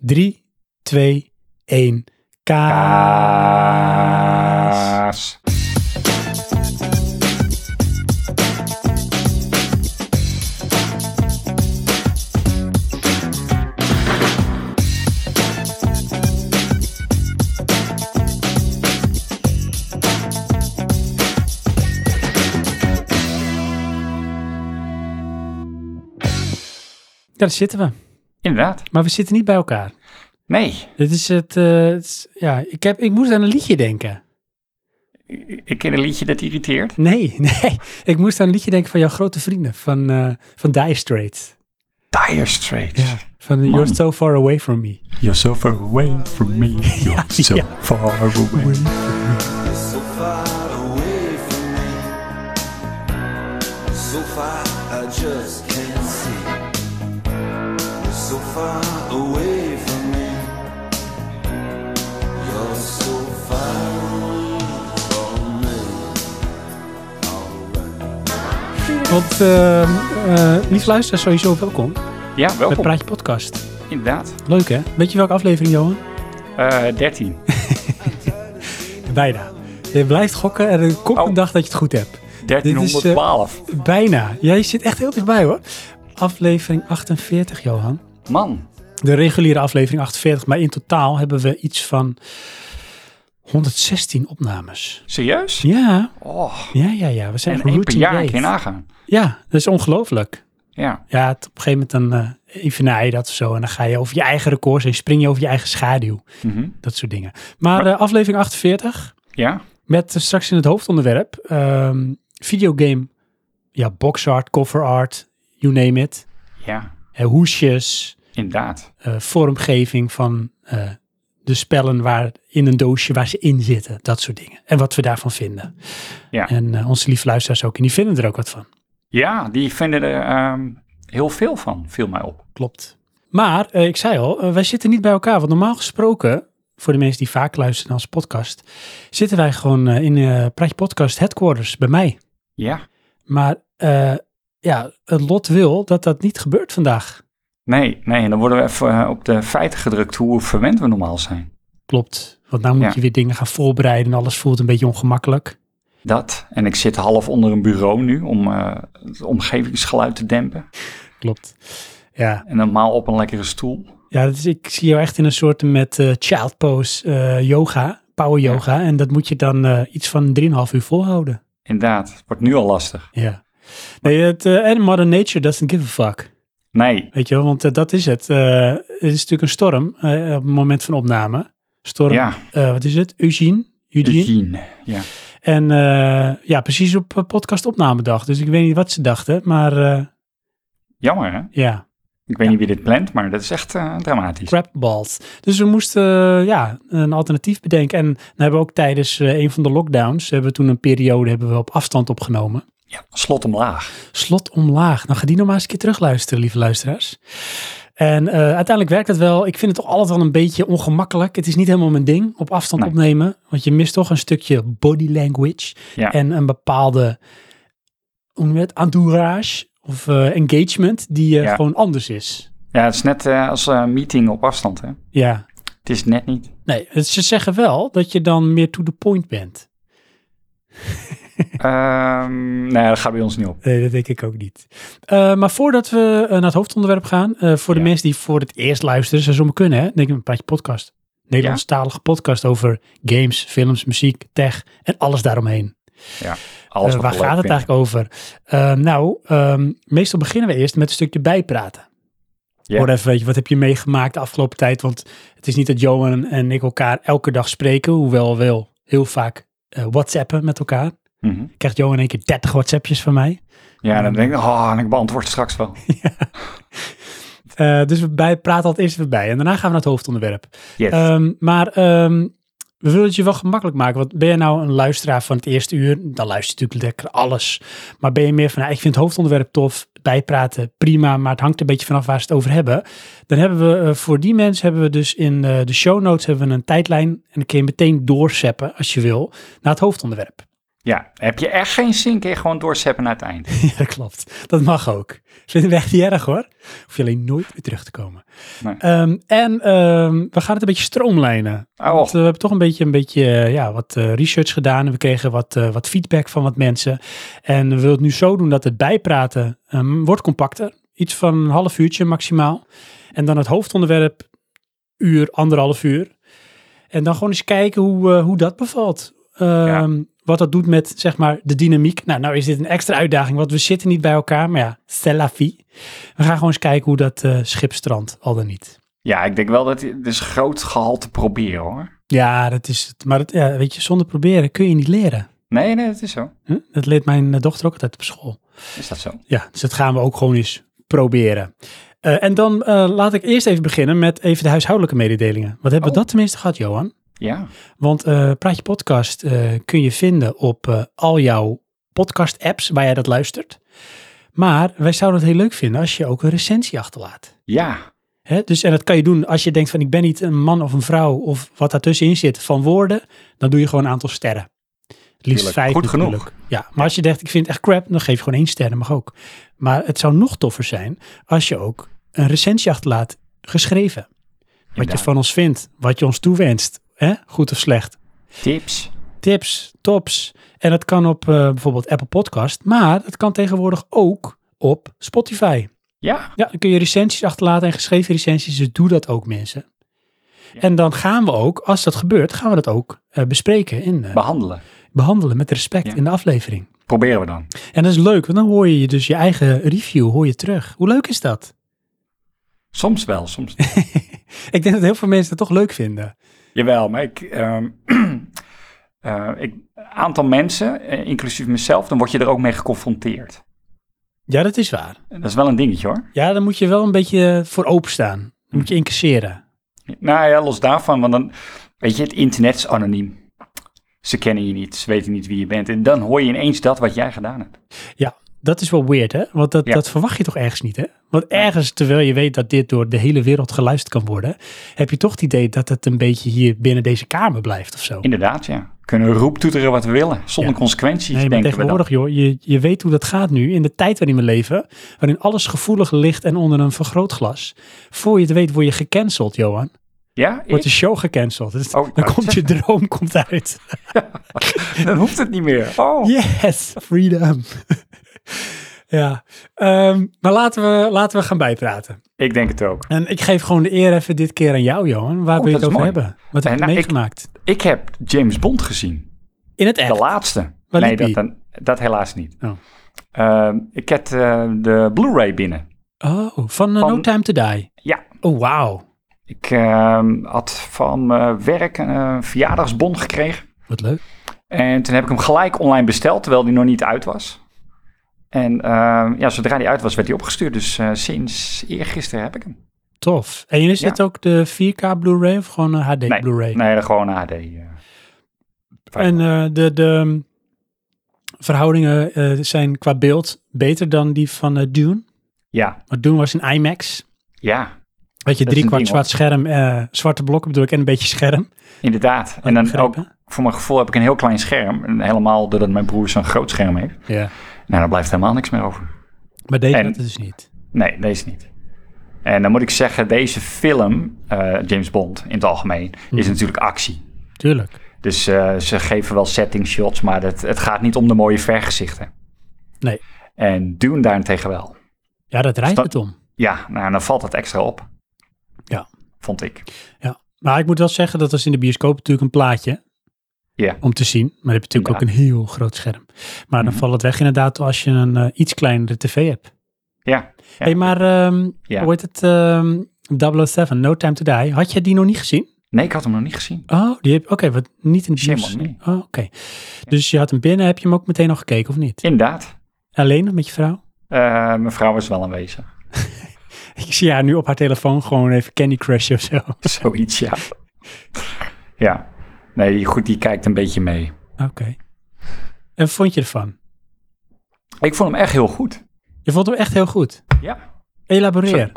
3, 2, 1. Kaas. Ja, daar zitten we. Inderdaad. Maar we zitten niet bij elkaar. Nee, Dit is het, eh, het is- ja, ik, heb, ik moest aan een liedje denken. ik- ik ken een liedje dat irriteert. Nee, nee. Ik moest aan een liedje denken van jouw grote vrienden, van, eh van Dire Straits. Dire Straits. Van Man. You're So Far Away From Me. You're so far away from me. You're so ja. far away. so far away from me. So far I just far away from me. You're so far from me. Alright. Want, uh, uh, lief luisteraar, sowieso welkom Ja, bij welkom. Praatje Podcast. Inderdaad. Leuk hè? Weet je welke aflevering, Johan? Eh 13. Bijna. Je blijft gokken en er komt Oh. een dag dat je het goed hebt. 1312. Bijna. Jij zit echt heel dichtbij hoor. Aflevering 48, Johan. Man. De reguliere aflevering 48, maar in totaal hebben we iets van 116 opnames. Serieus? Ja, Oh, ja, ja, ja. We zijn en één per jaar based. kun je nagaan. Ja, dat is ongelooflijk. Ja. Ja, het- op een gegeven moment dan eh even na je dat of zo. En dan ga je over je eigen records en spring je over je eigen schaduw. Mhm. Dat soort dingen. Maar eh, aflevering 48, Ja? met eh, straks in het hoofdonderwerp ehm videogame, ja, box art, cover art, you name it. Ja. Eh, hoesjes, Inderdaad. eh, vormgeving van eh, de spellen waar in een doosje waar ze in zitten. Dat soort dingen. En wat we daarvan vinden. Ja. En eh, onze lieve luisteraars ook. En die vinden er ook wat van. Ja, die vinden er ehm, heel veel van, viel mij op. Klopt. Maar ik zei al, wij zitten niet bij elkaar. Want normaal gesproken, voor de mensen die vaak luisteren onze podcast, zitten wij gewoon in Praatje Podcast headquarters bij mij. Ja. Maar ja, het lot wil dat dat niet gebeurt vandaag. Nee, nee, en dan worden we even eh, op de feiten gedrukt hoe verwend we normaal zijn. Klopt. Want nou moet Ja. je weer dingen gaan voorbereiden en alles voelt een beetje ongemakkelijk. Dat. En ik zit half onder een bureau nu om eh, het omgevingsgeluid te dempen. Klopt. Ja, En normaal op een lekkere stoel. ja dus ik zie jou echt in een soort met eh, child pose yoga, power Ja. yoga. En dat moet je dan iets van 3,5 uur volhouden. Inderdaad, het wordt nu al lastig. Ja. Nee, het, en Mother Nature doesn't give a fuck. Nee, Weet je wel, want eh, dat is het. Eh, het is natuurlijk een storm eh, op het moment van opname. Storm, ja, wat is het? Eugene? Eugene? Eugene. Ja. En ja, precies op eh, podcast opnamedag. Dus ik weet niet wat ze dachten, maar Jammer hè? ja, Ik weet niet wie dit plant, maar dat is echt eh, dramatisch. crap balls. Dus we moesten ja, een alternatief bedenken. En dan hebben we ook tijdens een van de lockdowns, hebben we toen een periode hebben we op afstand opgenomen. Ja, slot omlaag. Slot omlaag. Nou, ga die nog maar eens een keer terugluisteren, lieve luisteraars. En eh, uiteindelijk werkt het wel. Ik vind het toch altijd wel een beetje ongemakkelijk. Het is niet helemaal mijn ding, op afstand Nee. opnemen. Want je mist toch een stukje body language. Ja. En een bepaalde, het, entourage of eh, engagement die eh, Ja. gewoon anders is. Ja, het is net als een meeting op afstand hè. Ja, Het is net niet. nee, ze zeggen wel dat je dan meer to the point bent. Ehm nee, dat gaat bij ons niet op. Nee, dat denk ik ook niet. Eh, maar voordat we eh, naar het hoofdonderwerp gaan, eh, voor de Ja. mensen die voor het eerst luisteren, ze zomaar kunnen, hè? Denk ik een praatje podcast. Nederlandstalige podcast over games, films, muziek, tech en alles daaromheen. Alles Eh, wat waar gaat het eigenlijk over? Eh, nou, ehm, meestal beginnen we eerst met een stukje bijpraten. Ja. Hoor even, weet je, wat heb je meegemaakt de afgelopen tijd? Want het is niet dat Johan en ik elkaar elke dag spreken, hoewel we wel heel vaak eh, whatsappen met elkaar. Vinden. Mhm. Krijgt Johan in één keer 30 whatsappjes van mij. Ja, dan denk ik, oh, en ik beantwoord straks wel. Eh, dus we praten altijd eerst even bij en daarna gaan we naar het hoofdonderwerp. Yes. Ehm, maar ehm, we willen het je wel gemakkelijk maken. Want ben je nou een luisteraar van het eerste uur, dan luister je natuurlijk lekker alles. Maar ben je meer van, nou, ik vind het hoofdonderwerp tof, bijpraten prima, maar het hangt een beetje vanaf waar ze het over hebben. Dan hebben we eh, voor die mensen hebben we dus in eh, de show notes hebben we een tijdlijn en dan kun je meteen doorzeppen als je wil naar het hoofdonderwerp. Ja, heb je echt geen zin, kun je gewoon doorzeppen naar het eind. Ja, dat klopt. Dat mag ook. Vinden we echt niet erg hoor. Hoef je alleen nooit weer terug te komen. Nee. Ehm, en ehm, we gaan het een beetje stroomlijnen. Oh. Want, eh, we hebben toch een beetje, een beetje eh, ja, wat eh, research gedaan. En we kregen wat, wat feedback van wat mensen. En we willen het nu zo doen dat het bijpraten ehm, wordt compacter. Iets van een half uurtje maximaal. En dan het hoofdonderwerp uur, anderhalf uur. En dan gewoon eens kijken hoe, hoe dat bevalt. Wat dat doet met, zeg maar, de dynamiek. Nou, nou is dit een extra uitdaging, want we zitten niet bij elkaar. Maar ja, c'est la vie. We gaan gewoon eens kijken hoe dat eh schip strandt, al dan niet. Ja, ik denk wel dat het is groot gehalte proberen hoor. Ja, dat is het. Maar dat, ja, weet je, zonder proberen kun je niet leren. Nee, nee, dat is zo. Huh? Dat leert mijn eh, dochter ook altijd op school. Is dat zo? Ja, dus dat gaan we ook gewoon eens proberen. Eh, en dan laat ik eerst even beginnen met even de huishoudelijke mededelingen. Wat hebben we Oh. dat tenminste gehad, Johan? Ja. Want eh Praatje Podcast eh, kun je vinden op eh, al jouw podcast-apps waar jij dat luistert. Maar wij zouden het heel leuk vinden als je ook een recensie achterlaat. Ja. Hè? Dus, en dat kan je doen als je denkt van ik ben niet een man of een vrouw of wat daartussenin zit van woorden. Dan doe je gewoon een aantal sterren. Het liefst vijf Goed genoeg. natuurlijk. Ja, maar als je denkt ik vind het echt crap, dan geef je gewoon één ster, dat mag ook. Maar het zou nog toffer zijn als je ook een recensie achterlaat geschreven. Wat je van ons vindt, wat je ons toewenst, hè? goed of slecht Tips. tips, tops. En dat kan op eh, bijvoorbeeld Apple Podcast, maar dat kan tegenwoordig ook op Spotify. Ja. Ja, dan kun je recensies achterlaten en geschreven recensies, dus doe dat ook mensen. Ja. En dan gaan we ook, als dat gebeurt, gaan we dat ook eh, bespreken en eh, Behandelen. behandelen met respect Ja. in de aflevering. Proberen we dan. En dat is leuk, want dan hoor je dus je eigen review, hoor je terug. Hoe leuk is dat? Soms wel, soms Ik denk dat heel veel mensen het toch leuk vinden. Jawel, maar ik, eh, ik, aantal mensen, eh, inclusief mezelf, dan word je er ook mee geconfronteerd. Ja, dat is waar. Dat is wel een dingetje hoor. Ja, dan moet je wel een beetje voor openstaan. Dan moet je incasseren. Nou ja, los daarvan, want dan, weet je, het internet is anoniem. Ze kennen je niet, ze weten niet wie je bent. En dan hoor je ineens dat wat jij gedaan hebt. Dat is wel weird, hè? Want dat, Ja. dat verwacht je toch ergens niet, hè? Want ergens, terwijl je weet dat dit door de hele wereld geluisterd kan worden, heb je toch het idee dat het een beetje hier binnen deze kamer blijft of zo. Inderdaad, ja. Kunnen roeptoeteren wat we willen, zonder Ja. consequenties, Nee, maar tegenwoordig, joh, je, je weet hoe dat gaat nu, in de tijd waarin we leven, waarin alles gevoelig ligt en onder een vergrootglas. Voor je het weet, word je gecanceld, Johan. Ja, Wordt de show gecanceld. Dus Oh, ik dan komt je droom komt uit. dan hoeft het niet meer. Oh. Yes, freedom. ja, Ehm, maar laten we, laten we gaan bijpraten. Ik denk het ook. En ik geef gewoon de eer even dit keer aan jou, Johan. Waar Oh, wil je het over mooi. hebben? Wat heb Eh, je nou, meegemaakt? Ik heb James Bond gezien. In het De echt? laatste. Waar nee, dat, dan, dat helaas niet. Oh. Ehm, ik heb eh, de Blu-ray binnen. Oh, van, eh, Van- No Time to Die. Ja. Oh, wauw. Ik ehm, had van mijn werk een verjaardagsbon gekregen. Wat leuk. En toen heb ik hem gelijk online besteld, terwijl die nog niet uit was. En ehm, ja, zodra die uit was, werd hij opgestuurd. Dus eh, sinds eergisteren heb ik hem. Tof. En is Ja. dit ook de 4K Blu-ray of gewoon een HD Nee, Blu-ray? Nee, gewoon een HD. eh. En eh, de, de verhoudingen eh, zijn qua beeld beter dan die van Dune. ja, Want Dune was een IMAX. ja, Weet je, drie kwart ding, zwart scherm, zwarte blokken bedoel ik en een beetje scherm. inderdaad. En dan ook, voor mijn gevoel heb ik een heel klein scherm. En helemaal doordat mijn broer zo'n groot scherm heeft. Ja. Nou, daar blijft helemaal niks meer over. Maar deze En- het dus niet. Nee, deze niet. En dan moet ik zeggen, deze film, eh, James Bond in het algemeen, is Mhm. natuurlijk actie. Tuurlijk. Dus eh, ze geven wel setting shots, maar het, het gaat niet om de mooie vergezichten. Nee. En Dune daarentegen wel. Ja, dat rijdt het om. Ja, nou, dan valt het extra op. Ja. Vond ik. Ja. Maar ik moet wel zeggen, dat was in de bioscoop natuurlijk een plaatje Om te zien. Maar dan heb je natuurlijk ook een heel groot scherm. Maar dan Mhm. valt het weg inderdaad als je een eh, iets kleinere tv hebt. Ja. Ja. hey, maar ehm Ja. hoe heet het? ehm 007, No Time to Die. Had je die nog niet gezien? Nee, ik had hem nog niet gezien. Oh, die heb Oké, wat niet in de bios. Oh, oké. Dus je had hem binnen, heb je hem ook meteen nog gekeken of niet? Inderdaad. Alleen of met je vrouw? Eh, mijn vrouw is wel aanwezig. Ik zie haar nu op haar telefoon gewoon even Candy Crush of zo. Zoiets, ja. ja. Nee, goed, die kijkt een beetje mee. Oké. En wat vond je ervan? Ik vond hem echt heel goed. Je vond hem echt heel goed. Ja. Elaboreer.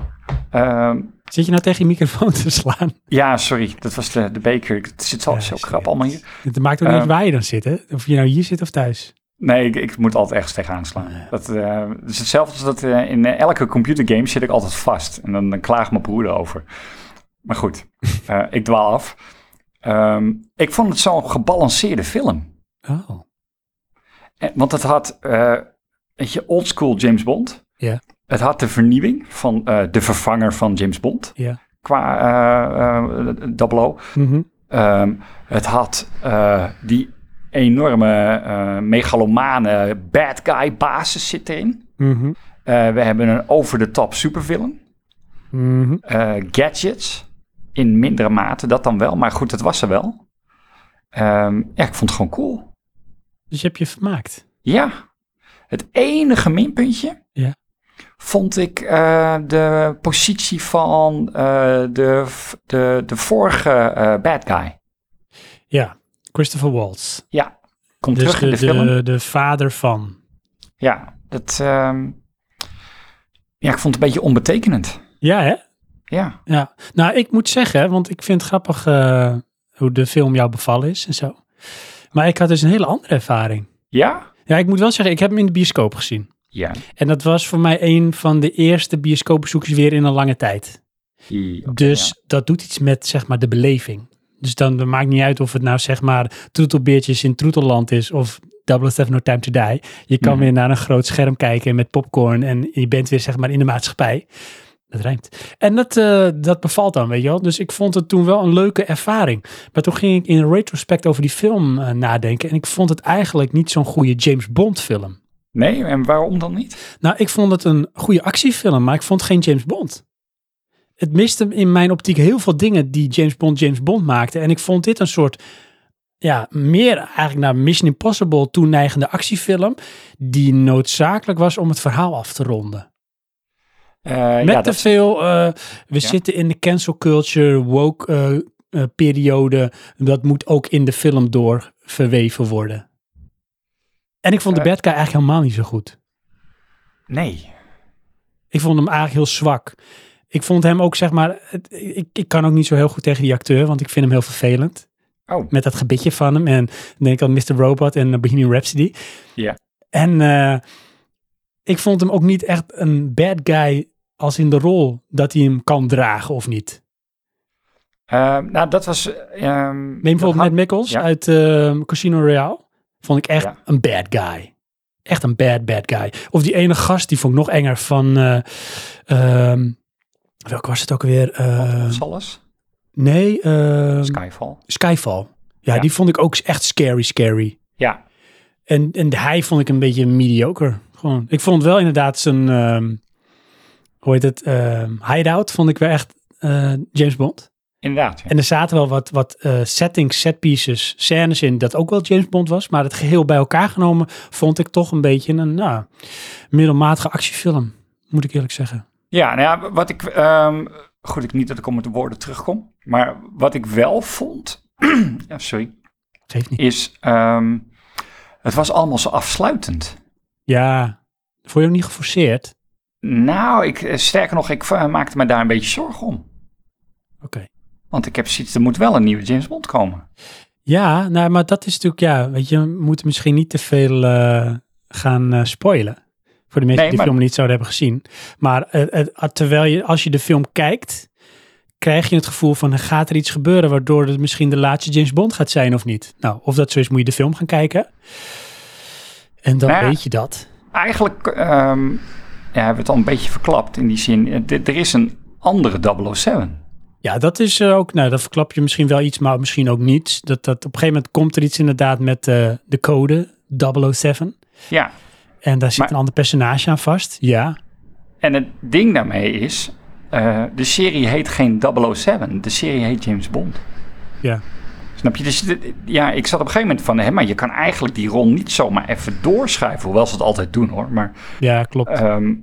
Ehm, Zit je nou tegen je microfoon te slaan? Ja, sorry, dat was de, de beker. Het zit zo, Ja, zo sorry. krap allemaal hier. Het maakt ook niet uit Ehm. waar je dan zit, hè? Of je nou hier zit of thuis. Nee, ik, ik moet altijd ergens tegenaan slaan. Dat eh, het is hetzelfde als dat eh, in eh, elke computergame zit ik altijd vast. En dan, dan klaagt mijn broer over. Maar goed, ik dwaal af. Ehm, ik vond het zo'n gebalanceerde film. Oh. Eh, Want het had, eh weet je, oldschool James Bond. Ja. Het had de vernieuwing van eh, de vervanger van James Bond. Ja. Qua eh Double. Mhm. Ehm, het had die enorme megalomane bad guy basis zit erin. Mhm. We hebben een over-the-top supervillain. Mhm. Eh, gadgets. In mindere mate, dat dan wel. Maar goed, dat was er wel. Ehm, ja, ik vond het gewoon cool. Dus je hebt je vermaakt. Ja. Het enige minpuntje Ja. vond ik eh, de positie van eh, de, de, de vorige eh, bad guy. Ja, Christopher Waltz. Ja, komt Dus terug in de, de film. de, de vader van. Ja, dat, ehm, ja, ik vond het een beetje onbetekenend. Ja, hè? Ja, Ja. Nou, ik moet zeggen, want ik vind het grappig eh, hoe de film jou bevallen is en zo. Maar ik had dus een hele andere ervaring. ja, Ja, ik moet wel zeggen, ik heb hem in de bioscoop gezien. ja. En dat was voor mij een van de eerste bioscoopbezoekers weer in een lange tijd. I- Dus dat doet iets met, zeg maar, de beleving. Dus dan maakt niet uit of het nou, zeg maar, troetelbeertjes in Troetelland is of 007 No Time to Die. Je kan Mhm. weer naar een groot scherm kijken met popcorn en je bent weer, zeg maar, in de maatschappij. Dat rijmt. En dat, eh, dat bevalt dan, weet je wel. Dus ik vond het toen wel een leuke ervaring. Maar toen ging ik in retrospect over die film eh, nadenken. En ik vond het eigenlijk niet zo'n goede James Bond film. Nee, en waarom dan niet? Nou, ik vond het een goede actiefilm, maar ik vond geen James Bond. Het miste in mijn optiek heel veel dingen die James Bond James Bond maakte. En ik vond dit een soort, ja, meer eigenlijk naar Mission Impossible toeneigende actiefilm. Die noodzakelijk was om het verhaal af te ronden. Eh, Met ja, te dat, veel, eh, we Ja. zitten in de cancel culture, woke eh, periode. Dat moet ook in de film door verweven worden. En ik vond de bad guy eigenlijk helemaal niet zo goed. nee. Ik vond hem eigenlijk heel zwak. Ik vond hem ook, zeg maar, ik, ik kan ook niet zo heel goed tegen die acteur, want ik vind hem heel vervelend. Oh, Met dat gebitje van hem en denk ik aan Mr. Robot en Bohemian Rhapsody. Ja. En ik vond hem ook niet echt een bad guy als in de rol dat hij hem kan dragen of niet. eh, nou dat was... ehm, Neem bijvoorbeeld Matt Mikkels ja. uit eh, Casino Royale. Vond ik echt Ja. een bad guy. Echt een bad, bad guy. Of die ene gast, die vond ik nog enger van... ehm, welke was het ook weer? Alles. nee, ehm, Skyfall. Skyfall. Ja, Ja. die vond ik ook echt scary, scary. Ja, En, en hij vond ik een beetje mediocre. Gewoon. Ik vond wel inderdaad zijn... ehm, hoe heet het? ehm, hideout vond ik wel echt eh, James Bond. inderdaad. Ja. En er zaten wel wat, wat eh, settings, set pieces, scènes in dat ook wel James Bond was. Maar het geheel bij elkaar genomen vond ik toch een beetje een nou, middelmatige actiefilm. Moet ik eerlijk zeggen. Ja, nou ja, wat ik... ehm, goed, ik niet dat ik om met de woorden terugkom. Maar wat ik wel vond... ja, sorry. Geeft niet. Is... ehm, het was allemaal zo afsluitend. Ja, vond je ook niet geforceerd? Nou, ik, eh, sterker nog, ik eh, maakte me daar een beetje zorgen om. Oké. Want ik heb zoiets, er moet wel een nieuwe James Bond komen. Ja, nou, maar dat is natuurlijk, ja, weet je, we moeten misschien niet te veel eh, gaan spoilen. Voor de mensen Nee, die de maar- film niet zouden hebben gezien. Maar het- terwijl je, als je de film kijkt, krijg je het gevoel van, er gaat er iets gebeuren waardoor het misschien de laatste James Bond gaat zijn of niet. Nou, of dat zo is, moet je de film gaan kijken. En dan Nou ja. weet je dat. Eigenlijk ehm hebben we het al een beetje verklapt in die zin. eh, Er is een andere 007. Ja, dat is eh, ook, nou, dat verklap je misschien wel iets, maar misschien ook niet. Dat, dat op een gegeven moment komt er iets inderdaad met eh, de code 007. Ja, En daar zit Maar- een ander personage aan vast. Ja, en het ding daarmee is, de serie heet geen 007, de serie heet James Bond. ja. Snap je? Dus ja, ik zat op een gegeven moment van, hè, maar je kan eigenlijk die rol niet zomaar even doorschuiven. Hoewel ze het altijd doen hoor. Maar Ja, klopt. ehm,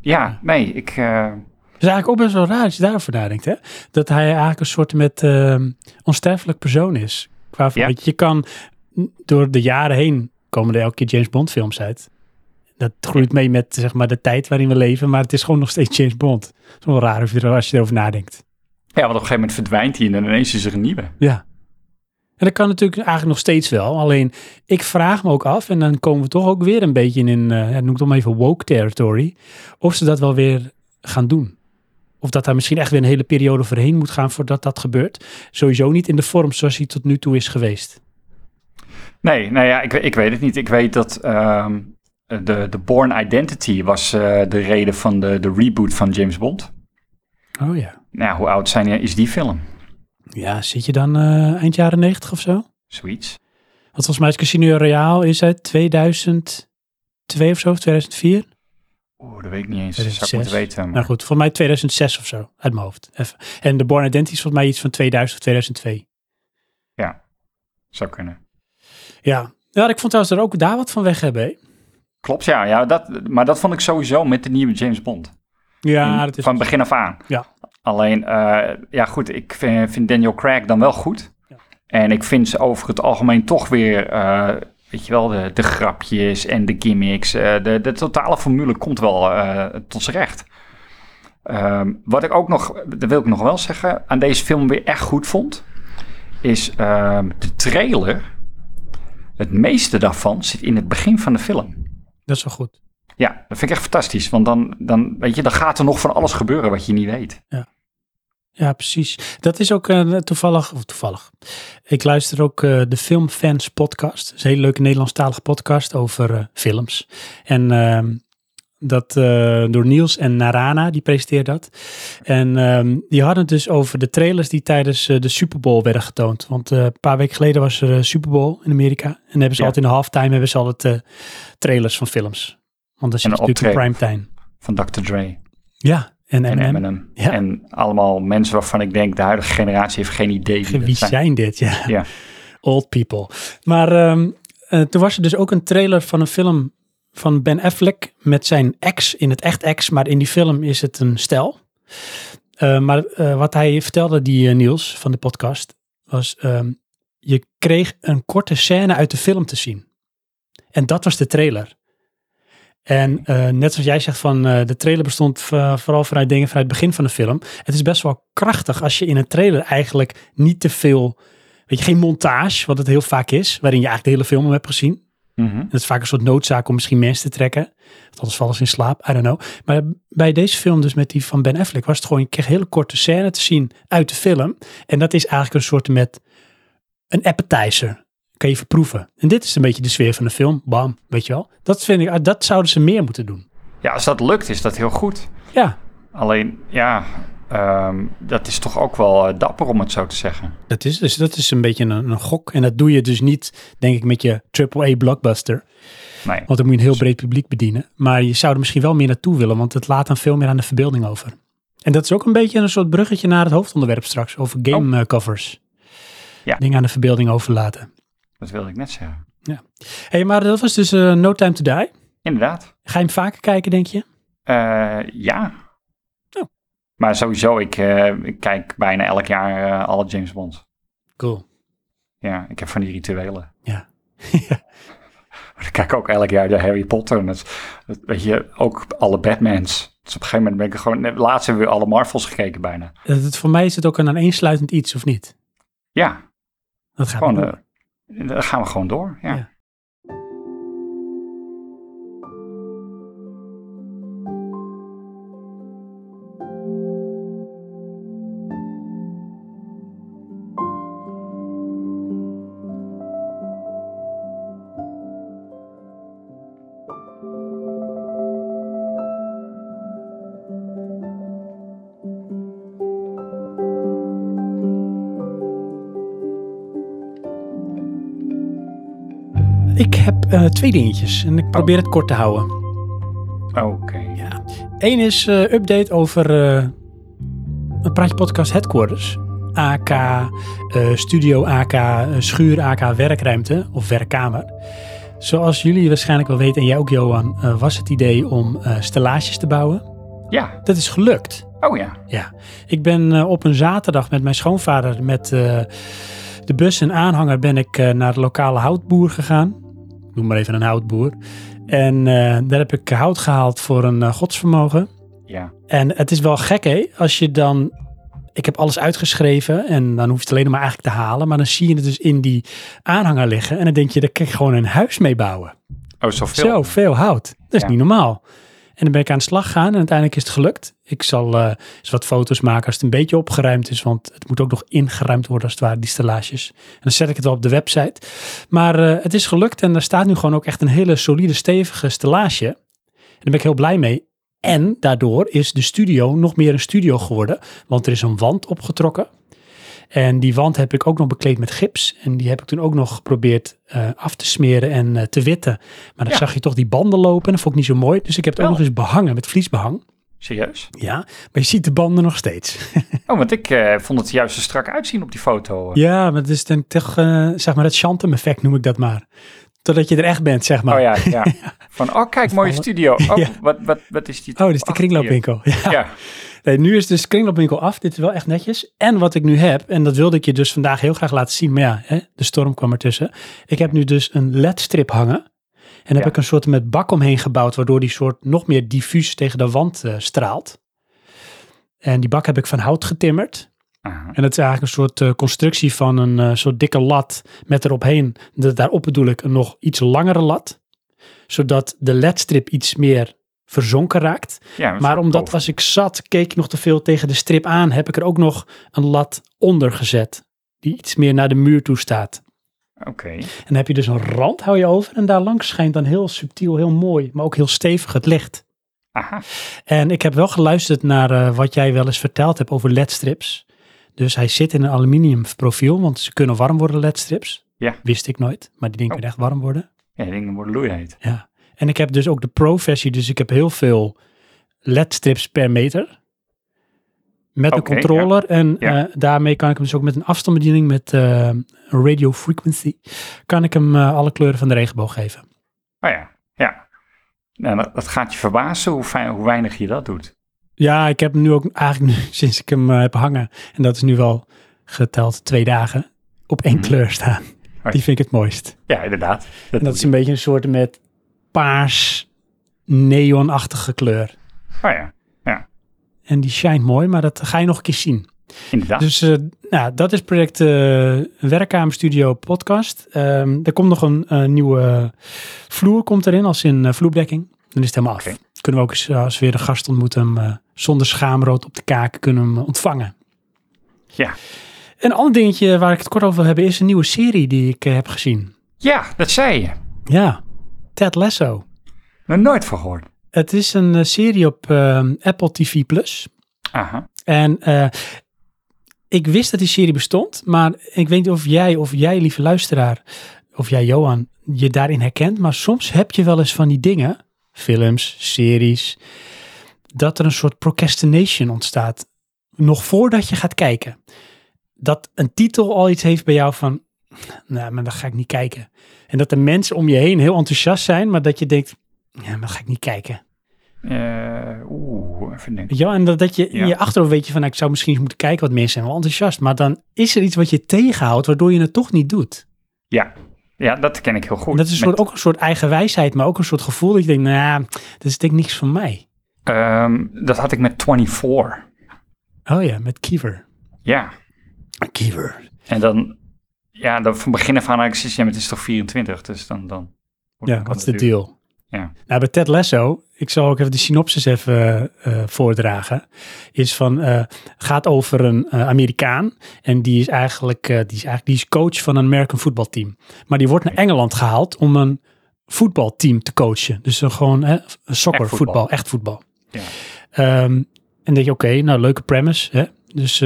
ja, nee, ik... eh, Het is eigenlijk ook best wel raar als je daarover nadenkt, hè? Dat hij eigenlijk een soort met ehm, onsterfelijk persoon is. Qua van, Ja. je, je kan door de jaren heen komen er elke keer James Bond films uit. Dat groeit mee met zeg maar, de tijd waarin we leven, maar het is gewoon nog steeds James Bond. Het is wel raar als je, als je erover nadenkt. Ja, want op een gegeven moment verdwijnt hij en dan ineens is er een nieuwe. Ja. En dat kan natuurlijk eigenlijk nog steeds wel. Alleen ik vraag me ook af, en dan komen we toch ook weer een beetje in, eh noem het om even woke territory, of ze dat wel weer gaan doen. Of dat daar misschien echt weer een hele periode voorheen moet gaan voordat dat gebeurt. Sowieso niet in de vorm zoals hij tot nu toe is geweest. Nee, nou ja, ik, ik weet het niet. Ik weet dat ehm, de, de Born Identity was eh, de reden van de, de reboot van James Bond. Oh ja. Nou, hoe oud zijn, is die film? Ja, zit je dan eh, eind jaren negentig of zo? Zoiets. Want volgens mij is Casino Royale is uit 2002 of zo, of 2004. Oeh, dat weet ik niet eens. Dat zou ik 2006. moeten weten. maar- Nou goed, volgens mij 2006 of zo, uit mijn hoofd. Even. En de Born Identity is volgens mij iets van 2000 of 2002. Zou kunnen. Ja, ja ik vond trouwens er ook daar wat van weg hebben. hè? Klopt, ja. ja dat, maar dat vond ik sowieso met de nieuwe James Bond. Ja, In- dat is Van begin af aan. Ja. Alleen, eh, ja goed, ik vind, vind Daniel Craig dan wel goed. Ja. En ik vind ze over het algemeen toch weer, eh, weet je wel, de, de grapjes en de gimmicks. eh, de, de totale formule komt wel tot z'n recht. Ehm, wat ik ook nog, dat wil ik nog wel zeggen, aan deze film weer echt goed vond, is ehm, de trailer. Het meeste daarvan zit in het begin van de film. dat is wel goed. Ja, dat vind ik echt fantastisch. Want dan, dan, weet je, dan gaat er nog van alles gebeuren wat je niet weet. Ja, precies. Dat is ook eh, toevallig, of toevallig. Ik luister ook eh, de Filmfans podcast. Dat is een hele leuke Nederlandstalige podcast over eh, films. En ehm, dat door Niels en Narana, die presenteert dat. En ehm, die hadden het dus over de trailers die tijdens de Super Bowl werden getoond. Want een paar weken geleden was er Super Bowl in Amerika. En dan hebben ze Ja. altijd in de halftime hebben ze altijd trailers van films. Want dan zit En je natuurlijk in optreden. primetime. Van Dr. Dre Ja, en en Eminem. Eminem. Ja. En allemaal mensen waarvan ik denk, de huidige generatie heeft geen idee wie, Wie zijn. zijn dit? Ja. Ja. Old people. Maar ehm, eh, toen was er dus ook een trailer van een film van Ben Affleck met zijn ex, in het echt ex, maar in die film is het een stel. Eh, maar eh, wat hij vertelde, die Niels van de podcast, was ehm, je kreeg een korte scène uit de film te zien. En dat was de trailer. En eh, net zoals jij zegt van eh, de trailer bestond vooral vanuit dingen vanuit het begin van de film. Het is best wel krachtig als je in een trailer eigenlijk niet te veel, weet je, geen montage, wat het heel vaak is, waarin je eigenlijk de hele film hebt gezien. Mhm. Dat is vaak een soort noodzaak om misschien mensen te trekken. Want anders vallen ze in slaap, I don't know. Maar bij deze film dus met die van Ben Affleck was het gewoon, je kreeg een hele korte scène te zien uit de film. En dat is eigenlijk een soort met een appetizer. Kan je verproeven. En dit is een beetje de sfeer van de film. Bam, weet je wel. Dat vind ik, ah, dat zouden ze meer moeten doen. Ja, als dat lukt, is dat heel goed. Ja, Alleen, ja, ehm, dat is toch ook wel eh, dapper om het zo te zeggen. dat is, dus dat is een beetje een, een gok. En dat doe je dus niet, denk ik, met je AAA blockbuster. Nee. Want dan moet je een heel breed publiek bedienen. Maar je zou er misschien wel meer naartoe willen, want het laat dan veel meer aan de verbeelding over. En dat is ook een beetje een soort bruggetje naar het hoofdonderwerp straks, over game eh, covers. Ja. Dingen aan de verbeelding overlaten. Dat wilde ik net zeggen. hey, maar dat was dus eh, No Time to Die. Inderdaad. Ga je hem vaker kijken, denk je? Eh, ja. Oh. Maar sowieso, ik, eh, ik kijk bijna elk jaar alle James Bonds. Cool. Ja, ik heb van die rituelen. Ja. Ik kijk ook elk jaar de Harry Potter. En dat, dat- weet je, ook alle Batmans. Dus op een gegeven moment ben ik gewoon... Laatst hebben we alle Marvels gekeken bijna. Dat het, voor mij is het ook een aaneensluitend iets, of niet? Ja, Dat gaat gewoon, eh, dan gaan we gewoon door. Ja. Ja. Eh, twee dingetjes en ik probeer het kort te houden. Oké. Ja. Eén is eh, update over eh, een praatje podcast Headquarters. AK, studio AK, schuur AK, werkruimte of werkkamer. Zoals jullie waarschijnlijk wel weten, en jij ook Johan, was het idee om stellages te bouwen. Ja. Dat is gelukt. Oh ja. Ja, ik ben op een zaterdag met mijn schoonvader met de bus en aanhanger ben ik naar de lokale houtboer gegaan. Noem maar even een houtboer. En eh, daar heb ik hout gehaald voor een eh, godsvermogen. Ja. En het is wel gek, hè? Als je dan... Ik heb alles uitgeschreven en dan hoef je het alleen maar eigenlijk te halen. Maar dan zie je het dus in die aanhanger liggen. En dan denk je, daar kan ik gewoon een huis mee bouwen. Oh, zoveel. Zo, veel hout. Dat is Ja. niet normaal. En dan ben ik aan de slag gegaan en uiteindelijk is het gelukt. Ik zal eh, eens wat foto's maken als het een beetje opgeruimd is. Want het moet ook nog ingeruimd worden als het ware, die stellages. En dan zet ik het wel op de website. Maar eh, het is gelukt en er staat nu gewoon ook echt een hele solide, stevige stellage. En daar ben ik heel blij mee. En daardoor is de studio nog meer een studio geworden. Want er is een wand opgetrokken. En die wand heb ik ook nog bekleed met gips. En die heb ik toen ook nog geprobeerd eh, af te smeren en eh, te witten. Maar dan Ja. zag je toch die banden lopen. En dat vond ik niet zo mooi. Dus ik heb het ook Wel. nog eens behangen met vliesbehang. Serieus? Ja, maar je ziet de banden nog steeds. Oh, want ik eh, vond het juist zo strak uitzien op die foto. ja, maar het is dan toch, zeg maar, het Chantem effect noem ik dat maar. Totdat je er echt bent, zeg maar. Oh ja, ja. Van, oh kijk, mooie studio. Oh, Ja. wat, wat, wat is die? Oh, dit is de kringloopwinkel. Ja. Ja, Nee, nu is de kringloopwinkel af. Dit is wel echt netjes. En wat ik nu heb, en dat wilde ik je dus vandaag heel graag laten zien. Maar ja, hè, de storm kwam ertussen. Ik heb nu dus een LED-strip hangen. En heb Ja. ik een soort met bak omheen gebouwd, waardoor die soort nog meer diffuus tegen de wand eh, straalt. En die bak heb ik van hout getimmerd. Aha. En dat is eigenlijk een soort eh, constructie van een eh, soort dikke lat met eromheen. De, daarop bedoel ik een nog iets langere lat. Zodat de ledstrip iets meer verzonken raakt. ja Maar omdat als ik zat, keek ik nog te veel tegen de strip aan, heb ik er ook nog een lat onder gezet. Die iets meer naar de muur toe staat. Oké. En dan heb je dus een rand, hou je over. En daar langs schijnt dan heel subtiel, heel mooi, maar ook heel stevig het licht. Aha. En ik heb wel geluisterd naar eh, wat jij wel eens verteld hebt over ledstrips. Dus hij zit in een aluminium profiel, want ze kunnen warm worden, ledstrips. Ja. Wist ik nooit, maar die dingen Oh. kunnen echt warm worden. Ja, die dingen worden loeiheet. Ja. En ik heb dus ook de Pro-versie, dus ik heb heel veel LED-strips per meter. Met een controller. En Ja. eh, daarmee kan ik hem dus ook met een afstandsbediening met een radio frequency, kan ik hem eh, alle kleuren van de regenboog geven. Oh ja, ja. Nou, dat, dat gaat je verbazen hoe, fijn, hoe weinig je dat doet. Ja, ik heb hem nu ook eigenlijk nu, sinds ik hem heb hangen, en dat is nu wel geteld twee dagen, op één Mhm. kleur staan. Die vind ik het mooist. Ja, inderdaad. En dat is een beetje een soort met paars neonachtige kleur. Oh ja, ja. En die shine mooi, maar dat ga je nog een keer zien. Inderdaad. Dus eh, nou, dat is project eh Werkkamerstudio podcast. Ehm, er komt nog een eh, nieuwe vloer komt erin, als in eh, vloerbedekking. Dan is het helemaal af. Kunnen we ook eens, als we weer een gast ontmoeten, hem zonder schaamrood op de kaak kunnen hem ontvangen. Ja. Een ander dingetje waar ik het kort over wil hebben, is een nieuwe serie die ik heb gezien. ja, dat zei je. Ja, Ted Lasso. Nog nooit van gehoord. Het is een eh, serie op eh, Apple TV+. Plus. Aha. En eh, ik wist dat die serie bestond, maar ik weet niet of jij of jij, lieve luisteraar, of jij, Johan, je daarin herkent. Maar soms heb je wel eens van die dingen, films, series, dat er een soort procrastination ontstaat. Nog voordat je gaat kijken. Dat een titel al iets heeft bij jou van, nou, maar dan ga ik niet kijken. En dat de mensen om je heen heel enthousiast zijn, maar dat je denkt, ja, maar dan ga ik niet kijken. Eh, Oeh, even denken. Wel? En dat, dat je in Ja. je achterhoofd weet je van, nou, ik zou misschien eens moeten kijken wat mensen zijn wel enthousiast. Maar dan is er iets wat je tegenhoudt, waardoor je het toch niet doet. Ja. ja, dat ken ik heel goed. En dat is een soort, Met- ook een soort eigen wijsheid, maar ook een soort gevoel dat je denkt, nou, dat is denk ik niks van mij. Ehm, dat had ik met 24. Oh ja, met Kiever. Ja. Kiever. En dan, ja, dan van begin af aan zoiets, ja, maar het is toch 24, dus dan... dan Ja, wat is de deal? Ja. Nou, bij Ted Lasso, ik zal ook even de synopsis even eh, voordragen, is van, eh, gaat over een eh, Amerikaan en die is eigenlijk, die is eigenlijk, die is coach van een American voetbalteam. Maar die wordt naar Engeland gehaald om een voetbalteam te coachen. Dus een gewoon hè, soccer, Echt voetbal. voetbal, echt voetbal. Ja. Ehm, en denk je, oké, nou leuke premise. Hè? Dus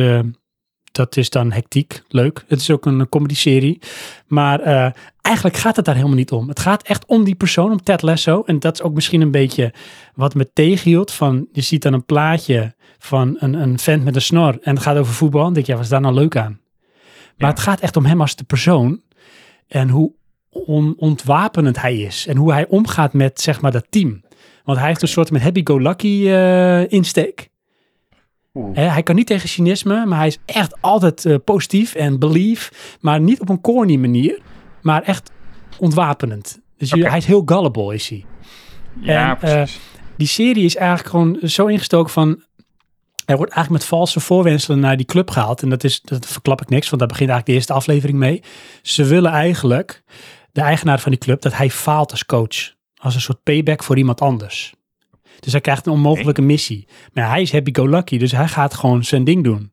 dat is dan hectiek, leuk. Het is ook een comedy-serie. Maar eh, eigenlijk gaat het daar helemaal niet om. Het gaat echt om die persoon, om Ted Lasso. En dat is ook misschien een beetje wat me tegenhield. Van, je ziet dan een plaatje van een, een vent met een snor en het gaat over voetbal. En dan denk je, ja, wat is daar nou leuk aan? Maar Ja. het gaat echt om hem als de persoon. En hoe on, ontwapenend hij is. En hoe hij omgaat met, zeg maar, dat team. Want hij heeft een soort met happy-go-lucky eh, insteek. Hij kan niet tegen cynisme, maar hij is echt altijd eh, positief en belief. Maar niet op een corny manier, maar echt ontwapenend. Dus hij is heel gullible, is hij. Ja, En, precies. die serie is eigenlijk gewoon zo ingestoken van... Er wordt eigenlijk met valse voorwenselen naar die club gehaald. En dat, is, dat verklap ik niks, want daar begint eigenlijk de eerste aflevering mee. Ze willen eigenlijk, de eigenaar van die club, dat hij faalt als coach. Als een soort payback voor iemand anders. Dus hij krijgt een onmogelijke missie. Maar hij is happy-go-lucky, dus hij gaat gewoon zijn ding doen.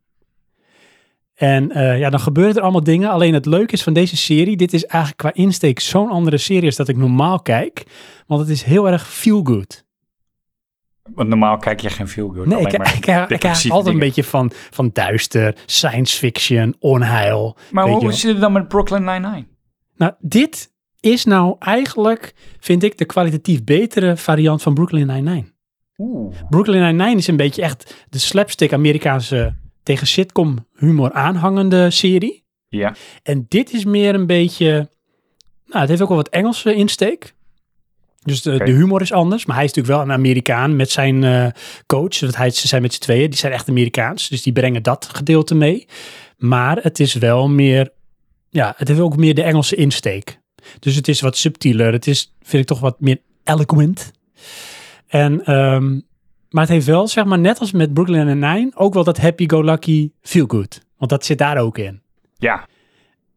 En eh, ja, dan gebeuren er allemaal dingen. Alleen het leuke is van deze serie, dit is eigenlijk qua insteek zo'n andere serie als dat ik normaal kijk. Want het is heel erg feel-good. Want normaal kijk je geen veel good. Nee, ik, maar ik, ik, altijd een beetje van, van duister, science fiction, onheil. Maar hoe zit het dan met Brooklyn Nine-Nine? Nou, dit is nou eigenlijk, vind ik, de kwalitatief betere variant van Brooklyn Nine-Nine. Oeh. Brooklyn Nine-Nine is een beetje echt de slapstick Amerikaanse tegen sitcom humor aanhangende serie. Ja, En dit is meer een beetje, nou, het heeft ook wel wat Engelse insteek. Dus de, humor is anders, maar hij is natuurlijk wel een Amerikaan met zijn eh, coach. Want hij, ze zijn met z'n tweeën, die zijn echt Amerikaans. Dus die brengen dat gedeelte mee. Maar het is wel meer, ja, het heeft ook meer de Engelse insteek. Dus het is wat subtieler. Het is, vind ik toch wat meer eloquent. En, ehm, maar het heeft wel, zeg maar, net als met Brooklyn Nine-Nine, ook wel dat happy-go-lucky feel-good. Want dat zit daar ook in. ja.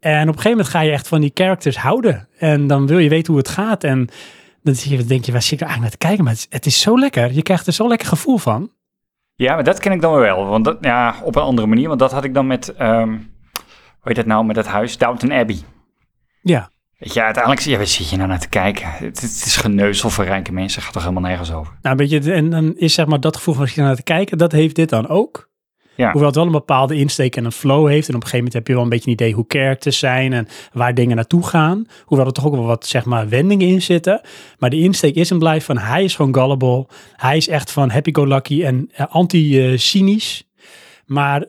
En op een gegeven moment ga je echt van die characters houden. En dan wil je weten hoe het gaat. En dan denk je, waar zit ik nou eigenlijk naar te kijken? Maar het is, het is zo lekker. Je krijgt er zo'n lekker gevoel van. Ja, maar dat ken ik dan wel. Want dat, ja, op een andere manier. Want dat had ik dan met, ehm hoe heet dat nou, met dat huis, Downton Abbey. Ja, Weet je, uiteindelijk ja, waar zit je nou naar te kijken? Het, het is geneuzel voor rijke mensen, gaat toch helemaal nergens over. nou weet je, en dan is zeg maar dat gevoel van als je naar te kijken, dat heeft dit dan ook. Ja. Hoewel het wel een bepaalde insteek en een flow heeft. En op een gegeven moment heb je wel een beetje een idee hoe characters zijn en waar dingen naartoe gaan. Hoewel er toch ook wel wat, zeg maar, wendingen in zitten. Maar de insteek is en blijft van hij is gewoon gullible. Hij is echt van happy-go-lucky en eh, anti-cynisch. Maar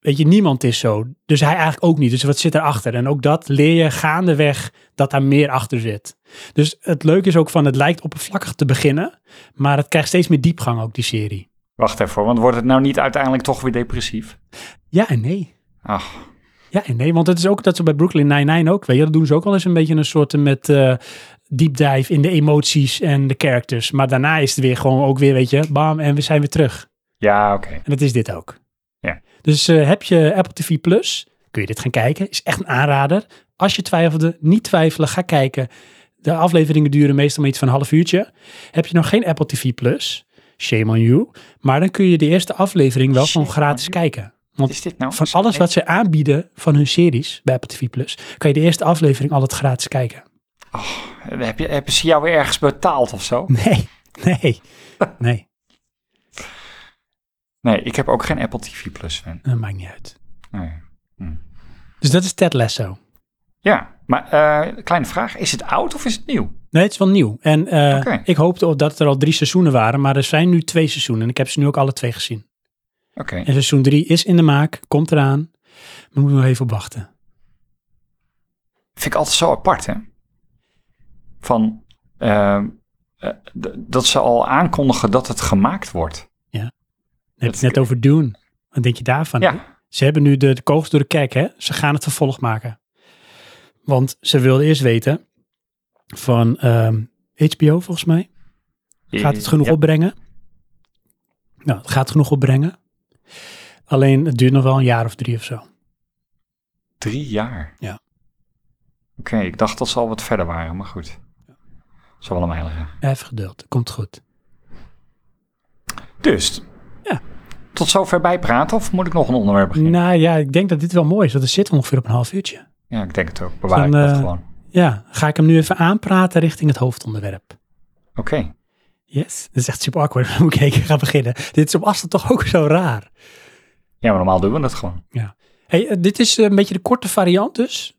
weet je, niemand is zo. Dus hij eigenlijk ook niet. Dus wat zit erachter? En ook dat leer je gaandeweg dat daar meer achter zit. Dus het leuke is ook van het lijkt oppervlakkig te beginnen. Maar het krijgt steeds meer diepgang ook, die serie. Wacht even, want wordt het nou niet uiteindelijk toch weer depressief? Ja en nee. Ach, Ja en nee, want het is ook dat ze bij Brooklyn Nine-Nine ook, weet je, dat doen ze ook wel eens een beetje een soort met eh deep dive in de emoties en de characters. Maar daarna is het weer gewoon ook weer, weet je, bam, en we zijn weer terug. ja, oké. En dat is dit ook. Dus eh, heb je Apple TV Plus, kun je dit gaan kijken. Is echt een aanrader. Als je twijfelde, niet twijfelen, ga kijken. De afleveringen duren meestal maar iets van een half uurtje. Heb je nog geen Apple TV Plus, shame on you. Maar dan kun je de eerste aflevering wel gewoon Shame gratis kijken. Want is dit nou? van alles wat ze aanbieden van hun series bij Apple TV Plus, kan je de eerste aflevering altijd gratis kijken. Heb je, hebben ze jou weer ergens betaald of zo? Nee, nee, nee, Nee, ik heb ook geen Apple TV Plus fan. dat maakt niet uit. Nee. Dus dat is Ted Lasso. Ja, maar eh, kleine vraag. Is het oud of is het nieuw? Nee, het is wel nieuw. En eh, ik hoopte dat er al drie seizoenen waren, maar er zijn nu twee seizoenen. En ik heb ze nu ook alle twee gezien. Oké. En seizoen drie is in de maak, komt eraan. Maar moet nog even op wachten. Vind ik altijd zo apart, hè? Van, eh, dat ze al aankondigen dat het gemaakt wordt. Heb je het net over Dune. Wat denk je daarvan? Ja. Ze hebben nu de, de kogels door de kerk, hè? Ze gaan het vervolg maken. Want ze wilden eerst weten van ehm, HBO, volgens mij. Gaat het genoeg Ja. opbrengen? Nou, het gaat genoeg opbrengen. Alleen het duurt nog wel een jaar of drie of zo. Drie jaar? Ja. Oké, ik dacht dat ze al wat verder waren, maar goed. Zal wel liggen. Even geduld, komt goed. Dus. Tot zover bijpraten of moet ik nog een onderwerp beginnen? Nou ja, ik denk dat dit wel mooi is, want er zit ongeveer op een half uurtje. Ja, ik denk het ook. Bewaar ik dat eh, gewoon. Ja, ga ik hem nu even aanpraten richting het hoofdonderwerp. Oké. Yes, dat is echt super awkward. Moet ik gaan beginnen. Dit is op afstand toch ook zo raar. Ja, maar normaal doen we dat gewoon. Hey, eh, dit is een beetje de korte variant dus.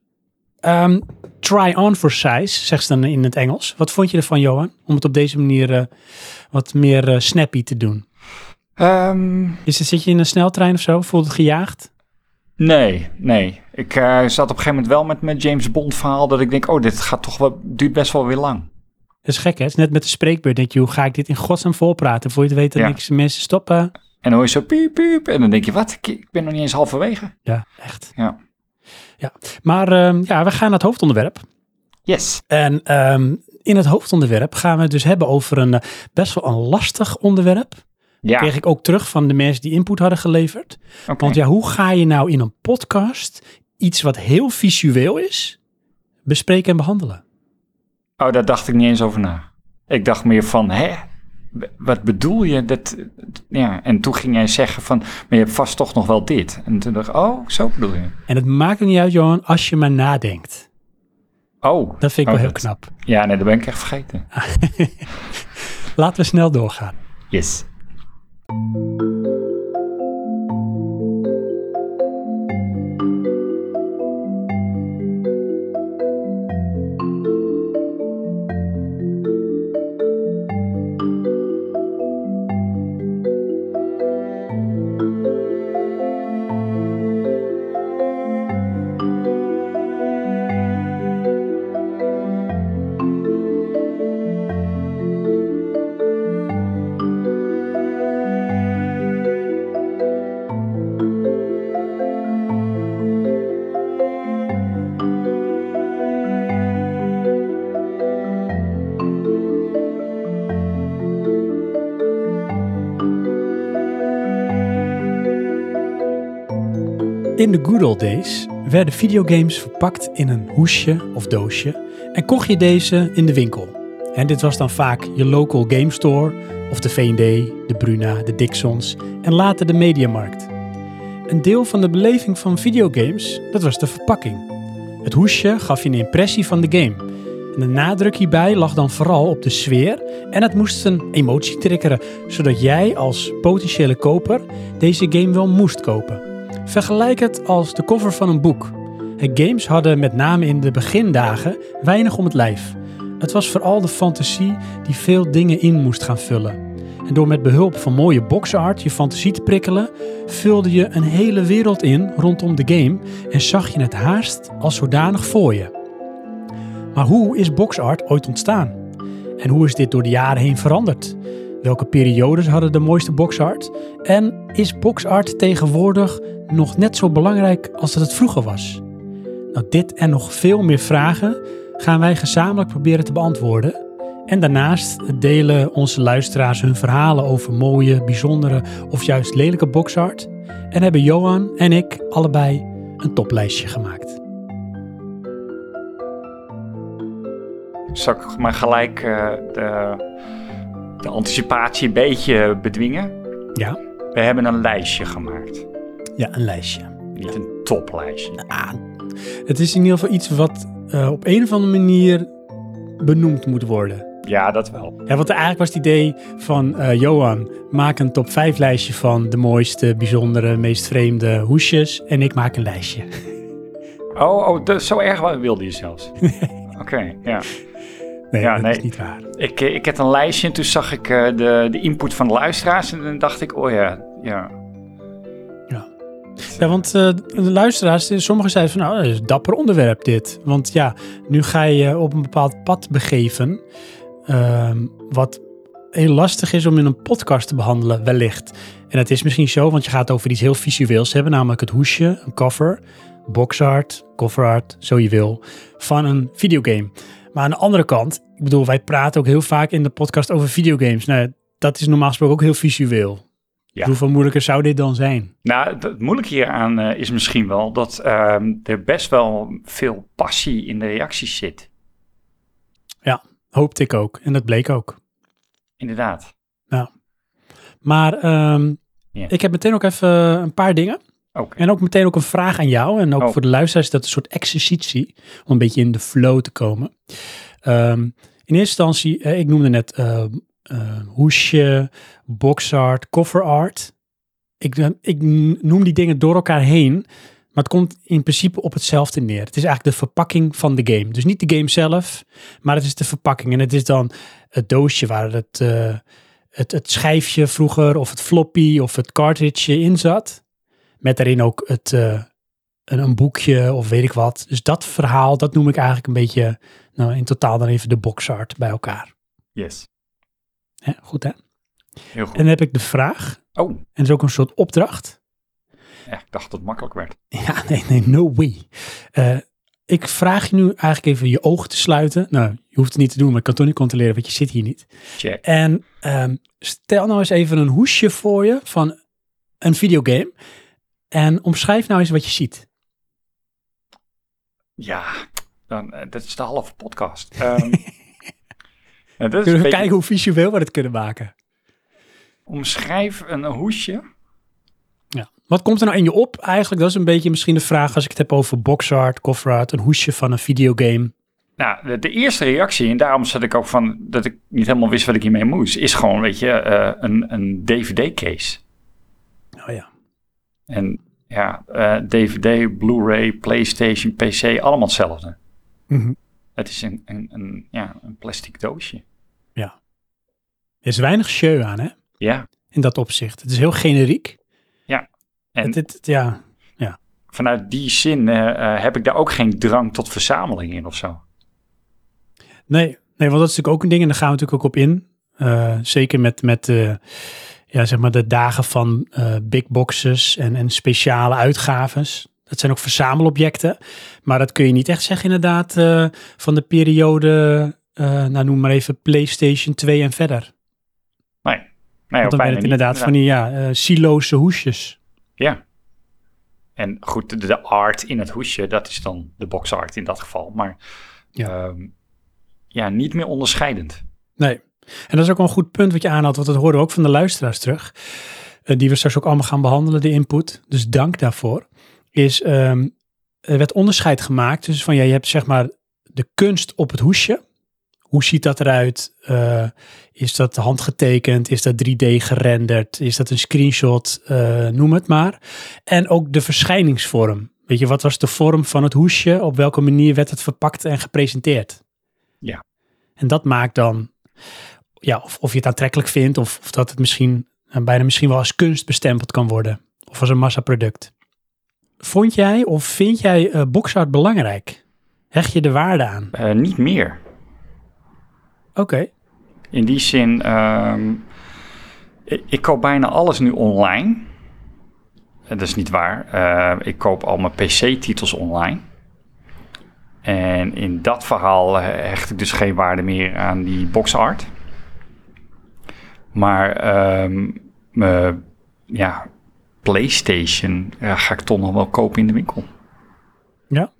Ehm, try on for size, zegt ze dan in het Engels. Wat vond je ervan, Johan? Om het op deze manier eh, wat meer snappy te doen. Ehm, Is het, zit je in een sneltrein of zo? Voelt het gejaagd? nee, nee. Ik eh, zat op een gegeven moment wel met mijn James Bond verhaal dat ik denk, oh, dit gaat toch wel, duurt best wel weer lang. Dat is gek, hè? Het is net met de spreekbeurt. Denk je, hoe ga ik dit in godsnaam volpraten? Voor je het weet, dan Ja. niks mensen stoppen. En dan hoor je zo piep, piep. En dan denk je, wat? Ik, ik ben nog niet eens halverwege. Ja, echt. Ja. Ja. Maar ehm, ja, we gaan naar het hoofdonderwerp. Yes. En ehm, in het hoofdonderwerp gaan we het dus hebben over een eh, best wel een lastig onderwerp. Ja, Kreeg ik ook terug van de mensen die input hadden geleverd. Want ja, hoe ga je nou in een podcast iets wat heel visueel is, bespreken en behandelen? Oh, daar dacht ik niet eens over na. Ik dacht meer van, hè? Wat bedoel je? Dat, ja, en toen ging jij zeggen van, maar je hebt vast toch nog wel dit. En toen dacht ik, oh, zo bedoel je. En het maakt er niet uit, Johan, als je maar nadenkt. Oh, Dat vind ik Oh, wel heel knap. Ja, nee, dat ben ik echt vergeten. Laten we snel doorgaan. Yes. Thank you. In de good old days werden videogames verpakt in een hoesje of doosje en kocht je deze in de winkel. En dit was dan vaak je local game store of de V&D, de Bruna, de Dixons en later de Mediamarkt. Een deel van de beleving van videogames, dat was de verpakking. Het hoesje gaf je een impressie van de game. De nadruk hierbij lag dan vooral op de sfeer en het moest een emotie triggeren, zodat jij als potentiële koper deze game wel moest kopen. Vergelijk het als de cover van een boek. Games hadden met name in de begindagen weinig om het lijf. Het was vooral de fantasie die veel dingen in moest gaan vullen. En door met behulp van mooie boxart je fantasie te prikkelen, vulde je een hele wereld in rondom de game en zag je het haast als zodanig voor je. Maar hoe is boxart ooit ontstaan? En hoe is dit door de jaren heen veranderd? Welke periodes hadden de mooiste boxart? En is boxart tegenwoordig nog net zo belangrijk als dat het vroeger was? Nou, dit en nog veel meer vragen gaan wij gezamenlijk proberen te beantwoorden. En daarnaast delen onze luisteraars hun verhalen over mooie, bijzondere of juist lelijke boxart. En hebben Johan en ik allebei een toplijstje gemaakt. Zal ik maar gelijk eh, de, de anticipatie een beetje bedwingen? Ja? We hebben een lijstje gemaakt. Ja, een lijstje. Niet een toplijstje. Ah, het is in ieder geval iets wat eh, op een of andere manier benoemd moet worden. Ja, dat wel. Ja, want eigenlijk was het idee van eh, Johan, maak een top 5 lijstje van de mooiste, bijzondere, meest vreemde hoesjes. En ik maak een lijstje. Oh, oh dat, zo erg wilde je zelfs. Oké, ja. Nee, Ja, dat nee. is niet waar. Ik, eh, ik had een lijstje en toen zag ik de, de input van de luisteraars en dan dacht ik, oh ja. Ja. Ja, want eh, de luisteraars, sommigen zeiden van nou, dat is een dapper onderwerp dit. Want ja, nu ga je op een bepaald pad begeven, ehm, wat heel lastig is om in een podcast te behandelen, wellicht. En het is misschien zo, want je gaat over iets heel visueels hebben, namelijk het hoesje, een cover, boxart, coverart, zo je wil, van een videogame. Maar aan de andere kant, ik bedoel, wij praten ook heel vaak in de podcast over videogames. Nou, dat is normaal gesproken ook heel visueel. Ja. Hoeveel moeilijker zou dit dan zijn? Nou, het- moeilijke hieraan eh, is misschien wel dat ehm, er best wel veel passie in de reacties zit. Hoopte ik ook. En dat bleek ook. Inderdaad. Maar ehm, Ja. ik heb meteen ook even een paar dingen. Oké. En ook meteen ook een vraag aan jou. En ook Oh. voor de luisteraars is dat een soort exercitie. Om een beetje in de flow te komen. Ehm, in eerste instantie, eh, ik noemde net eh, eh, hoesje, boxart, cover art. Ik, ik noem die dingen door elkaar heen. Maar het komt in principe op hetzelfde neer. Het is eigenlijk de verpakking van de game. Dus niet de game zelf, maar het is de verpakking. En het is dan het doosje waar het, eh, het, het schijfje vroeger, of het floppy, of het cartridge in zat. Met daarin ook het, eh, een, een boekje of weet ik wat. Dus dat verhaal, dat noem ik eigenlijk een beetje, nou in totaal dan even de boxart bij elkaar. Yes. Hè, goed hè? Heel goed. En dan heb ik de vraag, Oh, en dat is ook een soort opdracht. ja, ik dacht dat het makkelijk werd. Ja, nee, nee, no way. Eh, ik vraag je nu eigenlijk even je ogen te sluiten. Nou, je hoeft het niet te doen, maar ik kan toch niet controleren, want je zit hier niet. Check. En ehm, stel nou eens even een hoesje voor je van een videogame. En omschrijf nou eens wat je ziet. Ja, dan, eh, dat is de halve podcast. Ehm, eh, dat Kunnen we beetje- kijken hoe visueel we het kunnen maken. Omschrijf een hoesje. Ja. Wat komt er nou in je op eigenlijk? Dat is een beetje misschien de vraag als ik het heb over box art, cover art, een hoesje van een videogame. Nou, de, de eerste reactie, en daarom zat ik ook van dat ik niet helemaal wist wat ik hiermee moest, is gewoon, weet je, eh, een, een DVD-case. Oh ja. En ja, eh, DVD, Blu-ray, PlayStation, PC, allemaal hetzelfde. Mhm. Het is een, een, een, ja, een plastic doosje. Er is weinig show aan, hè? Ja, In dat opzicht. Het is heel generiek. en Het, het- het- ja. vanuit die zin eh, eh, heb ik daar ook geen drang tot verzameling in of zo. Nee, nee, want dat is natuurlijk ook een ding en daar gaan we natuurlijk ook op in. Eh, zeker met, met ja, zeg maar de dagen van big boxes en, en speciale uitgaves. Dat zijn ook verzamelobjecten. Maar dat kun je niet echt zeggen inderdaad van de periode, nou noem maar even PlayStation 2 en verder. Nee, Want dan het niet, inderdaad van die ja, eh siloze hoesjes. Ja. En goed, de, art in het hoesje, dat is dan de box art in dat geval. Maar Ja. ja, ja niet meer onderscheidend. Nee. En dat is ook een goed punt wat je aanhaalt, want dat horen we ook van de luisteraars terug. eh, die we straks ook allemaal gaan behandelen, de input. Dus dank daarvoor. Is, ehm, er werd onderscheid gemaakt. Dus van ja, je hebt zeg maar de kunst op het hoesje. Hoe ziet dat eruit? Eh, is dat handgetekend? Is dat 3D gerenderd? Is dat een screenshot? Eh, noem het maar. En ook de verschijningsvorm. Weet je, wat was de vorm van het hoesje? Op welke manier werd het verpakt en gepresenteerd? Ja. En dat maakt dan, ja, of, of je het aantrekkelijk vindt, of, of dat het misschien eh, bijna misschien wel als kunst bestempeld kan worden. Of als een massaproduct. Vond jij of vind jij eh boxart belangrijk? Hecht je de waarde aan? Niet meer. Oké. In die zin, ehm, ik, ik koop bijna alles nu online. Eh, Dat is niet waar. Eh, ik koop al mijn PC-titels online. En in dat verhaal eh, hecht ik dus geen waarde meer aan die box art. Maar ehm, mijn ja, PlayStation ja, ga ik toch nog wel kopen in de winkel. Ja.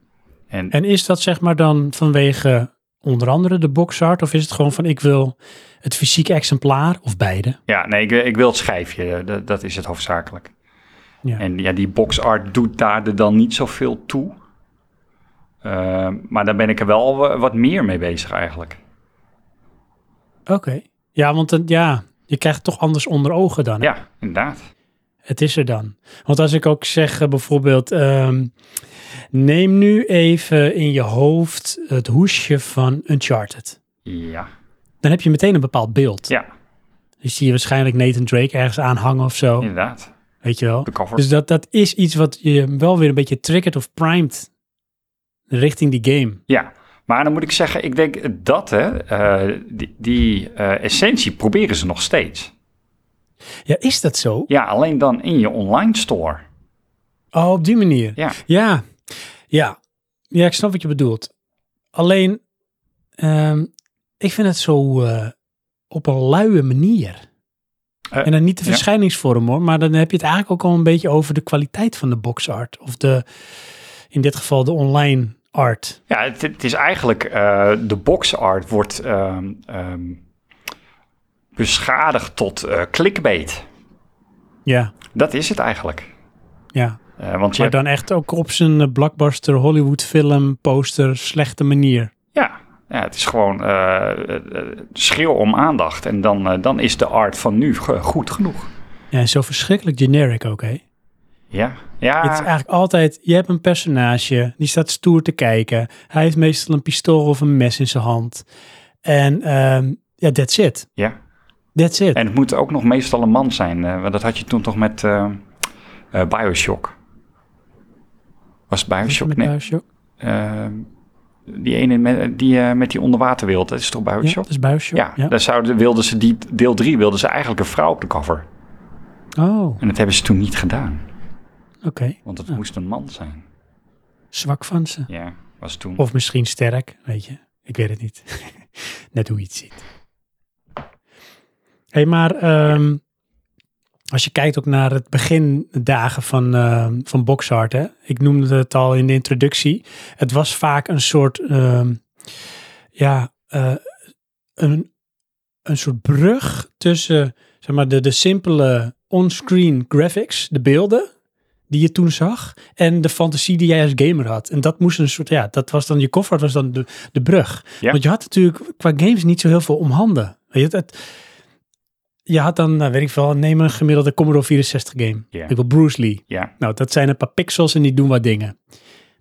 En, En is dat zeg maar dan vanwege onder andere de boxart? Of is het gewoon van ik wil het fysieke exemplaar of beide? ja, nee, ik, ik wil het schijfje. Dat, dat is het hoofdzakelijk. Ja. En ja, die box art doet daar er dan niet zoveel toe. Ehm, maar daar ben ik er wel wa- wat meer mee bezig eigenlijk. Oké. Ja, want ja, je krijgt het toch anders onder ogen dan. hè? Ja, inderdaad. Het is er dan. Want als ik ook zeg eh, bijvoorbeeld, ehm, neem nu even in je hoofd het hoesje van Uncharted. Ja, Dan heb je meteen een bepaald beeld. ja Dus zie je waarschijnlijk Nathan Drake ergens aanhangen of zo. inderdaad. Weet je wel. De cover. Dus dat, dat is iets wat je wel weer een beetje triggered of primed richting die game. Ja, maar dan moet ik zeggen, ik denk dat hè, eh, die, die eh, essentie proberen ze nog steeds. Ja, is dat zo? Ja, alleen dan in je online store. Oh, op die manier. Ja, Ja, ja. Ja, ik snap wat je bedoelt. Alleen, ehm, ik vind het zo eh, op een luie manier. Eh, en dan niet de ja. verschijningsvorm hoor, maar dan heb je het eigenlijk ook al een beetje over de kwaliteit van de boxart. Of de, in dit geval de online art. ja het, het is eigenlijk, eh, de box art wordt ehm, ehm, beschadigd tot eh, clickbait. Ja, Dat is het eigenlijk. ja. Eh, want je Maar hebt- dan echt ook op zijn eh, blockbuster Hollywood film poster slechte manier. ja, ja, het is gewoon eh, schreeuw om aandacht. En dan, dan is de art van nu goed genoeg. Ja, en zo verschrikkelijk generic ook, hè? Ja, ja. Het is eigenlijk altijd, je hebt een personage, die staat stoer te kijken. Hij heeft meestal een pistool of een mes in zijn hand. En ehm, ja, that's it. ja. That's it. En het moet ook nog meestal een man zijn. eh, want dat had je toen toch met eh, eh, Bioshock. Was Bioshock? Nee. Bioshock? Die ene met die, eh, met die onderwaterwereld, dat is toch Ja, Bioshock? dat is Bioshock. Ja, Ja. daar zouden, wilden ze die, deel 3 wilden ze eigenlijk een vrouw op de cover. Oh, En dat hebben ze toen niet gedaan. oké. Want het Ja. moest een man zijn. Zwak van ze. Ja. was toen. Of misschien sterk, weet je. Ik weet het niet. Net hoe je het ziet. Hey, maar ehm, als je kijkt ook naar het begindagen van, ehm, van Boxart, hè? ik noemde het al in de introductie. Het was vaak een soort, ehm, ja, eh, een, een soort brug tussen zeg maar, de, de simpele onscreen graphics, de beelden die je toen zag, en de fantasie die jij als gamer had. En dat moest een soort, ja, dat was dan je koffer, was dan de, de brug. Ja. Want je had natuurlijk qua games niet zo heel veel om handen. Weet je, het, je had dan, nou, weet ik veel, neem een gemiddelde Commodore 64 game. Ik wil Bruce Lee. Nou, dat zijn een paar pixels en die doen wat dingen.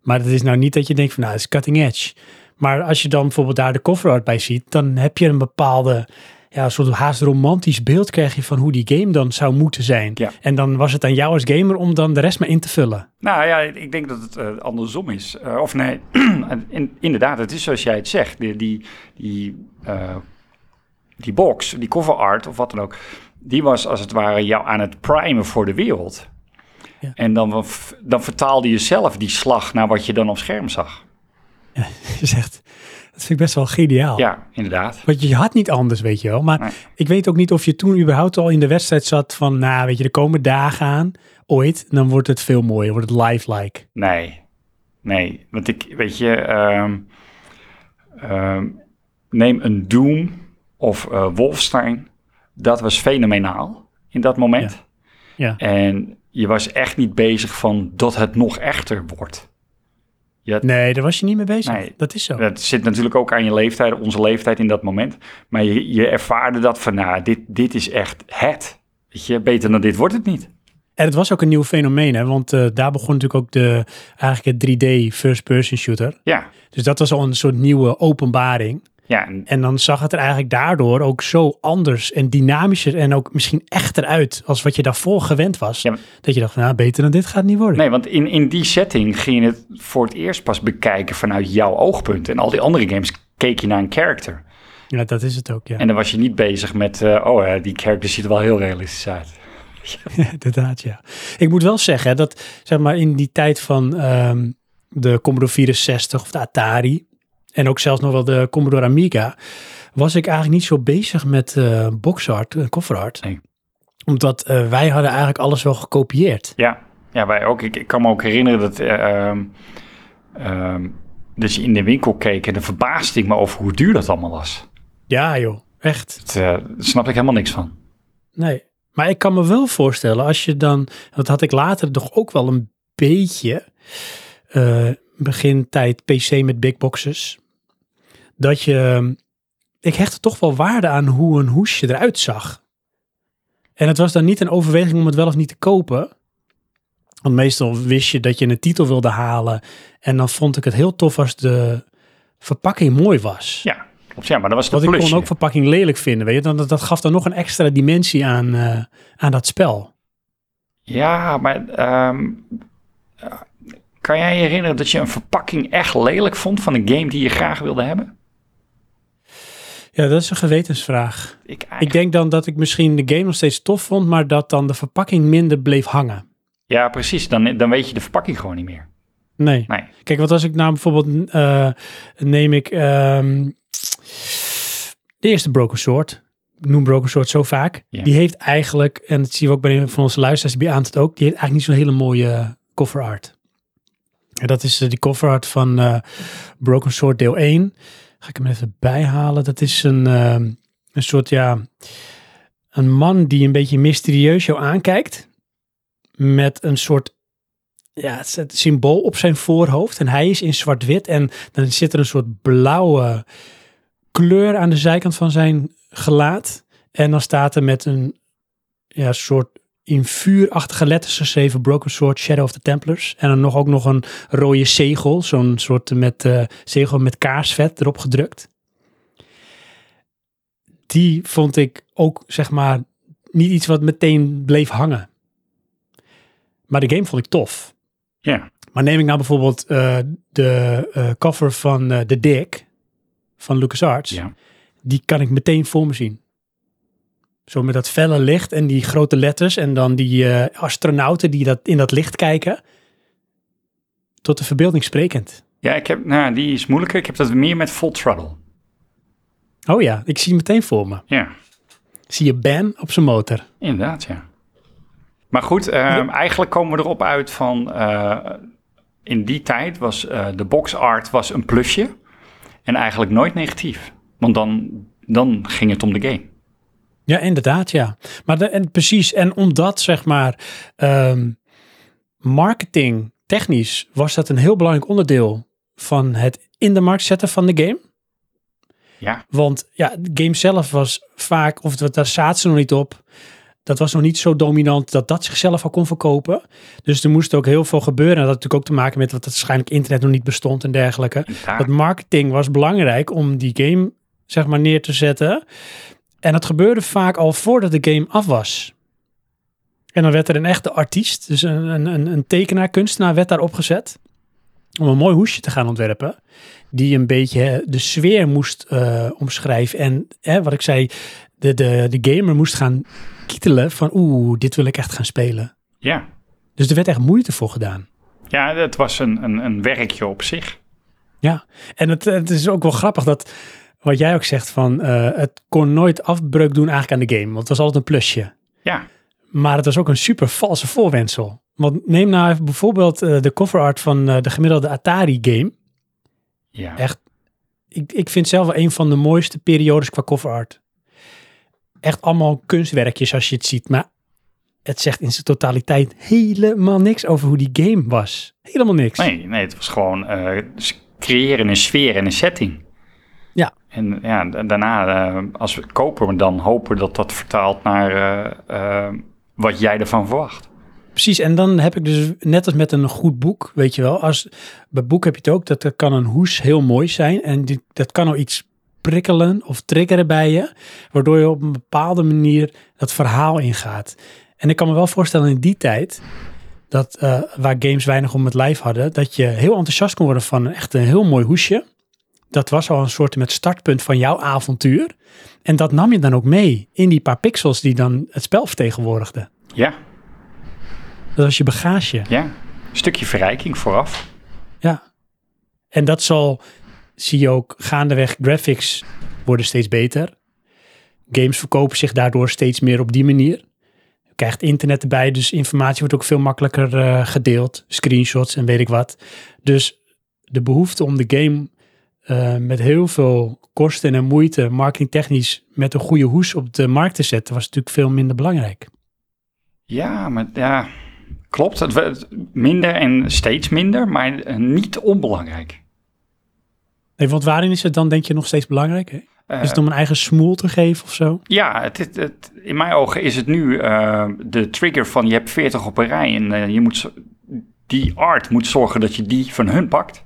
Maar het is nou niet dat je denkt van, nou, het is cutting edge. Maar als je dan bijvoorbeeld daar de cover art bij ziet, dan heb je een bepaalde, ja, een soort haast romantisch beeld krijg je van hoe die game dan zou moeten zijn. Ja. En dan was het aan jou als gamer om dan de rest maar in te vullen. Nou ja, ik denk dat het eh, andersom is. Eh, of nee, in, inderdaad, het is zoals jij het zegt. Die, die, die, eh, die box, die cover art of wat dan ook, die was als het ware jou aan het primen voor de wereld. Ja. En dan, dan vertaalde je zelf die slag naar wat je dan op scherm zag. Je zegt, dat vind ik best wel geniaal. Ja, inderdaad. Want je had niet anders, weet je wel. Maar Nee. ik weet ook niet of je toen überhaupt al in de wedstrijd zat van, nou, weet je, er komen dagen aan, ooit, dan wordt het veel mooier, wordt het lifelike. Nee, nee. Want ik, weet je, ehm, ehm, neem een Doom of eh, Wolfenstein. Dat was fenomenaal in dat moment. Ja. En je was echt niet bezig van dat het nog echter wordt. Had- Nee, daar was je niet mee bezig. Nee. Dat is zo. Dat zit natuurlijk ook aan je leeftijd, onze leeftijd in dat moment. Maar je, je ervaarde dat van, nou, dit, dit is echt het. Weet je, beter dan dit wordt het niet. En het was ook een nieuw fenomeen, hè? want eh, daar begon natuurlijk ook de, eigenlijk het 3D first-person shooter. Ja, Dus dat was al een soort nieuwe openbaring. Ja en En dan zag het er eigenlijk daardoor ook zo anders en dynamischer en ook misschien echter uit als wat je daarvoor gewend was. Ja, maar- Dat je dacht van, nou, beter dan dit gaat het niet worden. Nee, want in, in die setting ging je het voor het eerst pas bekijken vanuit jouw oogpunt. En al die andere games keek je naar een character. Ja, dat is het ook, ja. En dan was je niet bezig met, eh, oh, eh, die character ziet er wel heel realistisch uit. Inderdaad, ja. Ik moet wel zeggen dat, zeg maar, in die tijd van ehm, de Commodore 64 of de Atari en ook zelfs nog wel de Commodore Amiga, was ik eigenlijk niet zo bezig met eh boxart en cover art. Nee. Omdat eh, wij hadden eigenlijk alles wel gekopieerd. Ja, ja wij ook. Ik, ik kan me ook herinneren dat, eh, dat je in de winkel keek en dan verbaasde ik me over hoe duur dat allemaal was. Ja joh, echt. Eh, daar snap ik helemaal niks van. Nee. Maar ik kan me wel voorstellen als je dan, dat had ik later toch ook wel een beetje, eh begin tijd PC met big boxes, dat je, ik hechtte toch wel waarde aan hoe een hoesje eruit zag. En het was dan niet een overweging om het wel of niet te kopen. Want meestal wist je dat je een titel wilde halen. En dan vond ik het heel tof als de verpakking mooi was. Ja, klopt. Ja, maar dat was de Want ik kon ook verpakking lelijk vinden, weet je. Dan, dat, dat gaf dan nog een extra dimensie aan, eh, aan dat spel. Ja, maar ehm, eh, kan jij je herinneren dat je een verpakking echt lelijk vond van een game die je graag wilde hebben? Ja, dat is een gewetensvraag. Ik, Ik denk dan dat ik misschien de game nog steeds tof vond, maar dat dan de verpakking minder bleef hangen. Ja, precies. Dan, dan weet je de verpakking gewoon niet meer. Nee. Nee. Kijk, wat als ik nou bijvoorbeeld, eh, neem ik ehm, de eerste Broken Sword. Ik noem Broken Sword zo vaak. Die heeft eigenlijk, en dat zien we ook bij een van onze luisteraars, die beaamt het ook, die heeft eigenlijk niet zo'n hele mooie cover art. En dat is eh, die cover art van eh, Broken Sword deel 1. Ga ik hem even bijhalen. Dat is een, ehm, een soort, ja, een man die een beetje mysterieus jou aankijkt. Met een soort ja, het symbool op zijn voorhoofd. En hij is in zwart-wit. En dan zit er een soort blauwe kleur aan de zijkant van zijn gelaat. En dan staat er met een ja, soort in vuurachtige letters geschreven Broken Sword Shadow of the Templars. En dan nog ook nog een rode zegel. Zo'n soort met eh, zegel met kaarsvet erop gedrukt. Die vond ik ook, zeg maar, niet iets wat meteen bleef hangen. Maar de game vond ik tof. Ja, Maar neem ik nou bijvoorbeeld eh, de eh, cover van The Dick van LucasArts. ja. Die kan ik meteen voor me zien. Zo met dat felle licht en die grote letters en dan die eh, astronauten die dat, in dat licht kijken. Tot de verbeelding sprekend. Ja, ik heb, nou, die is moeilijker. Ik heb dat meer met Full Throttle. Oh ja, ik zie hem meteen voor me. Ja, zie je Ben op zijn motor. inderdaad, ja. Maar goed, ehm, eigenlijk komen we erop uit van... eh, in die tijd was eh, de box art was een plusje. En eigenlijk nooit negatief. Want dan, dan ging het om de game. Ja, inderdaad, ja. Maar de, en precies, en omdat zeg maar ehm, marketing technisch was dat een heel belangrijk onderdeel van het in de markt zetten van de game. Ja, Want ja, de game zelf was vaak, of het- daar zaten ze nog niet op. Dat was nog niet zo dominant dat dat zichzelf al kon verkopen. Dus er moest ook heel veel gebeuren. En dat had natuurlijk ook te maken met dat het waarschijnlijk internet nog niet bestond en dergelijke. inderdaad. Dat marketing was belangrijk om die game zeg maar neer te zetten. En dat gebeurde vaak al voordat de game af was. En dan werd er een echte artiest, dus een, een, een, tekenaar, kunstenaar, werd daar opgezet. Om een mooi hoesje te gaan ontwerpen. Die een beetje de sfeer moest eh, omschrijven. En hè, wat ik zei, de, de, de gamer moest gaan kietelen van oeh, dit wil ik echt gaan spelen. Ja, Dus er werd echt moeite voor gedaan. ja het was een, een, een werkje op zich. Ja, en het, het is ook wel grappig dat wat jij ook zegt van eh, het kon nooit afbreuk doen eigenlijk aan de game, want het was altijd een plusje. Ja, Maar het was ook een super valse voorwendsel. Want neem nou even bijvoorbeeld eh, de cover art van eh, de gemiddelde Atari game. ja. Echt, ik, ik vind zelf wel een van de mooiste periodes qua cover art. Echt allemaal kunstwerkjes als je het ziet, maar het zegt in zijn totaliteit helemaal niks over hoe die game was. Helemaal niks. Nee, nee, het was gewoon creëren een sfeer en een setting. En ja, da- daarna, eh, als we kopen, dan hopen dat dat vertaalt naar eh, eh, wat jij ervan verwacht. Precies, en dan heb ik dus net als met een goed boek, weet je wel, als bij boek heb je het ook, dat er kan een hoes heel mooi zijn en die, dat kan al iets prikkelen of triggeren bij je, waardoor je op een bepaalde manier dat verhaal ingaat. En ik kan me wel voorstellen in die tijd, dat waar games weinig om het lijf hadden, dat je heel enthousiast kon worden van echt een heel mooi hoesje. Dat was al een soort met startpunt van jouw avontuur. En dat nam je dan ook mee in die paar pixels die dan het spel vertegenwoordigden. Ja, Dat was je bagage. ja. Een stukje verrijking vooraf. Ja. En dat zal, zie je ook gaandeweg, graphics worden steeds beter. Games verkopen zich daardoor steeds meer op die manier. Je krijgt internet erbij, dus informatie wordt ook veel makkelijker eh, gedeeld. Screenshots en weet ik wat. Dus de behoefte om de game eh, met heel veel kosten en moeite, marketingtechnisch, met een goede hoes op de markt te zetten, was natuurlijk veel minder belangrijk. Ja, maar ja, klopt. Het werd minder en steeds minder, maar eh, niet onbelangrijk. Nee, want waarin is het dan, denk je, nog steeds belangrijk? Hè? Eh, Is het om een eigen smoel te geven of zo? Ja, het, het, het- in mijn ogen is het nu eh, de trigger van je hebt 40 op een rij en eh, je moet, die art moet zorgen dat je die van hun pakt.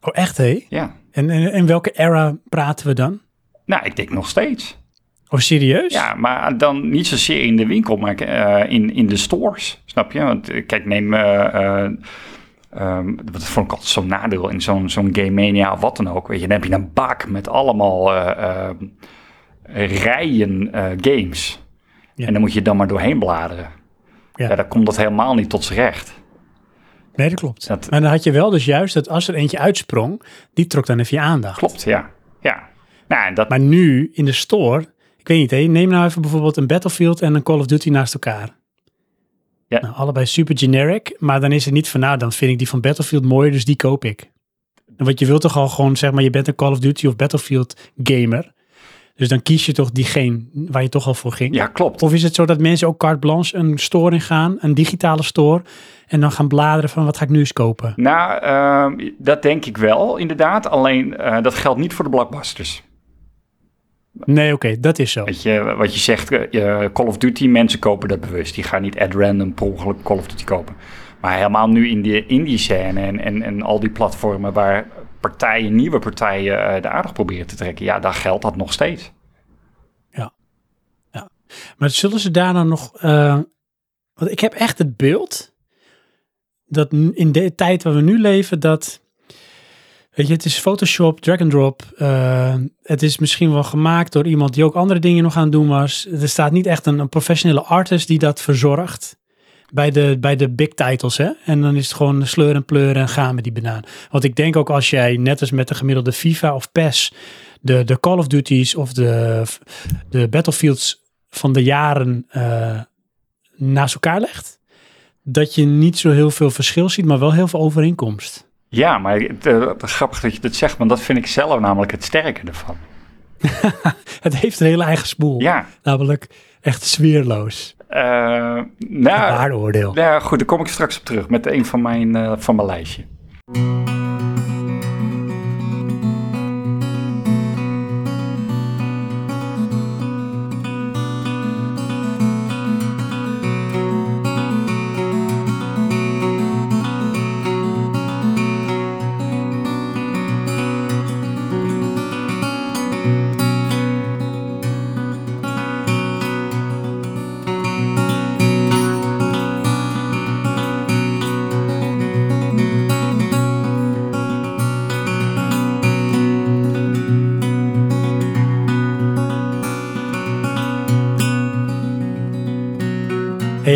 Oh, echt hé? Ja, En in, welke era praten we dan? nou, ik denk nog steeds. Oh, serieus? Ja, maar dan niet zozeer in de winkel, maar eh, in, in de stores, snap je? Want eh, kijk, neem, eh, ehm, dat vond ik altijd zo'n nadeel in zo'n zo'n Game Mania of wat dan ook. Weet je, dan heb je een bak met allemaal rijen games. Ja. En dan moet je dan maar doorheen bladeren. Ja. Ja. dan komt dat helemaal niet tot z'n recht. Nee, dat klopt. Dat Maar dan had je wel dus juist dat als er eentje uitsprong, die trok dan even je aandacht. klopt, ja. Ja, nou, en dat, Maar nu in de store, ik weet niet, hé, neem nou even bijvoorbeeld een Battlefield en een Call of Duty naast elkaar. Ja. Nou, allebei super generic, maar dan is het niet van, nou, dan vind ik die van Battlefield mooier, dus die koop ik. En wat je wilt toch al gewoon, zeg maar, je bent een Call of Duty of Battlefield gamer. Dus dan kies je toch diegene waar je toch al voor ging. ja, klopt. Of is het zo dat mensen ook carte blanche een store in gaan, een digitale store, en dan gaan bladeren van wat ga ik nu eens kopen? Nou, ehm, dat denk ik wel, inderdaad. Alleen, eh, dat geldt niet voor de blockbusters. Nee, oké, dat is zo. Weet je, wat je zegt, eh, Call of Duty, mensen kopen dat bewust. Die gaan niet at random per ongeluk Call of Duty kopen. Maar helemaal nu in de indie scène en, en, en al die platformen waar partijen, nieuwe partijen eh, de aardig proberen te trekken. Ja, daar geldt dat nog steeds. Maar zullen ze daar dan nog... eh, want ik heb echt het beeld dat in de tijd waar we nu leven, dat... Weet je, het is Photoshop, drag and drop. eh, het is misschien wel gemaakt door iemand die ook andere dingen nog aan het doen was. Er staat niet echt een, een professionele artist die dat verzorgt. Bij de, bij de big titles, hè. En dan is het gewoon sleur en pleuren en gaan met die banaan. Want ik denk ook als jij, net als met de gemiddelde FIFA of PES, de, de Call of Duties of de, de Battlefields van de jaren eh, naast elkaar legt, dat je niet zo heel veel verschil ziet, maar wel heel veel overeenkomst. Ja, maar het, eh, het grappig dat je dat zegt, want dat vind ik zelf namelijk het sterke ervan. Het heeft een hele eigen spoel. Ja, Namelijk echt sfeerloos. Eh nou, Waardeoordeel. ja, goed, daar kom ik straks op terug met een van mijn, eh, van mijn lijstje.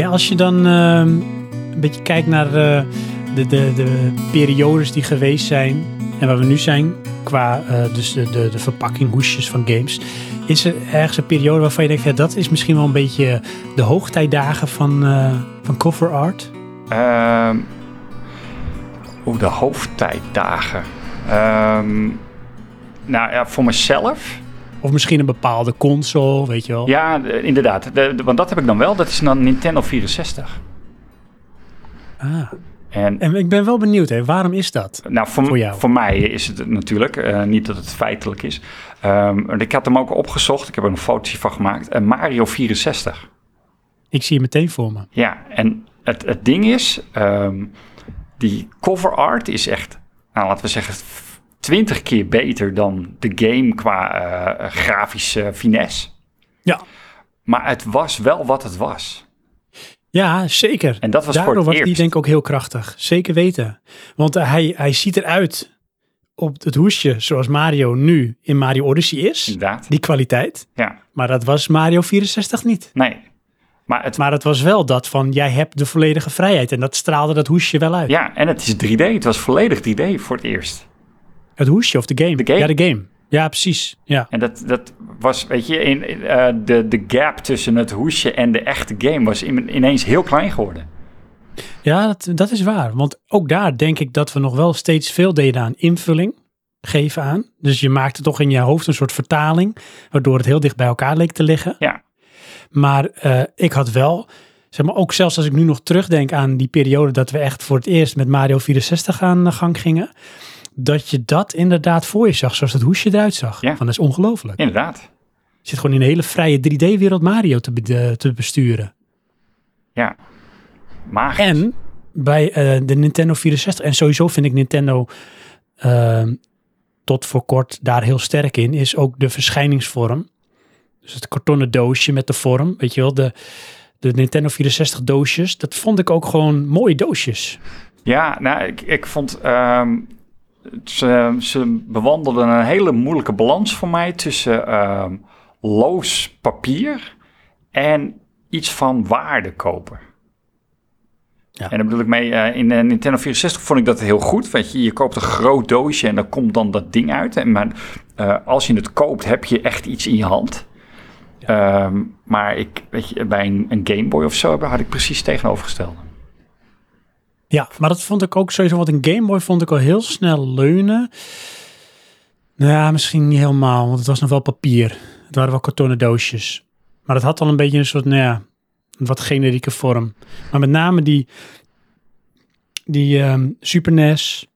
Als je dan ehm, een beetje kijkt naar eh, de, de, de periodes die geweest zijn en waar we nu zijn, qua eh, dus de, de, de verpakking, hoesjes van games. Is er ergens een periode waarvan je denkt, dat is misschien wel een beetje de hoogtijdagen van, eh, van cover art? Ehm Oeh, de hoofdtijddagen. Ehm, nou ja, voor mezelf. Of misschien een bepaalde console, weet je wel? Ja, de- inderdaad. De, de- want dat heb ik dan wel. Dat is dan Nintendo 64. Ah. En En ik ben wel benieuwd, hè, waarom is dat? nou, voor, Voor jou. voor mij is het natuurlijk, eh, niet dat het feitelijk is. Ehm, ik had hem ook opgezocht. Ik heb er een fotootje van gemaakt. En Mario 64. Ik zie je meteen voor me. Ja, en het, het ding is, ehm, die cover art is echt, nou, laten we zeggen, twintig keer beter dan de game qua eh, grafische finesse. Ja. Maar het was wel wat het was. Ja, zeker. En dat was Daardoor voor het was die eerst. denk ik ook heel krachtig. Zeker weten. Want eh, hij, hij ziet eruit op het hoesje zoals Mario nu in Mario Odyssey is. Inderdaad. Die kwaliteit. Ja, Maar dat was Mario 64 niet. nee. Maar het, Maar het was wel dat van, jij hebt de volledige vrijheid. En dat straalde dat hoesje wel uit. ja, en het is 3D. Het was volledig 3D voor het eerst. Het hoesje of de game. De game. Ja, de game. Ja, precies. Ja. En dat, dat was, weet je, in, eh, de, de gap tussen het hoesje en de echte game was in- ineens heel klein geworden. Ja, dat, dat is waar. Want ook daar denk ik dat we nog wel steeds veel deden aan invulling geven aan. Dus je maakte toch in je hoofd een soort vertaling, waardoor het heel dicht bij elkaar leek te liggen. Ja, Maar eh, ik had wel, zeg maar, ook zelfs als ik nu nog terugdenk aan die periode dat we echt voor het eerst met Mario 64 aan de gang gingen, dat je dat inderdaad voor je zag, zoals het hoesje eruit zag. Ja. Van dat is ongelooflijk. inderdaad. Je zit gewoon in een hele vrije 3D-wereld Mario te, be- te besturen. Ja. Maar En bij eh, de Nintendo 64, en sowieso vind ik Nintendo ehm, tot voor kort daar heel sterk in, is ook de verschijningsvorm. Dus het kartonnen doosje met de vorm, weet je wel, de, de Nintendo 64 doosjes, dat vond ik ook gewoon mooie doosjes. Ja, nou, ik, ik vond. ehm, ze, ze bewandelden een hele moeilijke balans voor mij tussen ehm, loos papier en iets van waarde kopen. Ja. En daar bedoel ik mee, eh, in de Nintendo 64 vond ik dat heel goed. Weet je, je koopt een groot doosje en dan komt dan dat ding uit. En maar eh, als je het koopt, heb je echt iets in je hand. Ehm, maar ik, weet je, bij een, een Game Boy of zo had ik precies tegenovergestelde. Ja, maar dat vond ik ook sowieso, want een Game Boy vond ik al heel snel leunen. Nou ja, misschien niet helemaal, want het was nog wel papier. Het waren wel kartonnen doosjes. Maar het had al een beetje een soort, nou ja, wat generieke vorm. Maar met name die, die ehm, Super NES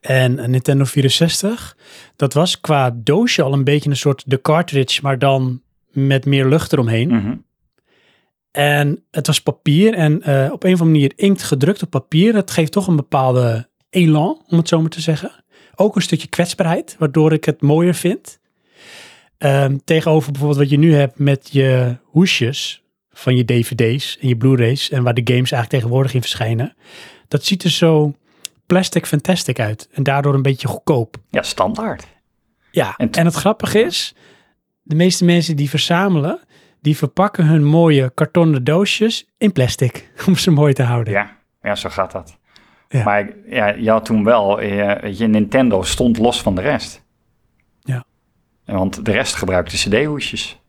en een Nintendo 64, dat was qua doosje al een beetje een soort de cartridge, maar dan met meer lucht eromheen. Mhm. En het was papier en eh, op een of andere manier inkt gedrukt op papier. Dat geeft toch een bepaalde elan, om het zo maar te zeggen. Ook een stukje kwetsbaarheid, waardoor ik het mooier vind. Ehm, tegenover bijvoorbeeld wat je nu hebt met je hoesjes van je dvd's en je blu-rays en waar de games eigenlijk tegenwoordig in verschijnen. Dat ziet er zo plastic fantastic uit en daardoor een beetje goedkoop. Ja, standaard. Ja, En en, het grappige is, de meeste mensen die verzamelen, die verpakken hun mooie kartonnen doosjes in plastic. Om ze mooi te houden. Ja, ja zo gaat dat. Ja. Maar ja, je had toen wel, eh, je, Nintendo stond los van de rest. Ja. Want de rest gebruikte cd-hoesjes.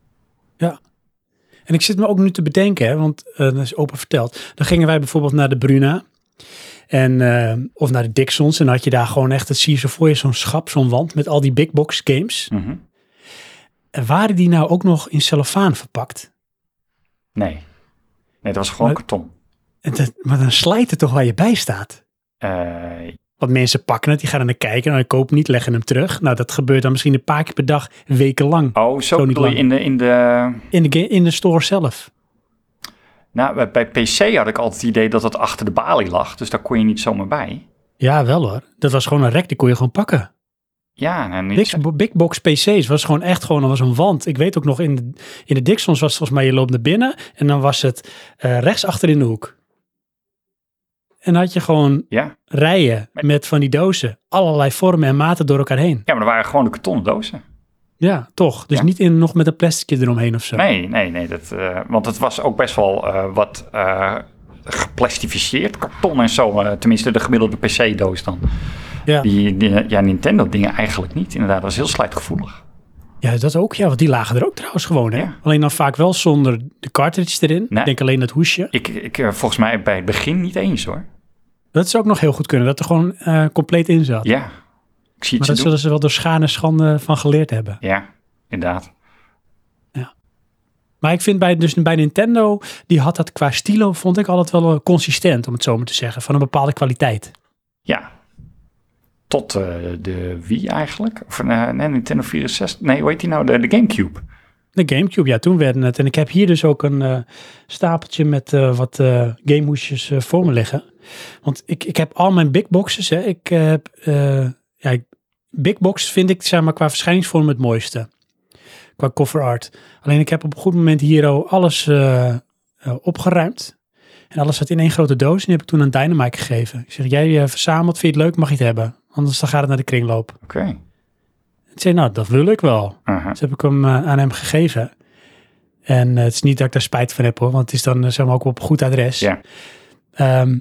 En ik zit me ook nu te bedenken, hè, want eh, dat is open verteld. Dan gingen wij bijvoorbeeld naar de Bruna. En, eh, of naar de Dixons. En dan had je daar gewoon echt, dat zie je zo voor je, zo'n schap, zo'n wand met al die big box games. Mhm. En waren die nou ook nog in cellofaan verpakt? Nee. Nee, dat was gewoon Maar- karton. En dat, maar dan slijt het toch waar je bij staat. Eh, Want mensen pakken het, die gaan er naar kijken. Nou, ik koop niet, leggen hem terug. Nou, dat gebeurt dan misschien een paar keer per dag, wekenlang. oh, zo, Zo bedoel je in de, in de... In de, in de store zelf. Nou, bij- bij PC had ik altijd het idee dat het achter de balie lag. Dus daar kon je niet zomaar bij. Ja, wel hoor. Dat was gewoon een rek, die kon je gewoon pakken. Ja, en niet Big, big box PC's was gewoon echt gewoon, er was een wand. Ik weet ook nog, in de, in de Dixons was het volgens mij, je loopt naar binnen en dan was het eh, rechts achter in de hoek. En dan had je gewoon Ja. rijen met van die dozen, allerlei vormen en maten door elkaar heen. ja, maar dat waren gewoon de kartonnen dozen. Ja, toch. Dus Ja. niet in, nog met een plasticje eromheen of zo. Nee, nee, nee. Dat, eh, want het was ook best wel eh, wat geplastificeerd karton en zo. tenminste, de gemiddelde PC-doos dan. Ja. Die, die, ja, Nintendo-dingen eigenlijk niet. Inderdaad, dat was heel slijtgevoelig. ja, dat ook. Ja, want die lagen er ook trouwens gewoon. Hè? Ja. Alleen dan vaak wel zonder de cartridge erin. Nee. Ik denk alleen dat hoesje. Ik, ik eh, volgens mij bij het begin niet eens hoor. Dat zou ook nog heel goed kunnen, dat er gewoon eh, compleet in zat. Ja, ik zie maar het dat ze doen. zullen ze wel door schade en schande van geleerd hebben. Ja, inderdaad. Maar ik vind bij, dus bij Nintendo, die had dat qua stilo, vond ik altijd wel eh, consistent, om het zo maar te zeggen. Van een bepaalde kwaliteit. Ja. Tot eh, de Wii eigenlijk. Of eh, nee, Nintendo 64. Nee, hoe heet die nou? De, Gamecube. De Gamecube, ja, toen werden het. En ik heb hier dus ook een eh, stapeltje met wat eh gamehoesjes eh, voor me liggen. Want ik, ik heb al mijn big boxes. Hè. Ik heb, ja, big box vind ik zeg maar qua verschijningsvorm het mooiste. Qua cover art. Alleen ik heb op een goed moment hier al alles opgeruimd. En alles zat in één grote doos. En die heb ik toen aan Dynamite gegeven. Ik zeg, jij verzamelt, vind je het leuk, mag je het hebben. Anders dan gaat het naar de kringloop. Oké. Ik zei, nou, dat wil ik wel. Dus heb ik hem eh, aan hem gegeven. En eh, het is niet dat ik daar spijt van heb hoor, want het is dan eh, zeg maar ook op goed adres. Ja. Ehm,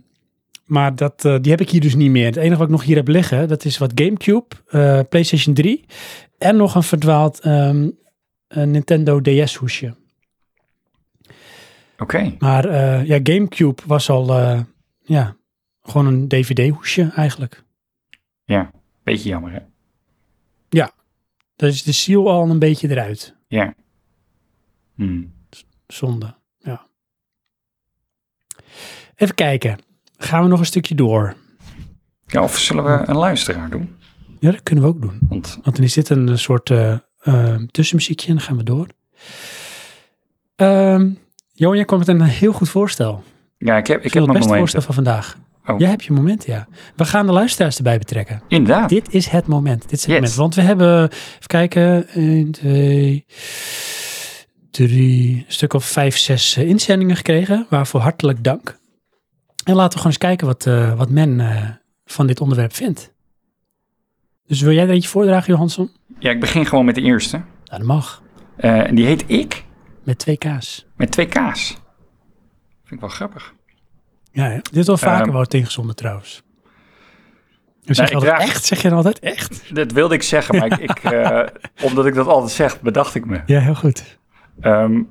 maar dat, die heb ik hier dus niet meer. Het enige wat ik nog hier heb liggen, dat is wat Gamecube, PlayStation 3 en nog een verdwaald ehm, een Nintendo DS hoesje. Oké. Maar ja, Gamecube was al ja, gewoon een DVD hoesje eigenlijk. Ja, beetje jammer hè. Dan is de seal al een beetje eruit. Ja. Hmm. Zonde, ja. Even kijken. Gaan we nog een stukje door? Ja, of zullen we een luisteraar doen? Ja, dat kunnen we ook doen. Want Want dan is dit een soort eh, eh, tussenmuziekje en dan gaan we door. Ehm Johan, jij kwam met een heel goed voorstel. ja, ik heb, ik Ik heb het beste voorstel van vandaag. Oh. Jij hebt je moment, ja. We gaan de luisteraars erbij betrekken. Inderdaad. Dit is het moment. Dit is het Yes. moment. Want we hebben, even kijken, 1, 2, 3, een stuk of 5, 6 inzendingen gekregen. Waarvoor hartelijk dank. En laten we gewoon eens kijken wat, eh, wat men eh, van dit onderwerp vindt. Dus wil jij er eentje voordragen, Johansson? Ja, ik begin gewoon met de eerste. Dat mag. Eh, en die heet Ik, Met twee K's. met twee K's. Vind ik wel grappig. Ja, dit is wel vaker Ehm. wordt ingezonden trouwens. Zeg je altijd echt? Zeg je dan altijd echt? Dat wilde ik zeggen, maar ik, ik, eh, omdat ik dat altijd zeg, bedacht ik me. Ja, heel goed. Ehm,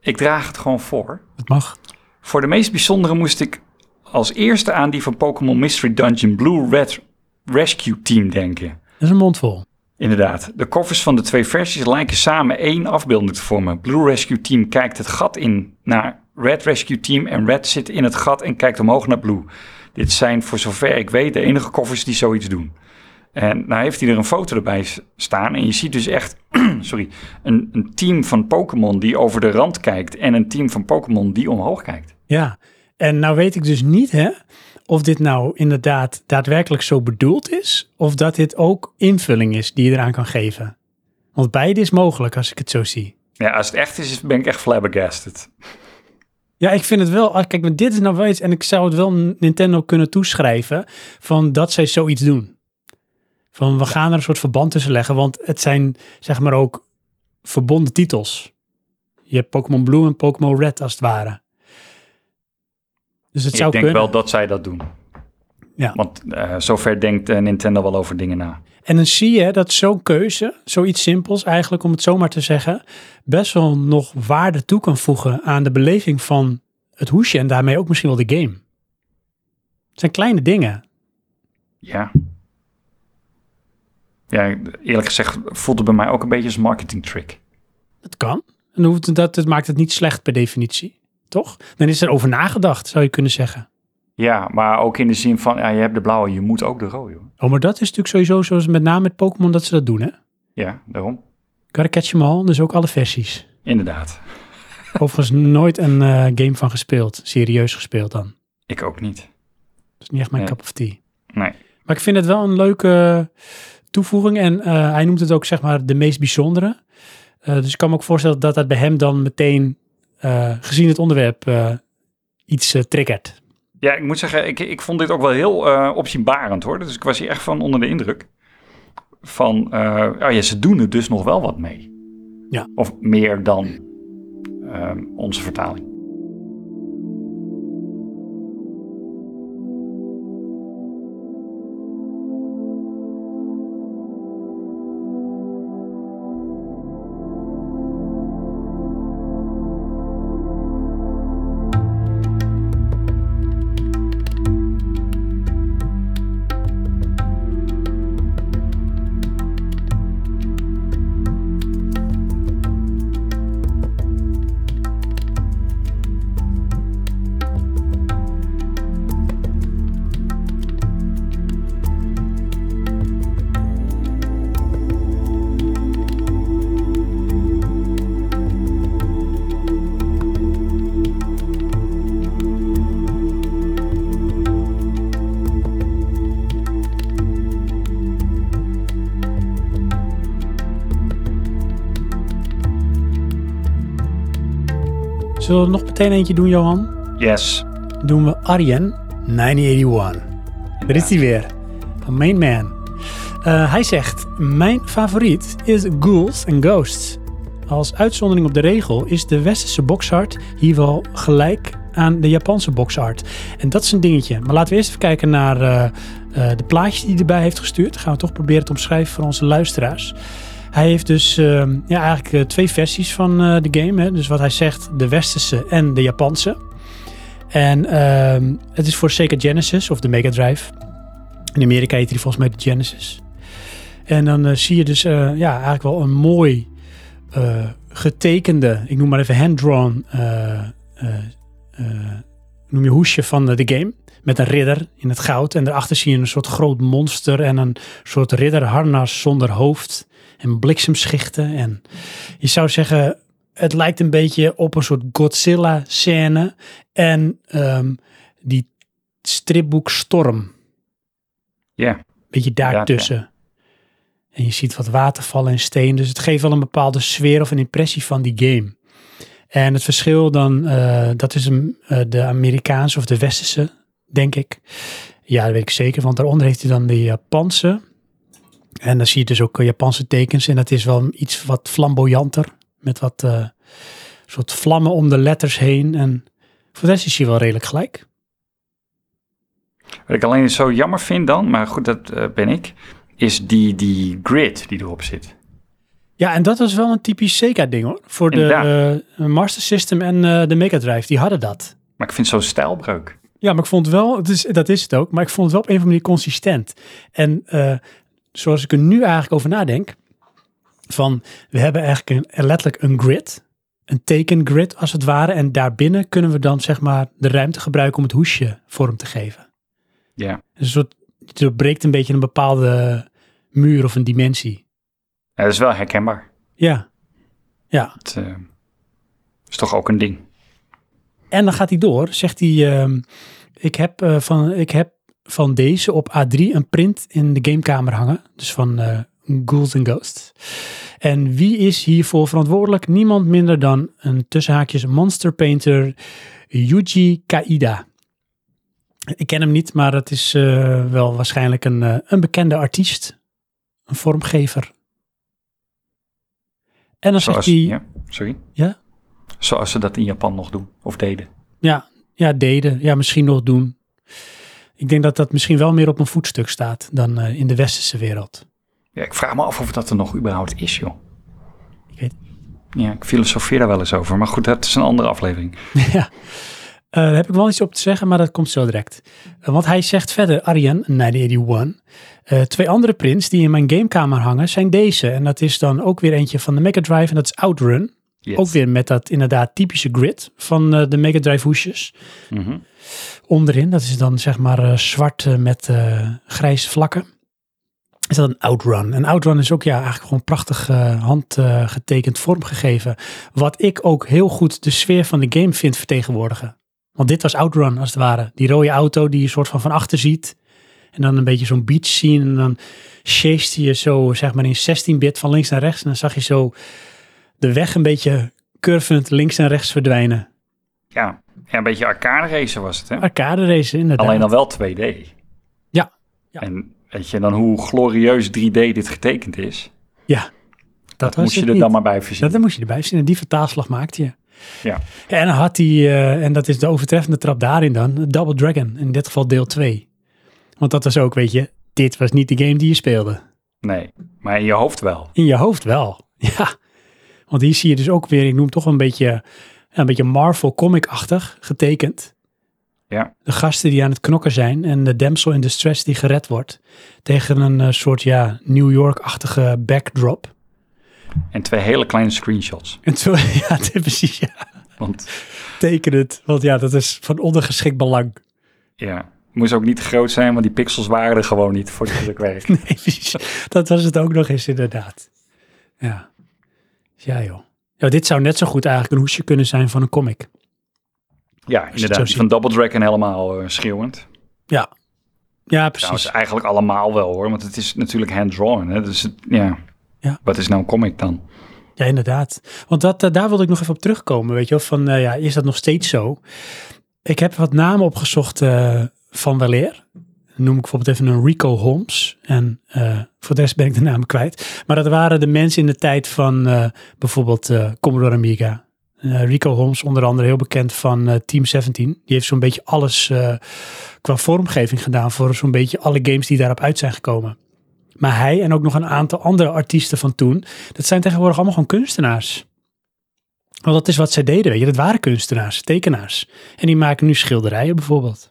ik draag het gewoon voor. Dat mag. Voor de meest bijzondere moest ik als eerste aan die van Pokémon Mystery Dungeon Blue Red Rescue Team denken. Dat is een mond vol. Inderdaad, de covers van de twee versies lijken samen één afbeelding te vormen. Blue Rescue Team kijkt het gat in naar Red Rescue Team en Red zit in het gat en kijkt omhoog naar Blue. Dit zijn voor zover ik weet de enige covers die zoiets doen. En nou heeft hij er een foto erbij staan en je ziet dus echt sorry, een, een team van Pokémon die over de rand kijkt en een team van Pokémon die omhoog kijkt. Ja, en nou weet ik dus niet hè, of dit nou inderdaad daadwerkelijk zo bedoeld is, of dat dit ook invulling is die je eraan kan geven. Want beide is mogelijk als ik het zo zie. Ja, als het echt is, ben ik echt flabbergasted. Ja, ik vind het wel, ah, kijk, maar dit is nou wel iets, en ik zou het wel Nintendo kunnen toeschrijven, van dat zij zoiets doen. Van we gaan er een soort verband tussen leggen, want het zijn zeg maar ook verbonden titels. Je hebt Pokémon Blue en Pokémon Red als het ware. Dus het zou Ik denk kunnen. wel dat zij dat doen. Ja. Want eh, zover denkt eh, Nintendo wel over dingen na. En dan zie je dat zo'n keuze, zoiets simpels eigenlijk om het zomaar te zeggen, best wel nog waarde toe kan voegen aan de beleving van het hoesje en daarmee ook misschien wel de game. Het zijn kleine dingen. Ja. Ja, eerlijk gezegd voelt het bij mij ook een beetje als een marketing trick. Het kan. En dat, het maakt het niet slecht per definitie. Toch? Dan is er over nagedacht, zou je kunnen zeggen. Ja, maar ook in de zin van, ja, je hebt de blauwe, je moet ook de rode. hoor. Oh, maar dat is natuurlijk sowieso zoals met name met Pokémon dat ze dat doen, hè? Ja, daarom. Gotta catch 'em all, dus ook alle versies. Inderdaad. Overigens nooit een eh, game van gespeeld. Serieus gespeeld dan. Ik ook niet. Dat is niet echt mijn Nee. cup of tea. Nee. Maar ik vind het wel een leuke toevoeging. En eh, hij noemt het ook zeg maar de meest bijzondere. Eh, dus ik kan me ook voorstellen dat dat bij hem dan meteen, gezien het onderwerp, iets triggert. Ja, ik moet zeggen, ik, ik vond dit ook wel heel eh, opzienbarend hoor. Dus ik was hier echt van onder de indruk. Van, eh, oh ja, ze doen er dus nog wel wat mee. Ja. Of meer dan ehm, onze vertaling. Zullen we er nog meteen eentje doen, Johan? Yes. Dan doen we Arjen 981. Daar is hij weer. Van Main Man. Eh, hij zegt, mijn favoriet is Ghouls and Ghosts. Als uitzondering op de regel is de westerse boxart hier wel gelijk aan de Japanse boxart. En dat is een dingetje. Maar laten we eerst even kijken naar eh, eh, de plaatjes die hij erbij heeft gestuurd. Gaan we toch proberen te omschrijven voor onze luisteraars. Hij heeft dus ehm, ja, eigenlijk eh, twee versies van eh, de game. Hè. Dus wat hij zegt, de westerse en de Japanse. En ehm, het is voor Sega Genesis of de Mega Drive. In Amerika heet die volgens mij de Genesis. En dan eh, zie je dus ja, eigenlijk wel een mooi getekende, ik noem maar even hand-drawn, noem je hoesje van de game. Met een ridder in het goud. En daarachter zie je een soort groot monster en een soort ridderharnas zonder hoofd. En bliksemschichten. En je zou zeggen, het lijkt een beetje op een soort Godzilla-scène. En ehm, die stripboek Storm. Ja. Beetje daartussen. En je ziet wat watervallen en steen. Dus het geeft wel een bepaalde sfeer of een impressie van die game. En het verschil dan, eh, dat is een, eh, de Amerikaanse of de Westerse, denk ik. Ja, dat weet ik zeker, want daaronder heeft hij dan de Japanse. En dan zie je dus ook eh, Japanse tekens. En dat is wel iets wat flamboyanter. Met wat eh, soort vlammen om de letters heen. En voor de rest is hij wel redelijk gelijk. Wat ik alleen zo jammer vind dan, maar goed, dat eh, ben ik, is die, die grid die erop zit. Ja, en dat was wel een typisch Sega-ding hoor. Voor de Master System en de Mega Drive, die hadden dat. Maar ik vind het zo'n stijlbreuk. Ja, maar ik vond wel, het is, dat is het ook, maar ik vond het wel op een of andere manier consistent. En zoals ik er nu eigenlijk over nadenk, van we hebben eigenlijk een, letterlijk een grid, een tekengrid als het ware, en daarbinnen kunnen we dan zeg maar de ruimte gebruiken om het hoesje vorm te geven. Ja. Dus een soort, het doorbreekt een beetje een bepaalde muur of een dimensie. ja, dat is wel herkenbaar. Ja, ja. Het eh, is toch ook een ding. En dan gaat hij door, zegt hij, ehm, ik, heb, eh, van, ik heb van deze op A3 een print in de gamekamer hangen. Dus van eh Ghouls and Ghosts. En wie is hiervoor verantwoordelijk? Niemand minder dan een tussenhaakjes monster painter Yuji Kaida. Ik ken hem niet, maar het is eh, wel waarschijnlijk een, eh, een bekende artiest. Een vormgever. En dan Zoals, zegt hij... ja, sorry. Ja? Zoals ze dat in Japan nog doen, of deden. Ja, ja, deden. Ja, misschien nog doen. Ik denk dat dat misschien wel meer op een voetstuk staat dan eh, in de westerse wereld. Ja, ik vraag me af of dat er nog überhaupt is, joh. Ik weet Ja, ik filosofeer daar wel eens over. Maar goed, dat is een andere aflevering. ja. Eh, daar heb ik wel iets op te zeggen, maar dat komt zo direct. Eh, want hij zegt verder, Arjen, 981. eh, twee andere prints die in mijn gamekamer hangen zijn deze. En dat is dan ook weer eentje van de Mega Drive en dat is Outrun. Yes. Ook weer met dat inderdaad typische grid van de Mega Drive hoesjes. Mhm. Onderin, dat is dan zeg maar eh, zwart eh, met eh, grijze vlakken. Is dat een Outrun. En Outrun is ook ja, eigenlijk gewoon prachtig handgetekend vormgegeven. Wat ik ook heel goed de sfeer van de game vind vertegenwoordigen. Want dit was Outrun als het ware. Die rode auto die je soort van van achter ziet. En dan een beetje zo'n beach scene. En dan chased je zo zeg maar in 16-bit van links naar rechts. En dan zag je zo de weg een beetje curvend links en rechts verdwijnen. Ja. Ja, een beetje arcade racer was het, hè? Arcade race inderdaad. Alleen dan wel 2D. Ja. Ja. En weet je dan hoe glorieus 3D dit getekend is? Ja, dat, Dat moest je er niet. dan maar bij Dat, verzinnen. daar moest je erbij zien. En die vertaalslag maakte je. Ja. En dan had hij, eh, en dat is de overtreffende trap daarin dan, Double Dragon. In dit geval deel 2. Want dat was ook, weet je, dit was niet de game die je speelde. Nee, maar in je hoofd wel. In je hoofd wel. Ja. Want hier zie je dus ook weer, ik noem toch een beetje, een beetje Marvel comic-achtig getekend. Ja. De gasten die aan het knokken zijn en de damsel in distress die gered wordt. Tegen een eh, soort, ja, New York-achtige backdrop. En twee hele kleine screenshots. En zo, ja, precies, ja. Want Teken het, want ja, dat is van ondergeschikt belang. ja, moest ook niet te groot zijn, want die pixels waren er gewoon niet voor het. Nee, precies. Dat was het ook nog eens inderdaad. Ja. Ja, joh. Ja, dit zou net zo goed eigenlijk een hoesje kunnen zijn van een comic. Ja, inderdaad. Die van Double Dragon helemaal eh, schreeuwend. Ja. Ja, precies. Trouwens, eigenlijk allemaal wel hoor, want het is natuurlijk hand-drawn. Hè? Dus het, ja. Ja. wat is nou een comic dan? Ja, inderdaad. Want dat, eh, daar wilde ik nog even op terugkomen. Weet je wel, van eh, ja, is dat nog steeds zo? Ik heb wat namen opgezocht van weleer. Noem ik bijvoorbeeld even een Rico Holmes. En eh, voor de rest ben ik de namen kwijt. Maar dat waren de mensen in de tijd van eh, bijvoorbeeld eh, Commodore Amiga. Rico Holmes, onder andere heel bekend van Team 17. Die heeft zo'n beetje alles qua vormgeving gedaan voor zo'n beetje alle games die daarop uit zijn gekomen. Maar hij en ook nog een aantal andere artiesten van toen, dat zijn tegenwoordig allemaal gewoon kunstenaars. Want dat is wat zij deden, weet je. Dat waren kunstenaars, tekenaars. En die maken nu schilderijen bijvoorbeeld.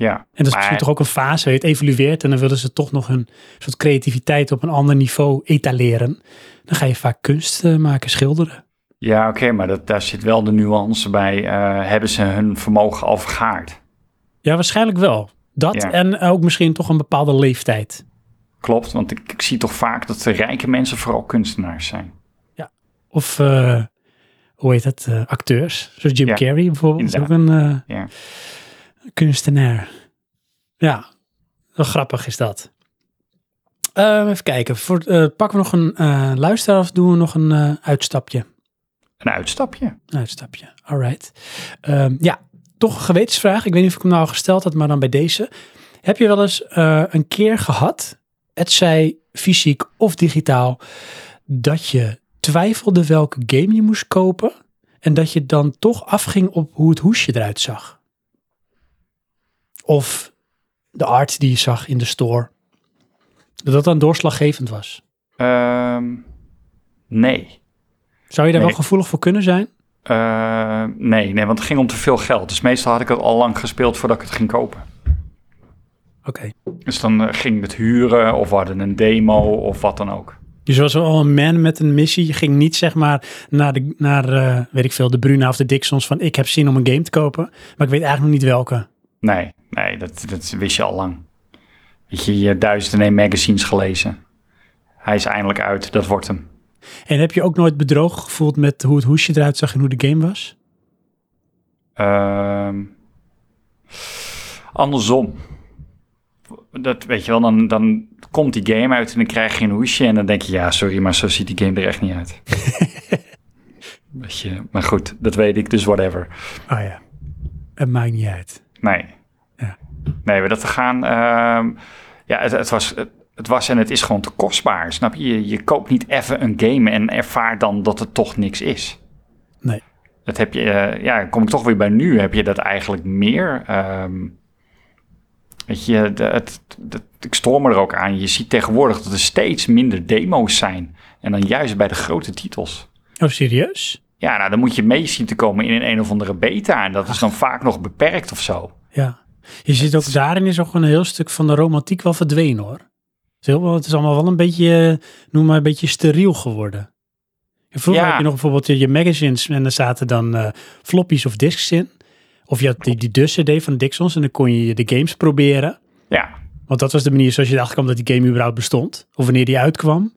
Ja, En dat is maar- misschien toch ook een fase, het evolueert en dan willen ze toch nog hun soort creativiteit op een ander niveau etaleren. Dan ga je vaak kunst eh, maken, schilderen. Ja, oké, maar dat, daar zit wel de nuance bij. eh, hebben ze hun vermogen al vergaard? Ja, waarschijnlijk wel. Dat Ja. en ook misschien toch een bepaalde leeftijd. Klopt, want ik, ik zie toch vaak dat de rijke mensen vooral kunstenaars zijn. Of, eh, hoe heet het, eh, acteurs. Zoals Jim Ja, Carrey bijvoorbeeld. is ook inderdaad. een Ja. Kunstenaar. Ja, wel grappig is dat. Eh, even kijken. Voor, eh, pakken we nog een eh, luisteraar of doen we nog een eh, uitstapje? Een uitstapje. Een uitstapje, alright. Ehm, ja, toch een gewetensvraag. Ik weet niet of ik hem nou al gesteld had, maar dan bij deze. Heb je wel eens een keer gehad, het zij fysiek of digitaal, dat je twijfelde welke game je moest kopen en dat je dan toch afging op hoe het hoesje eruit zag? Of de art die je zag in de store. Dat dat dan doorslaggevend was. Ehm, nee. Zou je daar Nee. wel gevoelig voor kunnen zijn? Eh, nee, nee, want het ging om te veel geld. Dus meestal had ik het al lang gespeeld voordat ik het ging kopen. Oké. Dus dan eh, ging het huren of we hadden een demo of wat dan ook. Dus was wel een man met een missie. Je ging niet zeg maar naar, de, naar eh, weet ik veel, de Bruna of de Dixons van ik heb zin om een game te kopen. Maar ik weet eigenlijk nog niet welke. Nee, nee, dat, dat wist je al lang. Weet je, je duizend en één magazines gelezen. Hij is eindelijk uit, dat wordt hem. En heb je ook nooit bedrogen gevoeld met hoe het hoesje eruit zag en hoe de game was? Ehm, andersom. Dat weet je wel, dan, dan komt die game uit en dan krijg je een hoesje en dan denk je, ja, sorry, maar zo ziet die game er echt niet uit. weet je, maar goed, dat weet ik, dus whatever. Oh ja, het maakt niet uit. Nee. Ja. Nee, we dat te gaan. ehm, ja, het, het, was, het, het was en het is gewoon te kostbaar. Snap je? je? Je koopt niet even een game en ervaart dan dat het toch niks is. Nee. Dat heb je, eh, ja, kom ik toch weer bij nu, heb je dat eigenlijk meer. Ehm, weet je, de, het, de- ik stoor me er ook aan. Je ziet tegenwoordig dat er steeds minder demo's zijn. En dan juist bij de grote titels. Oh, serieus? Ja, nou dan moet je mee zien te komen in een een of andere beta. En dat is dan vaak nog beperkt of zo. Ja. Je ziet ook daarin is ook een heel stuk van de romantiek wel verdwenen hoor. Het is, heel, het is allemaal wel een beetje, eh, noem maar een beetje steriel geworden. En vroeger Ja. had je nog bijvoorbeeld je, magazines en daar zaten dan eh, floppies of discs in. Of je had die, die dus-cd van Dixons en dan kon je de games proberen. Ja, Want dat was de manier zoals je erachter kwam dat die game überhaupt bestond. Of wanneer die uitkwam.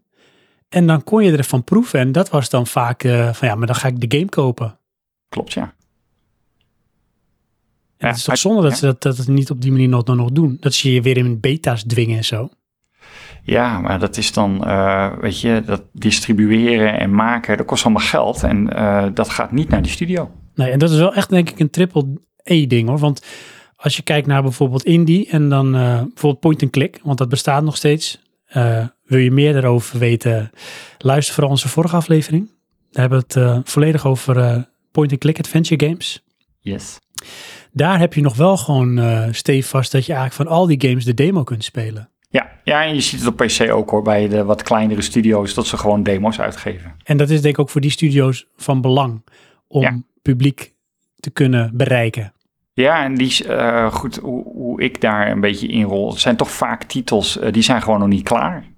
En dan kon je ervan proeven. En dat was dan vaak eh, van ja, maar dan ga ik de game kopen. klopt ja. En Ja, het is toch maar- zonde dat ze dat, dat het niet op die manier nog, nog doen. Dat ze je weer in beta's dwingen en zo. Ja, maar dat is dan, eh, weet je, dat distribueren en maken, dat kost allemaal geld. En eh, dat gaat niet naar die studio. Nee, en dat is wel echt denk ik een triple E ding hoor. Want als je kijkt naar bijvoorbeeld indie en dan eh, bijvoorbeeld point and click, want dat bestaat nog steeds. Wil je meer daarover weten, luister vooral onze vorige aflevering. Daar hebben we het eh, volledig over eh, point and click adventure games. Yes. Daar heb je nog wel gewoon eh stevast dat je eigenlijk van al die games de demo kunt spelen. Ja, ja, en je ziet het op PC ook hoor, bij de wat kleinere studio's, dat ze gewoon demo's uitgeven. En dat is denk ik ook voor die studio's van belang om Ja. publiek te kunnen bereiken. Ja, en die, goed, hoe, hoe ik daar een beetje in rol, het zijn toch vaak titels, die zijn gewoon nog niet klaar.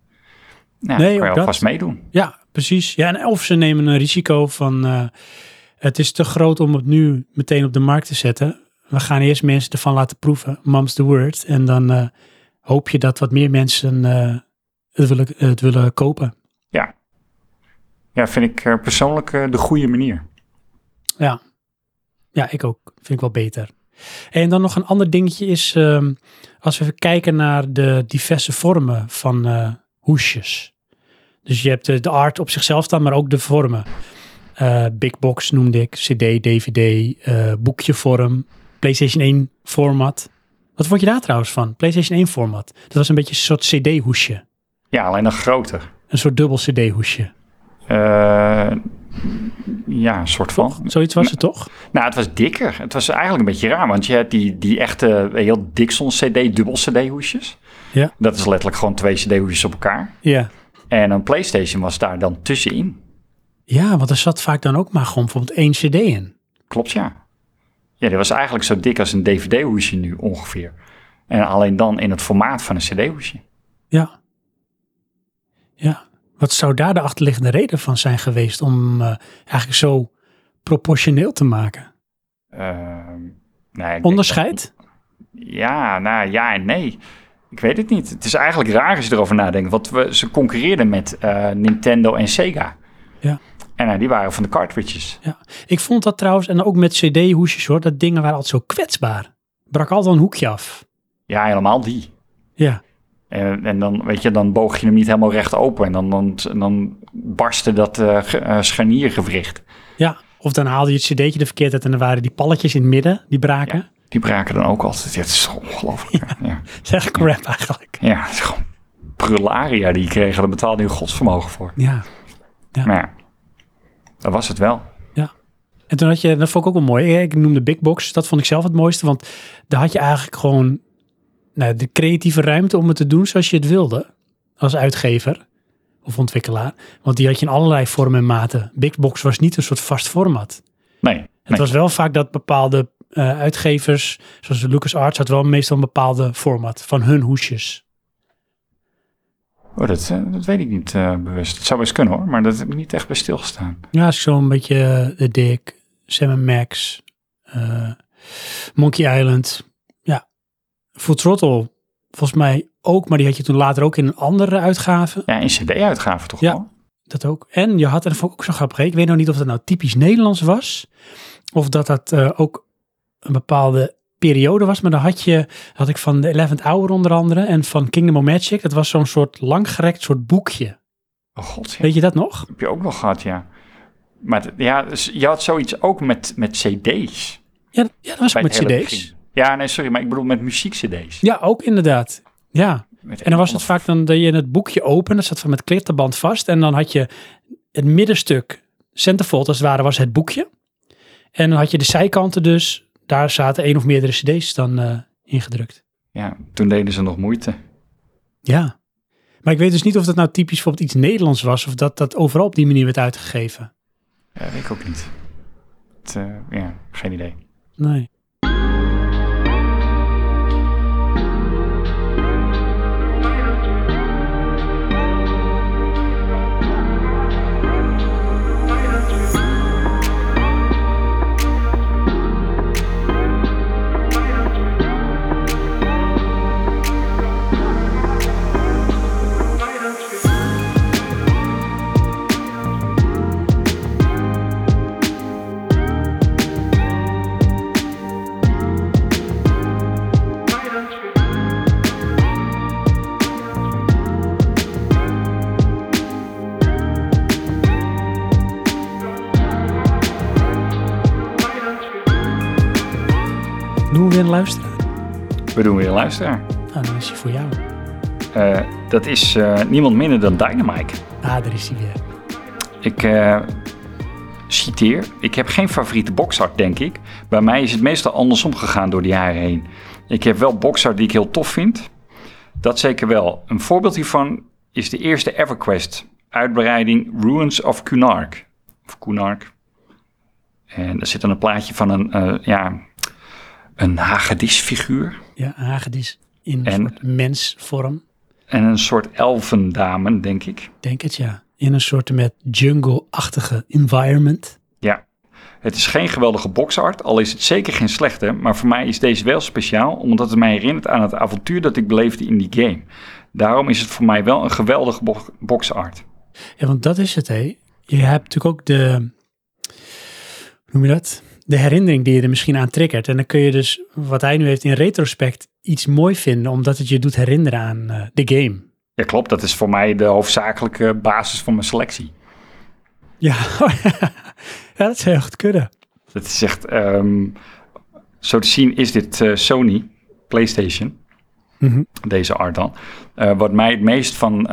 Nou, Nee, kan je alvast meedoen. Ja, precies. Ja, en of ze nemen een risico van eh, het is te groot om het nu meteen op de markt te zetten. We gaan eerst mensen ervan laten proeven, mom's the word. En dan eh, hoop je dat wat meer mensen eh, het, willen, het willen kopen. Ja, vind ik persoonlijk de goede manier. Ja. ja, ik ook. Vind ik wel beter. En dan nog een ander dingetje is, ehm, als we even kijken naar de diverse vormen van hoesjes. Dus je hebt de, de art op zichzelf staan, maar ook de vormen. Eh, big box noemde ik, cd, dvd, eh, boekjevorm, PlayStation 1 format. Wat vond je daar trouwens van? PlayStation 1 format. Dat was een beetje een soort cd-hoesje. Ja, alleen dan groter. Een soort dubbel cd-hoesje. Eh, ja, een soort van. Zoiets was het toch? Nou, het was dikker. Het was eigenlijk een beetje raar, want je hebt die, die echte heel Dixon CD, dubbel CD hoesjes. Ja. Dat is letterlijk gewoon twee CD hoesjes op elkaar. Ja. En een PlayStation was daar dan tussenin. Ja, want er zat vaak dan ook maar gewoon bijvoorbeeld één cd in. Klopt, ja. Ja, die was eigenlijk zo dik als een DVD-hoesje nu ongeveer. En alleen dan in het formaat van een CD-hoesje. Ja. Ja. Wat zou daar de achterliggende reden van zijn geweest om eh, eigenlijk zo proportioneel te maken? Ehm, nee, denk Onderscheid? dat- ja, nou ja en nee. Ik weet het niet. Het is eigenlijk raar als je erover nadenkt. Want we, ze concurreerden met eh, Nintendo en Sega. Ja. En nou, die waren van de cartridges. Ja. Ik vond dat trouwens, en ook met cd-hoesjes hoor, dat dingen waren altijd zo kwetsbaar. Brak altijd een hoekje af. Ja, helemaal die. Ja. En, en dan, weet je, dan boog je hem niet helemaal recht open. En dan, dan, dan barstte dat eh, eh, scharniergewricht. Ja. Of dan haalde je het cd'tje er verkeerd uit en dan waren die palletjes in het midden, die braken. Ja. Die braken dan ook altijd. Ja, het is ongelooflijk. Ja. Ja. Dat is echt crap eigenlijk. ja, het is gewoon prularia die kreeg. Daar betaalde je godsvermogen voor. Ja. Ja. Maar ja, dat was het wel. En toen had je, dat vond ik ook wel mooi. Ik noemde Big Box. Dat vond ik zelf het mooiste. Want daar had je eigenlijk gewoon nou, de creatieve ruimte om het te doen zoals je het wilde. Als uitgever of ontwikkelaar. Want die had je in allerlei vormen en maten. Big Box was niet een soort vast format. Nee, Het nee. was wel vaak dat bepaalde eh, uitgevers, zoals de LucasArts, had wel meestal een bepaalde format van hun hoesjes. Oh, dat, eh, dat weet ik niet eh, bewust. Het zou best kunnen hoor, maar dat heb ik niet echt bij stilgestaan. Ja, als ik zo een beetje de Dick, Sam Max, Monkey Island. Ja, Full Throttle volgens mij ook, maar die had je toen later ook in een andere uitgave. Ja, in cd-uitgave toch Ja. wel? Dat ook. En je had, en dat vond ik ook zo grappig, ik weet nog niet of dat nou typisch Nederlands was, of dat dat ook een bepaalde periode was, maar dan had je, had ik van de 11th Hour onder andere en van Kingdom of Magic, dat was zo'n soort langgerekt soort boekje. Oh god, ja. Weet je dat nog? heb je ook nog gehad, ja. Maar ja, dus je had zoiets ook met, met cd's. Ja, ja dat was bij ook met cd's. begin. Ja, nee, sorry, maar ik bedoel met muziek-cd's. Ja, ook inderdaad. Ja, Met en dan was het vaak dan dat je het boekje open, dat zat van met klittenband vast. En dan had je het middenstuk, centerfold als het ware, was het boekje. En dan had je de zijkanten dus, daar zaten één of meerdere cd's dan eh, ingedrukt. Ja, toen deden ze nog moeite. Ja. Maar ik weet dus niet of dat nou typisch bijvoorbeeld iets Nederlands was, of dat dat overal op die manier werd uitgegeven. Ja, weet ik ook niet. Het, eh, ja, geen idee. Nee. We doen weer een luisteraar. Nou, dan is hij voor jou. Eh, dat is eh, niemand minder dan Dynamite. Ah, daar is hij weer. Ik eh, citeer, ik heb geen favoriete boxart, denk ik. Bij mij is het meestal andersom gegaan door de jaren heen. Ik heb wel boxart die ik heel tof vind. Dat zeker wel. Een voorbeeld hiervan is de eerste EverQuest uitbreiding Ruins of Kunark. Of Kunark. En daar zit dan een plaatje van een, ja, een hagedisfiguur. Ja, hagedis in een En- soort mensvorm. En een soort elfendame, denk ik. Denk het, ja. In een soort met jungle-achtige environment. Ja, het is geen geweldige boxart, al is het zeker geen slechte, maar voor mij is deze wel speciaal, omdat het mij herinnert aan het avontuur dat ik beleefde in die game. Daarom is het voor mij wel een geweldige bo- boxart. Ja, want dat is het, hé. Je hebt natuurlijk ook de, hoe noem je dat? De herinnering die je er misschien aan triggert. En dan kun je dus, wat hij nu heeft in retrospect, iets mooi vinden, omdat het je doet herinneren aan eh, de game. Ja, klopt, dat is voor mij de hoofdzakelijke basis van mijn selectie. Ja, ja dat zou heel goed kunnen. Het is echt, ehm, zo te zien is dit eh, Sony PlayStation, Mhm. deze art dan. Eh, wat mij het meest van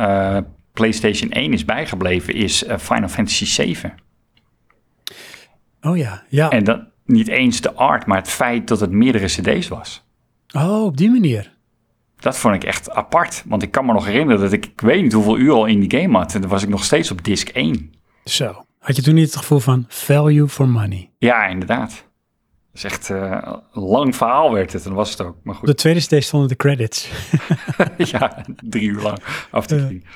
PlayStation 1 is bijgebleven is Final Fantasy 7. Oh ja, ja. En dat niet eens de art, maar het feit dat het meerdere cd's was. Oh, op die manier. Dat vond ik echt apart. Want ik kan me nog herinneren dat ik, ik weet niet hoeveel uur al in die game had. En dan was ik nog steeds op disc 1. Zo. Had je toen niet het gevoel van value for money? Ja, inderdaad. Dat is echt eh, een lang verhaal werd het. En was het ook. Maar goed, de tweede stage stonden de credits. ja, drie uur lang af te Ja.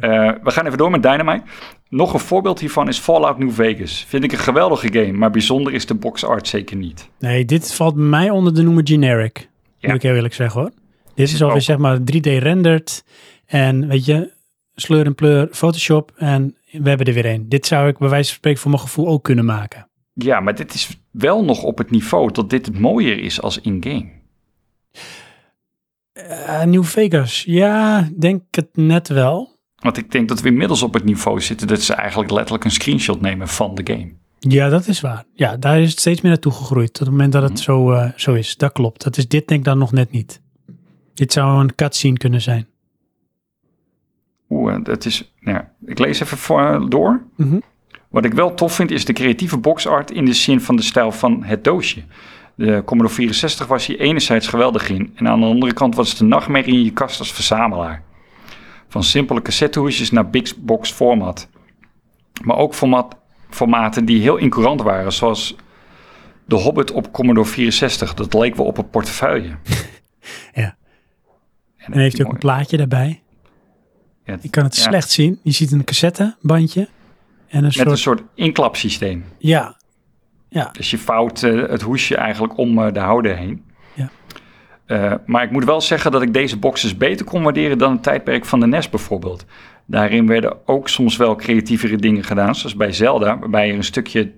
Eh, we gaan even door met Dynamite. Nog een voorbeeld hiervan is Fallout New Vegas. Vind ik een geweldige game, maar bijzonder is de box art zeker niet. Nee, dit valt mij onder de noemer generic. Ja. Moet ik heel eerlijk zeggen hoor. Dit is alweer zeg maar 3D rendered. En weet je, sleur en pleur, Photoshop. En we hebben er weer een. Dit zou ik bij wijze van spreken voor mijn gevoel ook kunnen maken. Ja, maar dit is wel nog op het niveau dat dit het mooier is als in-game. Eh, New Vegas, ja, denk het net wel. Want ik denk dat we inmiddels op het niveau zitten dat ze eigenlijk letterlijk een screenshot nemen van de game. Ja, dat is waar. Ja, daar is het steeds meer naartoe gegroeid. Tot het moment dat het zo, eh, zo is. Dat klopt. Dat is dit denk ik dan nog net niet. Dit zou een cutscene kunnen zijn. Oeh, het is. Ja, ik lees even voor, door. Mhm. Wat ik wel tof vind is de creatieve boxart in de zin van de stijl van het doosje. De Commodore 64 was hier enerzijds geweldig in. En aan de andere kant was het een nachtmerrie in je kast als verzamelaar. Van simpele cassettehoesjes naar big box format. Maar ook format, formaten die heel incurant waren. Zoals de Hobbit op Commodore 64. Dat leek wel op een portefeuille. Ja. En En heeft hij ook mooi. een plaatje daarbij. Ja, Je kan het ja, slecht zien. Je ziet een cassettebandje. En een Met soort... een soort inklapsysteem. Ja. Ja. Dus je vouwt eh, het hoesje eigenlijk om eh, de houder heen. Eh, maar ik moet wel zeggen dat ik deze boxes beter kon waarderen dan het tijdperk van de NES bijvoorbeeld. Daarin werden ook soms wel creatievere dingen gedaan, zoals bij Zelda, waarbij er een stukje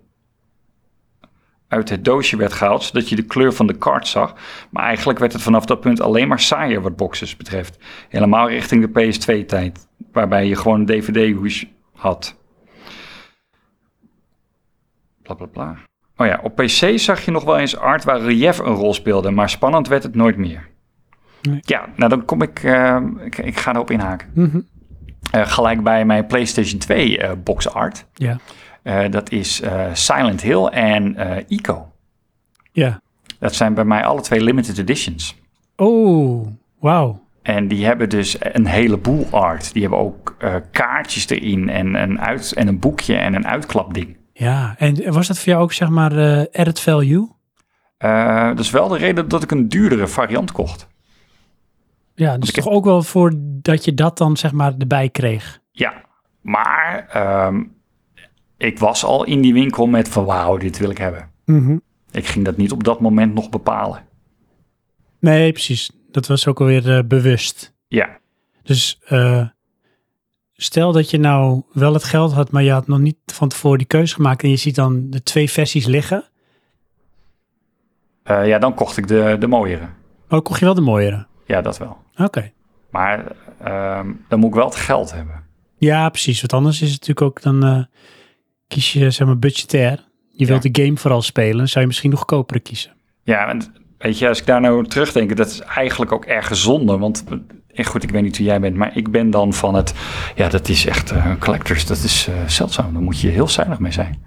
uit het doosje werd gehaald, zodat je de kleur van de kaart zag. Maar eigenlijk werd het vanaf dat punt alleen maar saaier wat boxes betreft. Helemaal richting de PS2-tijd, waarbij je gewoon een DVD-hoes had. Bla bla bla. Oh ja, op PC zag je nog wel eens art waar relief een rol speelde, maar spannend werd het nooit meer. Nee. Ja, nou dan kom ik, eh, ik, ik ga erop inhaken. Mhm. Eh, gelijk bij mijn PlayStation 2 eh box art. Ja. Dat is Silent Hill en Ico. Ja. Dat zijn bij mij alle twee limited editions. Oh, wauw. En die hebben dus een heleboel art. Die hebben ook kaartjes erin en een, uit, en een boekje en een uitklapding. Ja, en was dat voor jou ook zeg maar eh added value? Eh, dat is wel de reden dat ik een duurdere variant kocht. Ja, dus heb- toch ook wel voor dat je dat dan zeg maar erbij kreeg. Ja, maar ehm, ik was al in die winkel met van wauw, dit wil ik hebben. Mhm. Ik ging dat niet op dat moment nog bepalen. Nee, precies. Dat was ook alweer eh, bewust. Ja, Dus stel dat je nou wel het geld had, maar je had nog niet van tevoren die keuze gemaakt en je ziet dan de twee versies liggen. Eh, ja dan kocht ik de, de mooiere. Oh, kocht je wel de mooiere. Ja, dat wel. Oké. Maar ehm, dan moet ik wel het geld hebben. Ja, precies. Want anders is het natuurlijk ook, dan eh, kies je zeg maar budgetair. Je wilt Ja. de game vooral spelen, zou je misschien nog goedkopere kiezen. Ja, en weet je, als ik daar nou terugdenk, dat is eigenlijk ook erg zonde. Want eh, goed, ik weet niet hoe jij bent, maar ik ben dan van het, ja, dat is echt eh, collectors, dat is eh, zeldzaam. Daar moet je heel zuinig mee zijn.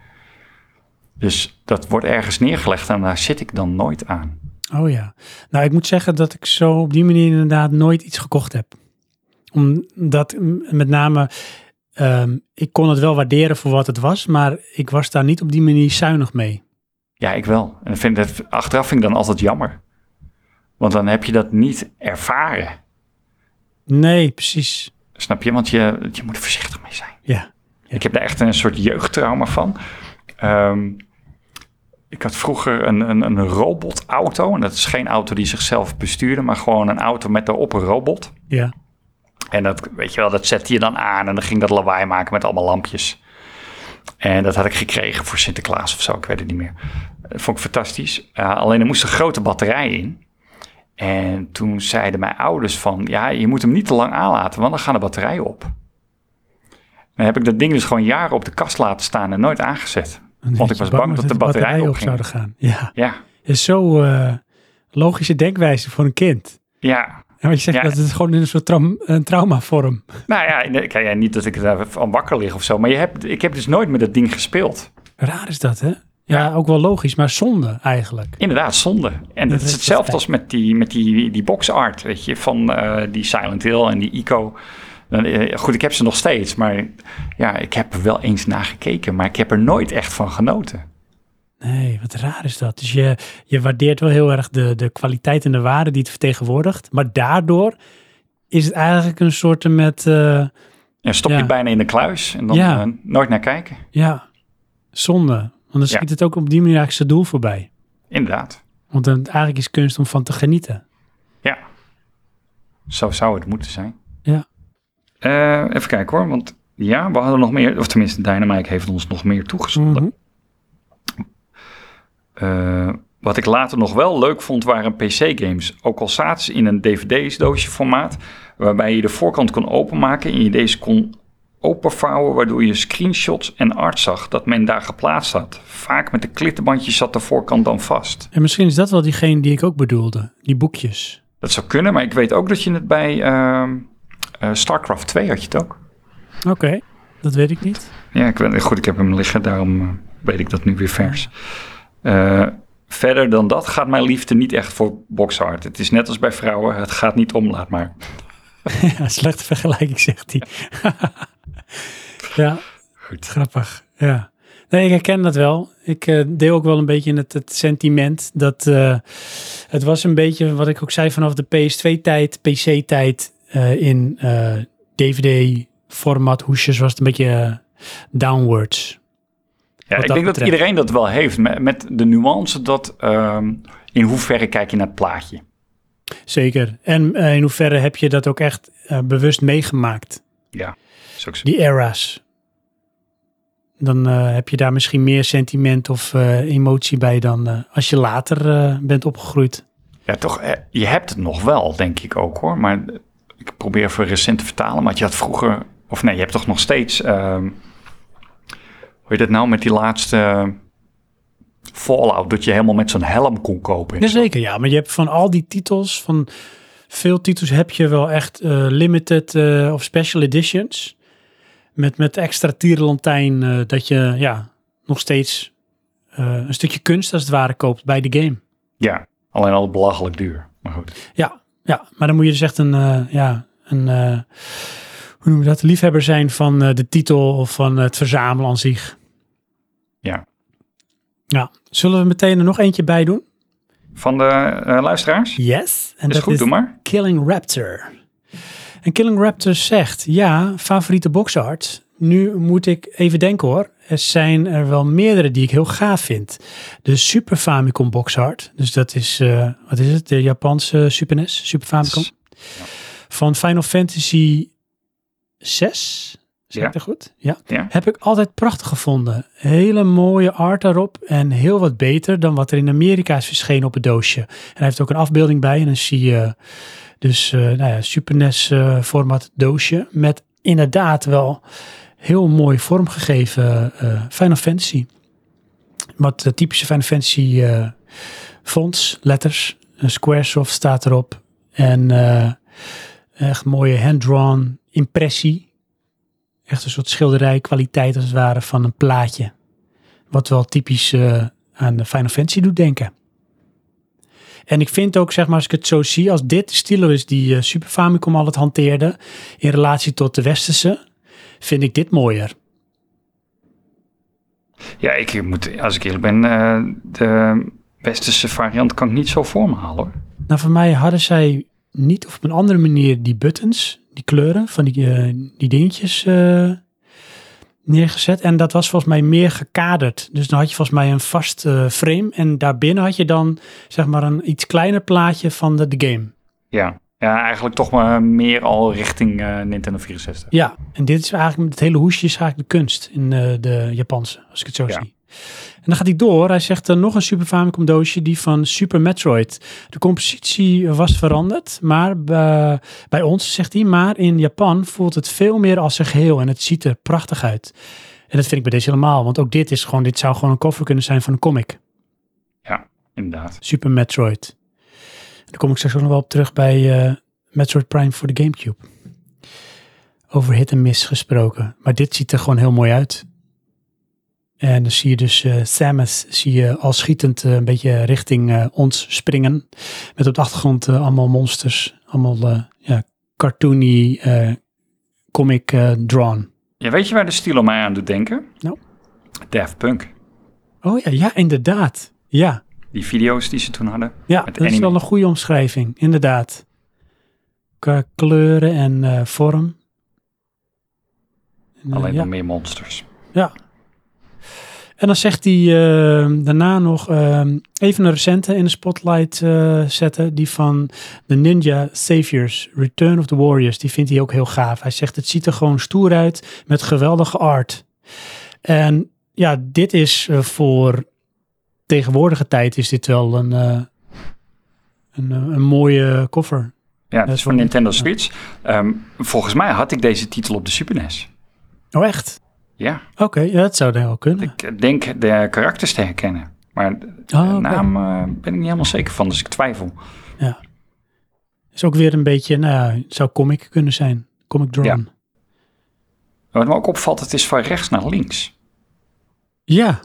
Dus dat wordt ergens neergelegd en daar zit ik dan nooit aan. Oh ja. Nou, ik moet zeggen dat ik zo op die manier inderdaad nooit iets gekocht heb. Omdat met name, ehm, ik kon het wel waarderen voor wat het was, maar ik was daar niet op die manier zuinig mee. Ja, ik wel. En vind het, achteraf vind ik dan altijd jammer. Want dan heb je dat niet ervaren. Nee, precies. Snap je? Want je, je moet er voorzichtig mee zijn. Ja. Ik heb daar echt een soort jeugdtrauma van. Ehm, ik had vroeger een, een, een robotauto. En dat is geen auto die zichzelf bestuurde, maar gewoon een auto met daarop een robot. Ja. En dat, weet je wel, dat zette je dan aan en dan ging dat lawaai maken met allemaal lampjes. En dat had ik gekregen voor Sinterklaas of zo, ik weet het niet meer. Dat vond ik fantastisch. Uh, alleen er moest een grote batterij in. En toen zeiden mijn ouders van, ja, je moet hem niet te lang aanlaten, want dan gaan de batterijen op. Dan heb ik dat ding dus gewoon jaren op de kast laten staan en nooit aangezet. Want ik was bang dat de batterijen op zouden gaan. Ja. Ja, Is zo eh, logische denkwijze voor een kind. ja. En wat je zegt, Ja. dat het gewoon in een soort traum- een traumavorm. Nou ja, niet dat ik er van wakker lig of zo, maar je hebt, ik heb dus nooit met dat ding gespeeld. Raar is dat, hè? Ja, ook wel logisch, maar zonde eigenlijk. Inderdaad, zonde. En Dat het is hetzelfde als met die, met die, die box art, weet je, van eh, die Silent Hill en die Ico. Eh, goed, ik heb ze nog steeds, maar ja, ik heb er wel eens naar gekeken, maar ik heb er nooit echt van genoten. Nee, wat raar is dat. Dus je, je waardeert wel heel erg de, de kwaliteit en de waarde die het vertegenwoordigt. Maar daardoor is het eigenlijk een soort met, eh, En stop Ja. je bijna in de kluis en dan Ja. eh, nooit naar kijken. ja, zonde. Want dan schiet het ook op die manier eigenlijk zijn doel voorbij. Inderdaad. Want dan, eigenlijk is kunst om van te genieten. Ja. Zo zou het moeten zijn. Ja. Eh, even kijken hoor, want ja, we hadden nog meer, of tenminste Dynamite heeft ons nog meer toegezonden. Mhm. Eh, wat ik later nog wel leuk vond waren PC-games. Ook al zaten ze in een DVD-doosje formaat, waarbij je de voorkant kon openmaken en je deze kon openvouwen, waardoor je screenshots en art zag dat men daar geplaatst had. Vaak met de klittenbandjes zat de voorkant dan vast. En misschien is dat wel diegene die ik ook bedoelde. Die boekjes. Dat zou kunnen, maar ik weet ook dat je het bij ehm, eh, StarCraft 2 had je het ook. Oké, dat weet ik niet. Ja, ik weet, goed, ik heb hem liggen, daarom eh, weet ik dat nu weer vers. Eh, verder dan dat gaat mijn liefde niet echt voor boxart. Het is net als bij vrouwen, het gaat niet om, laat maar. ja, slechte vergelijking, zegt hij. ja, Goed. grappig. Ja. Nee, ik herken dat wel. Ik eh, deel ook wel een beetje in het, het sentiment dat eh, het was een beetje wat ik ook zei vanaf de PS2-tijd, PC-tijd eh, in DVD-format hoesjes was het een beetje downwards. Ja, ik denk dat iedereen dat wel heeft, met, met de nuance dat ehm, in hoeverre kijk je naar het plaatje. Zeker. En in hoeverre heb je dat ook echt bewust meegemaakt? Ja. Die era's. Dan eh, heb je daar misschien meer sentiment of eh, emotie bij dan eh, als je later bent opgegroeid. Ja, toch, je hebt het nog wel, denk ik ook hoor. Maar ik probeer even recent te vertalen. Maar je had vroeger, of nee, je hebt toch nog steeds, ehm, hoe heet het nou, met die laatste Fallout, dat je helemaal met zo'n helm kon kopen. Jazeker, ja. Maar je hebt van al die titels, van veel titels heb je wel echt limited of special editions. Met, met extra tierenlantijn eh, dat je ja, nog steeds eh, een stukje kunst als het ware koopt bij de game. Ja, alleen al belachelijk duur. Maar goed. Ja, ja maar dan moet je dus echt een, eh, ja, een hoe noem je dat, liefhebber zijn van de titel of van het verzamelen aan zich. Ja. Ja, zullen we meteen er nog eentje bij doen? Van de luisteraars? Yes. En is goed, doe maar. Killing Raptor. En Killing Raptor zegt, ja, favoriete boxart. Nu moet ik even denken hoor. Er zijn er wel meerdere die ik heel gaaf vind. De Super Famicom boxart. Dus dat is, eh, wat is het? De Japanse Super NES, Super Famicom. Van Final Fantasy 6. Zeg Ja. ik dat goed? Ja. Ja. Heb ik altijd prachtig gevonden. Hele mooie art daarop en heel wat beter dan wat er in Amerika is verschenen op het doosje. En hij heeft ook een afbeelding bij en dan zie je dus eh, nou ja, Super NES eh, format doosje met inderdaad wel heel mooi vormgegeven eh Final Fantasy. Wat typische Final Fantasy fonts, letters, Squaresoft staat erop en echt mooie hand-drawn impressie. Echt een soort schilderij kwaliteit als het ware van een plaatje. Wat wel typisch aan de Final Fantasy doet denken. En ik vind ook, zeg maar, als ik het zo zie, als dit de stilo is die eh, Super Famicom al het hanteerde, in relatie tot de westerse, vind ik dit mooier. Ja, ik moet, als ik eerlijk ben, eh, de westerse variant kan ik niet zo voor me halen hoor. Nou, voor mij hadden zij niet of op een andere manier die buttons, die kleuren van die, eh, die dingetjes neergezet. En dat was volgens mij meer gekaderd. Dus dan had je volgens mij een vast eh, frame. En daarbinnen had je dan zeg maar een iets kleiner plaatje van de, de game. Ja. ja, eigenlijk toch maar meer al richting eh, Nintendo 64. Ja, en dit is eigenlijk, het hele hoesje is eigenlijk de kunst in eh, de Japanse, als ik het zo Ja. zie. En dan gaat hij door. Hij zegt er nog een Super Famicom doosje, die van Super Metroid. De compositie was veranderd, maar bij, bij ons, zegt hij, maar in Japan voelt het veel meer als een geheel en het ziet er prachtig uit. En dat vind ik bij deze helemaal, want ook dit is gewoon, dit zou gewoon een cover kunnen zijn van een comic. Inderdaad. Super Metroid. Daar kom ik straks ook nog wel op terug bij eh, Metroid Prime voor de Gamecube. Over hit en miss gesproken. Maar dit ziet er gewoon heel mooi uit. En dan zie je dus eh, Samus zie je al schietend eh, een beetje richting eh, ons springen. Met op de achtergrond allemaal monsters. Allemaal ja, cartoony comic drawn. Ja, weet je waar de stilo mij aan doet denken? Nou? Daft Punk. Oh ja, ja, inderdaad. Ja, Die video's die ze toen hadden. Ja, dat is wel een goede omschrijving, inderdaad. Qua kleuren en vorm. En, Alleen ja. nog meer monsters. En dan zegt hij eh, daarna nog eh, even een recente in de spotlight eh, zetten. Die van de Ninja Saviors, Return of the Warriors. Die vindt hij ook heel gaaf. Hij zegt het ziet er gewoon stoer uit met geweldige art. En ja, dit is eh, voor tegenwoordige tijd is dit wel een, eh, een, een mooie koffer. Ja, het Dat is voor Nintendo. Switch. Ehm, volgens mij had ik deze titel op de Super NES. Oh echt? Ja, Oké, ja, dat zou dan wel kunnen. ik denk de karakters te herkennen. Maar de Oh, naam eh, ben ik niet helemaal zeker van, dus ik twijfel. Is ook weer een beetje, nou ja, zou comic kunnen zijn. Comic drawn. Wat me ook opvalt, het is van rechts naar links. Ja.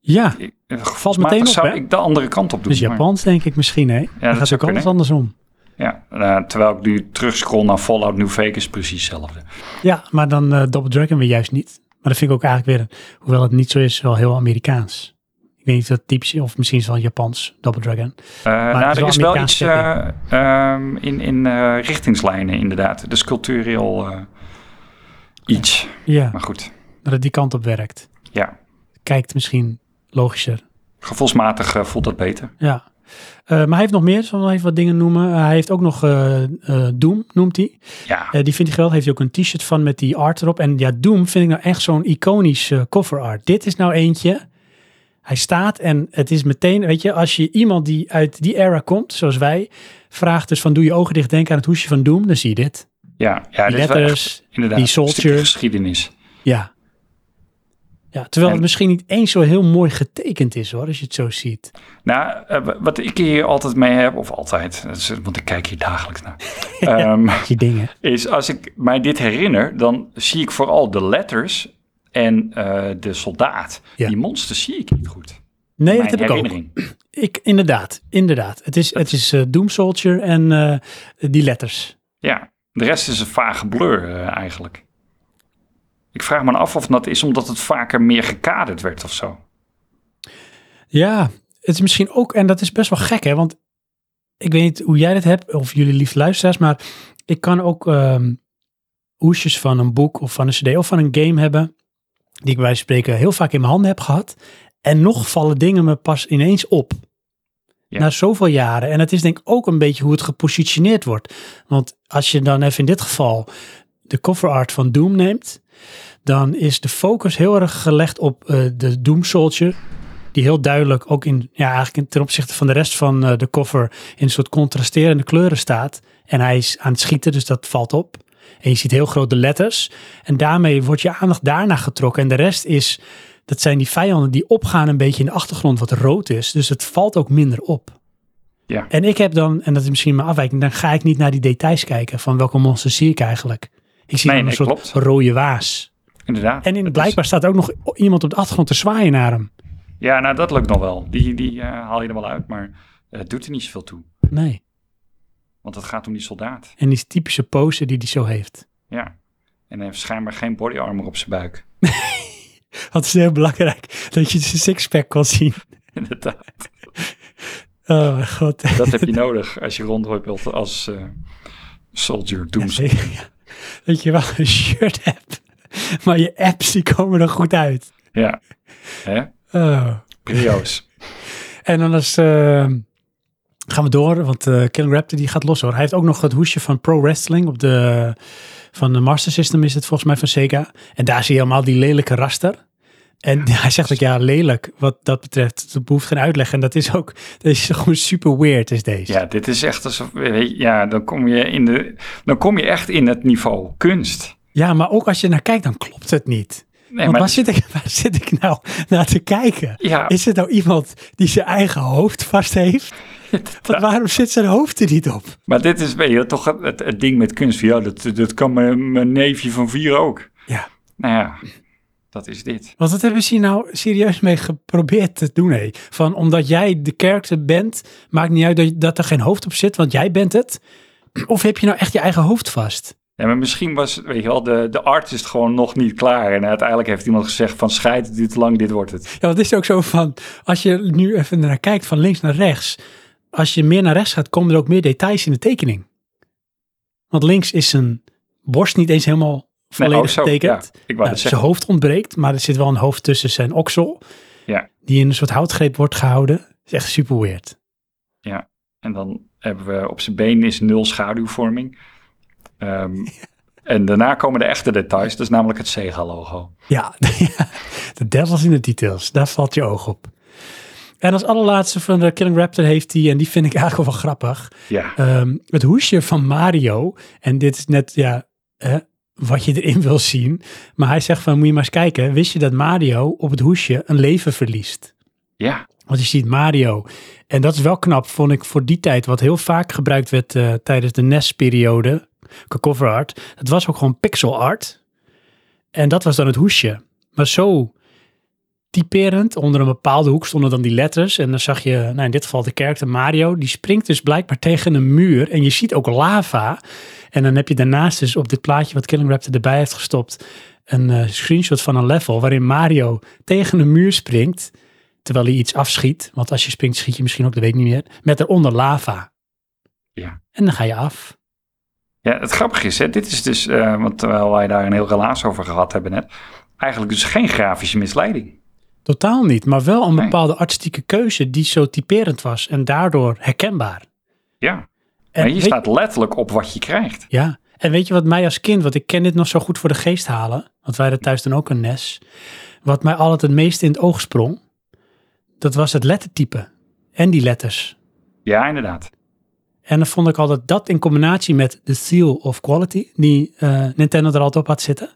Ja, eh, Valt meteen op, zou hè? ik de andere kant op doen. dus maar- Japans denk ik misschien, hè? Ja, dat dat gaat ook alles andersom. Ja, eh, terwijl ik nu terugscroll naar Fallout New Vegas, precies hetzelfde. Ja, maar dan eh Double Dragon weer juist niet. Maar dat vind ik ook eigenlijk weer, hoewel het niet zo is, wel heel Amerikaans. Ik weet niet of dat typisch is, of misschien is wel Japans, Double Dragon. Eh, nou, het is er wel is wel iets eh, ehm, in, in richtingslijnen, inderdaad. Dus cultureel iets. Ja, Maar goed, dat het die kant op werkt. ja. Kijkt misschien logischer. Gevoelsmatig voelt dat beter. Ja. Eh, maar hij heeft nog meer, zal ik nog even wat dingen noemen. Eh, hij heeft ook nog eh, Doom, noemt hij. Ja, die vindt hij geweldig. Heeft hij ook een t-shirt van met die art erop. En ja, Doom vind ik nou echt zo'n iconisch cover art. Dit is nou eentje. Hij staat en het is meteen, weet je, als je iemand die uit die era komt, zoals wij, vraagt dus van doe je ogen dicht, denk aan het hoesje van Doom, dan zie je dit. ja, ja Die dit is letters, echt, inderdaad, die soldier. geschiedenis. Ja. Ja, terwijl En- het misschien niet eens zo heel mooi getekend is hoor, als je het zo ziet. Nou, eh, wat ik hier altijd mee heb, of altijd, want ik kijk hier dagelijks naar, ehm, Die dingen. is als ik mij dit herinner, dan zie ik vooral de letters en eh, de soldaat. Ja. Die monsters zie ik niet goed. Nee, Mijn dat heb ik ook. Ik, inderdaad, inderdaad. Het is, het is eh, Doom Soldier en die letters. Ja, de rest is een vage blur eigenlijk. Ik vraag me af of dat is omdat het vaker meer gekaderd werd of zo. Ja, het is misschien ook, en dat is best wel gek hè, want ik weet niet hoe jij dat hebt, of jullie lief luisteraars, maar ik kan ook ehm hoesjes van een boek of van een cd of van een game hebben, die ik bij wijze van spreken heel vaak in mijn handen heb gehad. En nog vallen dingen me pas ineens op. Ja. Na zoveel jaren. En het is denk ik ook een beetje hoe het gepositioneerd wordt. Want als je dan even in dit geval de cover art van Doom neemt, dan is de focus heel erg gelegd op eh, de Doom Soldier. Die heel duidelijk ook in, ja, eigenlijk in- ten opzichte van de rest van eh, de cover in een soort contrasterende kleuren staat. En hij is aan het schieten, dus dat valt op. En je ziet heel grote letters. En daarmee wordt je aandacht daarna getrokken. En de rest is, dat zijn die vijanden die opgaan een beetje in de achtergrond wat rood is. Dus het valt ook minder op. Ja. En ik heb dan, en dat is misschien mijn afwijking, dan ga ik niet naar die details kijken van welke monsters zie ik eigenlijk. Ik zie Nee, dan een nee, soort klopt. rode waas. Inderdaad. En in, blijkbaar staat ook nog iemand op de achtergrond te zwaaien naar hem. ja, nou dat lukt nog wel. Die, die eh, haal je er wel uit, maar het doet er niet zoveel toe. Nee. Want het gaat om die soldaat. En die typische pose die hij zo heeft. Ja. En hij heeft schijnbaar geen body armor op zijn buik. Dat is heel belangrijk, dat je zijn sixpack kan zien. Inderdaad. Oh mijn god. Dat heb je nodig als je rondhoppelt als eh, soldier doom. Zeker, ja. Dat je wel een shirt hebt, maar je apps die komen er goed uit. Ja. Hè? Oh. Prio's. En dan is, eh, gaan we door, want eh Killing Raptor die gaat los hoor. Hij heeft ook nog het hoesje van Pro Wrestling op de, van de Master System is het volgens mij van Sega. En daar zie je helemaal die lelijke raster. En hij zegt ook ja, lelijk wat dat betreft. Dat behoeft geen uitleg. En dat is ook, dat is gewoon super weird is deze. Ja, dit is echt alsof, ja, dan kom je in de, dan kom je echt in het niveau kunst. Ja, maar ook als je naar kijkt, dan klopt het niet. Nee, maar waar zit, ik, waar zit ik nou naar te kijken? ja, Is het nou iemand die zijn eigen hoofd vast heeft? Want waarom zit zijn hoofd er niet op? maar dit is weet je, toch het, het ding met kunst. Ja, dat, dat kan mijn, mijn neefje van vier ook. Ja. Nou ja, dat is dit. Want wat hebben ze hier nou serieus mee geprobeerd te doen? Hé? Van omdat jij de character bent, maakt niet uit dat, dat er geen hoofd op zit, want jij bent het. Of heb je nou echt je eigen hoofd vast? Ja, maar misschien was, weet je wel, de, de artist gewoon nog niet klaar. En uiteindelijk heeft iemand gezegd van, scheid, het duurt te lang, dit wordt het. Ja, het is ook zo van, als je nu even naar kijkt van links naar rechts. Als je meer naar rechts gaat, komen er ook meer details in de tekening. Want links is zijn borst niet eens helemaal Nee, volledig oh, zo, getekend. Ja, ik wou Nou, zijn hoofd ontbreekt, maar er zit wel een hoofd tussen zijn oksel. Ja. Die in een soort houtgreep wordt gehouden. Dat is echt super weird. En dan hebben we op zijn been is nul schaduwvorming. Ehm, En daarna komen de echte details, dat is namelijk het Sega-logo. Ja, de devils in de details. Daar valt je oog op. En als allerlaatste van de Killing Raptor heeft hij, en die vind ik eigenlijk wel grappig, Ja, ehm, het hoesje van Mario. En dit is net, ja, hè, wat je erin wil zien. Maar hij zegt van, moet je maar eens kijken. Wist je dat Mario op het hoesje een leven verliest? ja, Want je ziet Mario. En dat is wel knap, vond ik, voor die tijd. Wat heel vaak gebruikt werd eh, tijdens de NES-periode. Cover art. Het was ook gewoon pixel art. En dat was dan het hoesje. Maar zo typerend. Onder een bepaalde hoek stonden dan die letters. En dan zag je, nou in dit geval de character Mario. Die springt dus blijkbaar tegen een muur. En je ziet ook lava. En dan heb je daarnaast dus op dit plaatje wat Killing Raptor erbij heeft gestopt. Een eh, screenshot van een level waarin Mario tegen een muur springt terwijl hij iets afschiet. Want als je springt, schiet je misschien ook, dat weet ik niet meer. Met eronder lava. Ja. En dan ga je af. ja. Het grappige is, hè, dit is dus, eh, want terwijl wij daar een heel relaas over gehad hebben net, eigenlijk dus geen grafische misleiding. Totaal niet, maar wel een Nee. bepaalde artistieke keuze die zo typerend was en daardoor herkenbaar. Ja, En maar weet- staat letterlijk op wat je krijgt. Ja, en weet je wat mij als kind, want ik ken dit nog zo goed voor de geest halen, want wij hadden thuis dan ook een NES. Wat mij altijd het meest in het oog sprong, dat was het lettertype en die letters. Ja, inderdaad. En dan vond ik altijd dat in combinatie met de seal of quality, die eh, Nintendo er altijd op had zitten.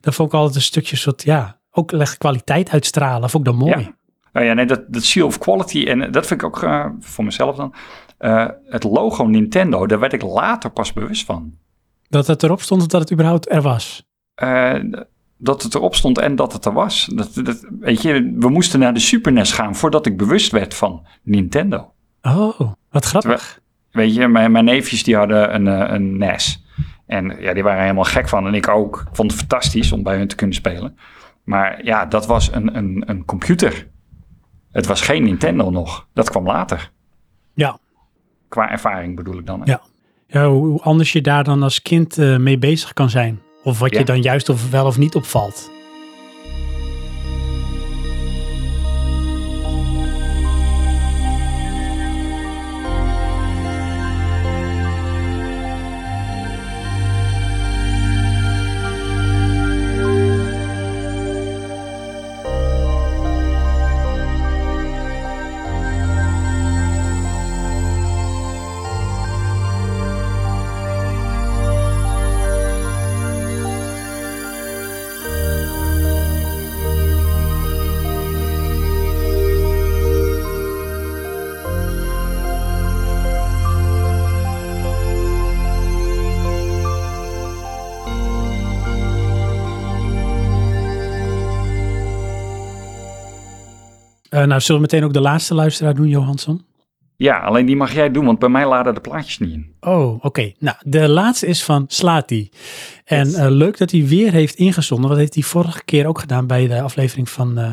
Dat vond ik altijd een stukje soort, ja, ook kwaliteit uitstralen. Vond ik dan mooi. Ja. Nou ja, nee, dat, dat seal of quality, en dat vind ik ook eh, voor mezelf dan, eh, het logo Nintendo, daar werd ik later pas bewust van. Dat het erop stond of dat het überhaupt er was. Eh, dat het erop stond en dat het er was. Dat, dat, weet je, we moesten naar de Super NES gaan voordat ik bewust werd van Nintendo. Oh, wat grappig. Weet je, mijn, mijn neefjes die hadden een, eh, een NES. En ja, die waren helemaal gek van. En ik ook. Ik vond het fantastisch om bij hun te kunnen spelen. Maar ja, dat was een, een, een computer. Het was geen Nintendo nog. Dat kwam later. Ja. Qua ervaring bedoel ik dan. hè? Ja. Ja, hoe anders je daar dan als kind eh, mee bezig kan zijn. Of wat Ja. je dan juist of wel of niet opvalt. Nou, zullen we meteen ook de laatste luisteraar doen, Johansson? Ja, alleen die mag jij doen, want bij mij laden de plaatjes niet in. Oh, oké. Nou, de laatste is van Slati. En eh, leuk dat hij weer heeft ingezonden. Wat heeft hij vorige keer ook gedaan bij de aflevering van eh,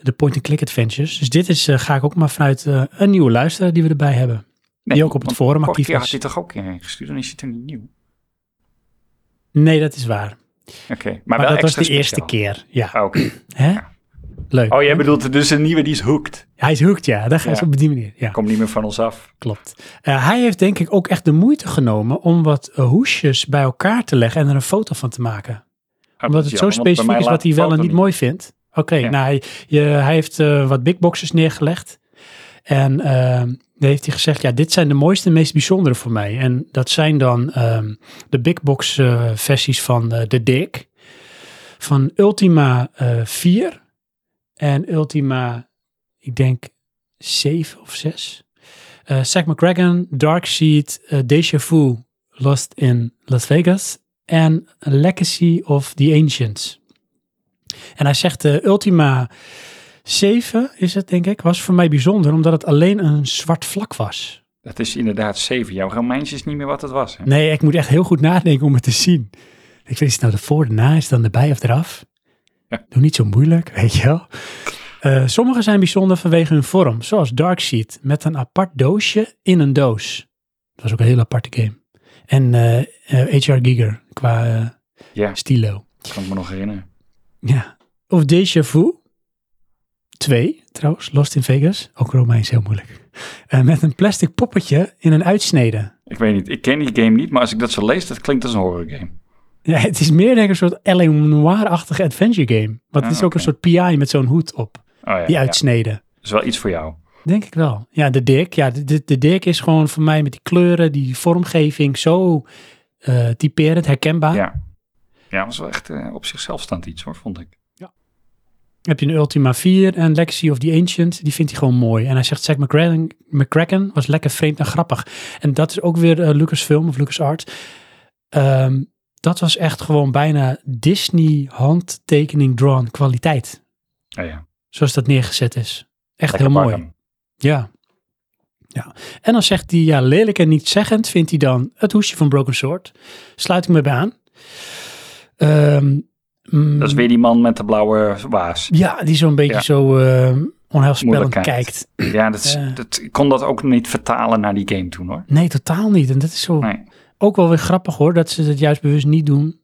de Point-and-Click Adventures. Dus dit is, eh, ga ik ook maar vanuit eh, een nieuwe luisteraar die we erbij hebben. Die ook op het forum actief keer had is. hij toch ook een gestuurd, dan is hij toch niet nieuw. Nee, dat is waar. Oké, maar, Maar, wel dat was de eerste keer. Ja. Ah, Oké. Hè? Leuk. Oh, jij bedoelt dus een nieuwe die is hooked. Hij is hooked, ja. Daar gaan ze Ja. op die manier. Ja, Komt niet meer van ons af. klopt. Eh, hij heeft denk ik ook echt de moeite genomen om wat eh, hoesjes bij elkaar te leggen en er een foto van te maken. Ah, Omdat dat het zo specifiek is wat hij wel en niet mooi vindt. Oké, Ja. nou hij, je, hij heeft eh, wat big boxes neergelegd. En eh, dan heeft hij gezegd, ja, dit zijn de mooiste en meest bijzondere voor mij. En dat zijn dan ehm, de big box versies van de Dick. Van Ultima eh 4 en Ultima, ik denk 7 of 6. Eh Zack McCracken, Darkseid, eh Deja Vu, Lost in Las Vegas en Legacy of the Ancients. En hij zegt de Ultima 7 is het denk ik, was voor mij bijzonder omdat het alleen een zwart vlak was. Dat is inderdaad 7. Jouw Romeins is niet meer wat het was. Hè? Nee, ik moet echt heel goed nadenken om het te zien. Ik weet niet, nou de voor, de na, is dan erbij of eraf? Doe niet zo moeilijk, weet je wel. Eh, sommige zijn bijzonder vanwege hun vorm, zoals Darkseid, met een apart doosje in een doos. Dat was ook een heel aparte game. En eh, eh, H.R. Giger qua eh, stilo. kan ik me nog herinneren. Ja. Of Deja Vu. Twee, trouwens. Lost in Vegas. Ook Romeins heel moeilijk. Eh, met een plastic poppetje in een uitsnede. Ik weet niet, ik ken die game niet, maar als ik dat zo lees, dat klinkt als een horror game. Ja, het is meer denk ik een soort L.A. Noir-achtige adventure game. Want het Ah, is ook oké. een soort PI met zo'n hoed op. Oh ja, Die ja. uitsneden. Dat is wel iets voor jou. Denk ik wel. Ja, de dik. Ja, de, de, de dik is gewoon voor mij met die kleuren, die vormgeving zo eh, typerend, herkenbaar. Ja. Ja, was wel echt eh, op zichzelf staand iets hoor, vond ik. Heb je een Ultima 4 en Legacy of the Ancient, die vindt hij gewoon mooi. En hij zegt, Zack McCracken, McCracken was lekker vreemd en grappig. En dat is ook weer eh, Lucasfilm of LucasArts. Ehm dat was echt gewoon bijna Disney handtekening drawn kwaliteit. Ja, ja. Zoals dat neergezet is. Echt Lekker heel mooi. Ja. ja. En dan zegt hij, ja, lelijk en niet zeggend vindt hij dan het hoesje van Broken Sword. Sluit ik me bij aan. Ehm, mm, Dat is weer die man met de blauwe waas. Ja, die zo'n beetje Ja. zo eh onheilspellend kijkt. Ja, dat, is, Ja. dat, ik kon dat ook niet vertalen naar die game toen hoor. Nee, totaal niet. En dat is zo Nee. Ook wel weer grappig hoor, dat ze het juist bewust niet doen.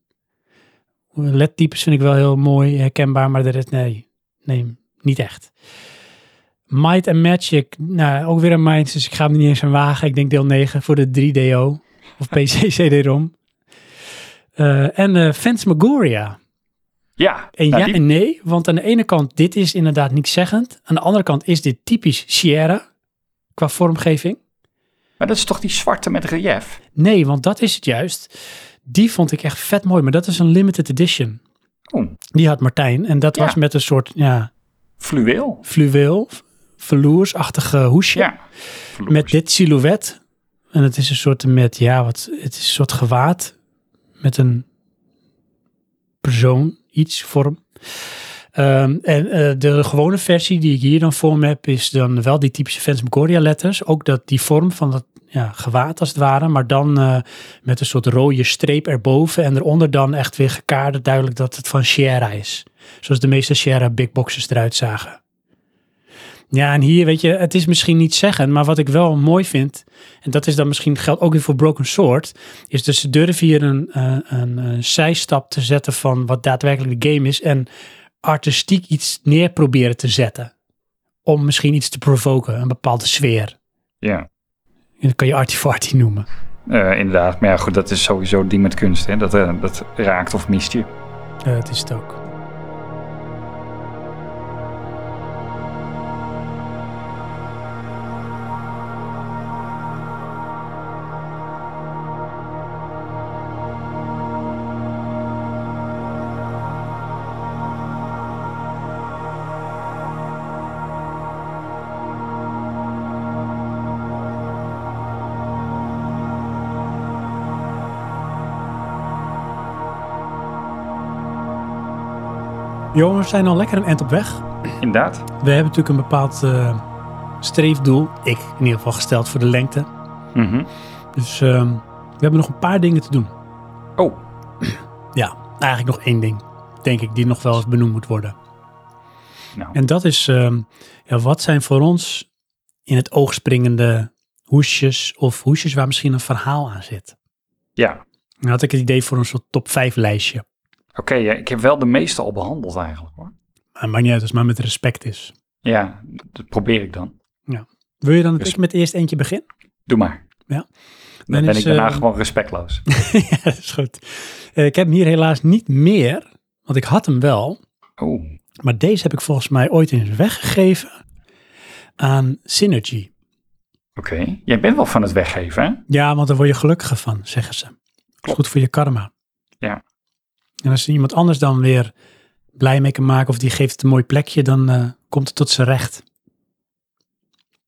LED-types vind ik wel heel mooi, herkenbaar, maar de rest, nee, nee, niet echt. Might and Magic, nou, ook weer een Minds, dus ik ga hem niet eens aan wagen. Ik denk deel 9 voor de 3DO of PC CD-ROM. Eh, en eh Phantasmagoria. Ja, En nou, ja die- en nee, want aan de ene kant, dit is inderdaad niet zeggend. Aan de andere kant is dit typisch Sierra, qua vormgeving. Maar dat is toch die zwarte met relief? Nee, want dat is het juist. Die vond ik echt vet mooi, maar dat is een limited edition. Oh, Die had Martijn. En dat Ja. was met een soort ja, fluweel. fluweel, verloersachtige hoesje. Ja. Met dit silhouet. En het is een soort met, ja, wat, het is een soort gewaad. Met een persoon, iets, vorm. Ehm, en eh, de gewone versie die ik hier dan voor me heb, is dan wel die typische Phantasmagoria letters. Ook dat die vorm van dat ja, gewaad als het ware, maar dan eh, met een soort rode streep erboven en eronder dan echt weer gekaderd duidelijk dat het van Sierra is. Zoals de meeste Sierra big boxes eruit zagen. Ja, en hier weet je, het is misschien niet zeggen, maar wat ik wel mooi vind, en dat is dan misschien geldt ook weer voor Broken Sword, is dat ze durven hier een, eh, een, een zijstap te zetten van wat daadwerkelijk de game is en artistiek iets neer proberen te zetten. Om misschien iets te provoken, een bepaalde sfeer. Ja, dat kan je artifarty noemen. eh, inderdaad. Maar ja, goed, dat is sowieso het ding met kunst. Hè? Dat, eh, dat raakt of mist je. Het is het ook. Jongens, we zijn al lekker een eind op weg. Inderdaad. We hebben natuurlijk een bepaald eh, streefdoel. Ik in ieder geval gesteld voor de lengte. Mhm. Dus ehm, we hebben nog een paar dingen te doen. Oh, Ja, eigenlijk nog één ding, denk ik, die nog wel eens benoemd moet worden. nou. En dat is, ehm, ja, wat zijn voor ons in het oog springende hoesjes of hoesjes waar misschien een verhaal aan zit? Ja, Dan had ik het idee voor een soort top 5 lijstje. Oké. ja, ik heb wel de meeste al behandeld eigenlijk hoor. Maar maakt niet uit als het maar met respect is. Ja, dat probeer ik dan. Wil je dan dat Dus- ik met eerst eentje begin? Doe maar. Ja. Dan, Dan ben is, ik daarna eh, gewoon respectloos. ja, dat is goed. Eh, ik heb hem hier helaas niet meer, want ik had hem wel. Oh, Maar deze heb ik volgens mij ooit eens weggegeven aan Synergy. oké. Jij bent wel van het weggeven, hè? Ja, want daar word je gelukkiger van, zeggen ze. Is goed voor je karma. Ja. En als er iemand anders dan weer blij mee kan maken of die geeft het een mooi plekje, dan eh, komt het tot zijn recht.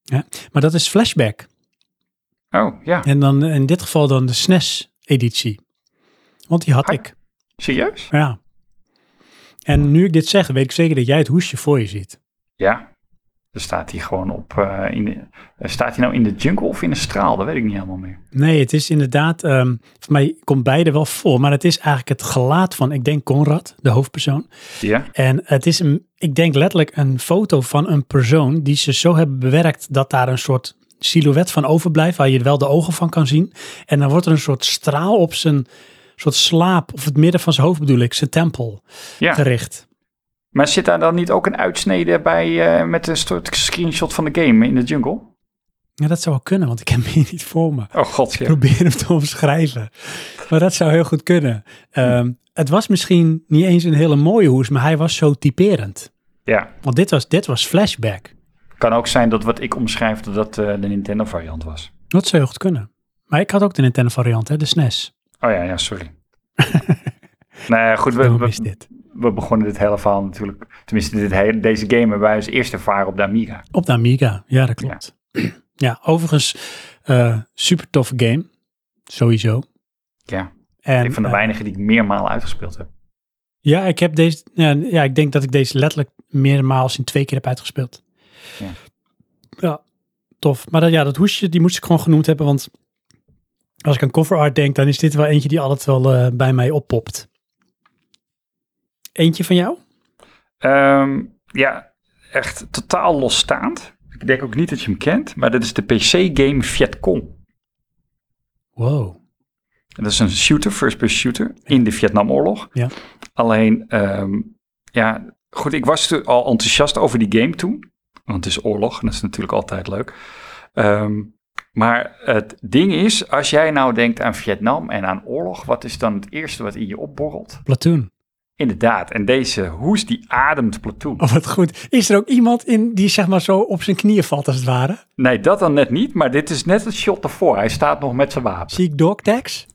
Ja, maar dat is Flashback. Oh, ja. En dan in dit geval dan de SNES-editie. Want die had ik. Serieus? Ja. En nu ik dit zeg, weet ik zeker dat jij het hoesje voor je ziet. Ja. Dan staat hij gewoon op. eh, in de, eh, staat hij nou in de jungle of in de straal? Dat weet ik niet helemaal meer. Nee, het is inderdaad, ehm voor mij komt beide wel voor, maar het is eigenlijk het gelaat van, ik denk Conrad, de hoofdpersoon. Ja. En het is, een, ik denk letterlijk een foto van een persoon die ze zo hebben bewerkt dat daar een soort silhouet van overblijft, waar je wel de ogen van kan zien. En dan wordt er een soort straal op zijn soort slaap, of het midden van zijn hoofd bedoel ik, zijn tempel ja. gericht. Maar zit daar dan niet ook een uitsnede bij eh, met een soort screenshot van de game in de jungle? Ja, dat zou wel kunnen, want ik heb hem hier niet voor me. Oh god, ja. probeer hem te omschrijven. Maar dat zou heel goed kunnen. Ehm, het was misschien niet eens een hele mooie hoes, maar hij was zo typerend. Ja. Want dit was, dit was flashback. Kan ook zijn dat wat ik omschrijf, dat dat eh, de Nintendo variant was. Dat zou heel goed kunnen. Maar ik had ook de Nintendo variant, hè, de SNES. Oh ja, ja, sorry. nee, goed, we, Hoe we, is dit? We begonnen dit hele verhaal natuurlijk, tenminste dit hele, deze game hebben wij als eerste ervaren op de Amiga. Op de Amiga, ja, dat klopt. Ja, overigens, eh, super toffe game. Sowieso. Ja, En, een van de eh, weinigen die ik meermalen uitgespeeld heb. Ja, ik heb deze. Ja, ja, ik denk dat ik deze letterlijk meermaals in twee keer heb uitgespeeld. Ja. Ja, tof. Maar dat, ja, dat hoesje, die moest ik gewoon genoemd hebben, want als ik aan cover art denk, dan is dit wel eentje die altijd wel eh, bij mij oppopt. Eentje van jou? Ehm, ja, echt totaal losstaand. Ik denk ook niet dat je hem kent, maar dat is de PC-game Vietcong. Wow. Dat is een shooter, first-person shooter, in de Vietnamoorlog. Ja. Alleen, ehm, ja, goed, ik was al enthousiast over die game toen. Want het is oorlog en dat is natuurlijk altijd leuk. Ehm, maar het ding is, als jij nou denkt aan Vietnam en aan oorlog, wat is dan het eerste wat in je opborrelt? Platoon. Inderdaad, en deze hoes die ademt platoon. Oh, wat goed. Is er ook iemand in die zeg maar zo op zijn knieën valt als het ware? Nee, dat dan net niet, maar dit is net het shot ervoor. Hij staat nog met zijn wapen. Zie ik dog tags?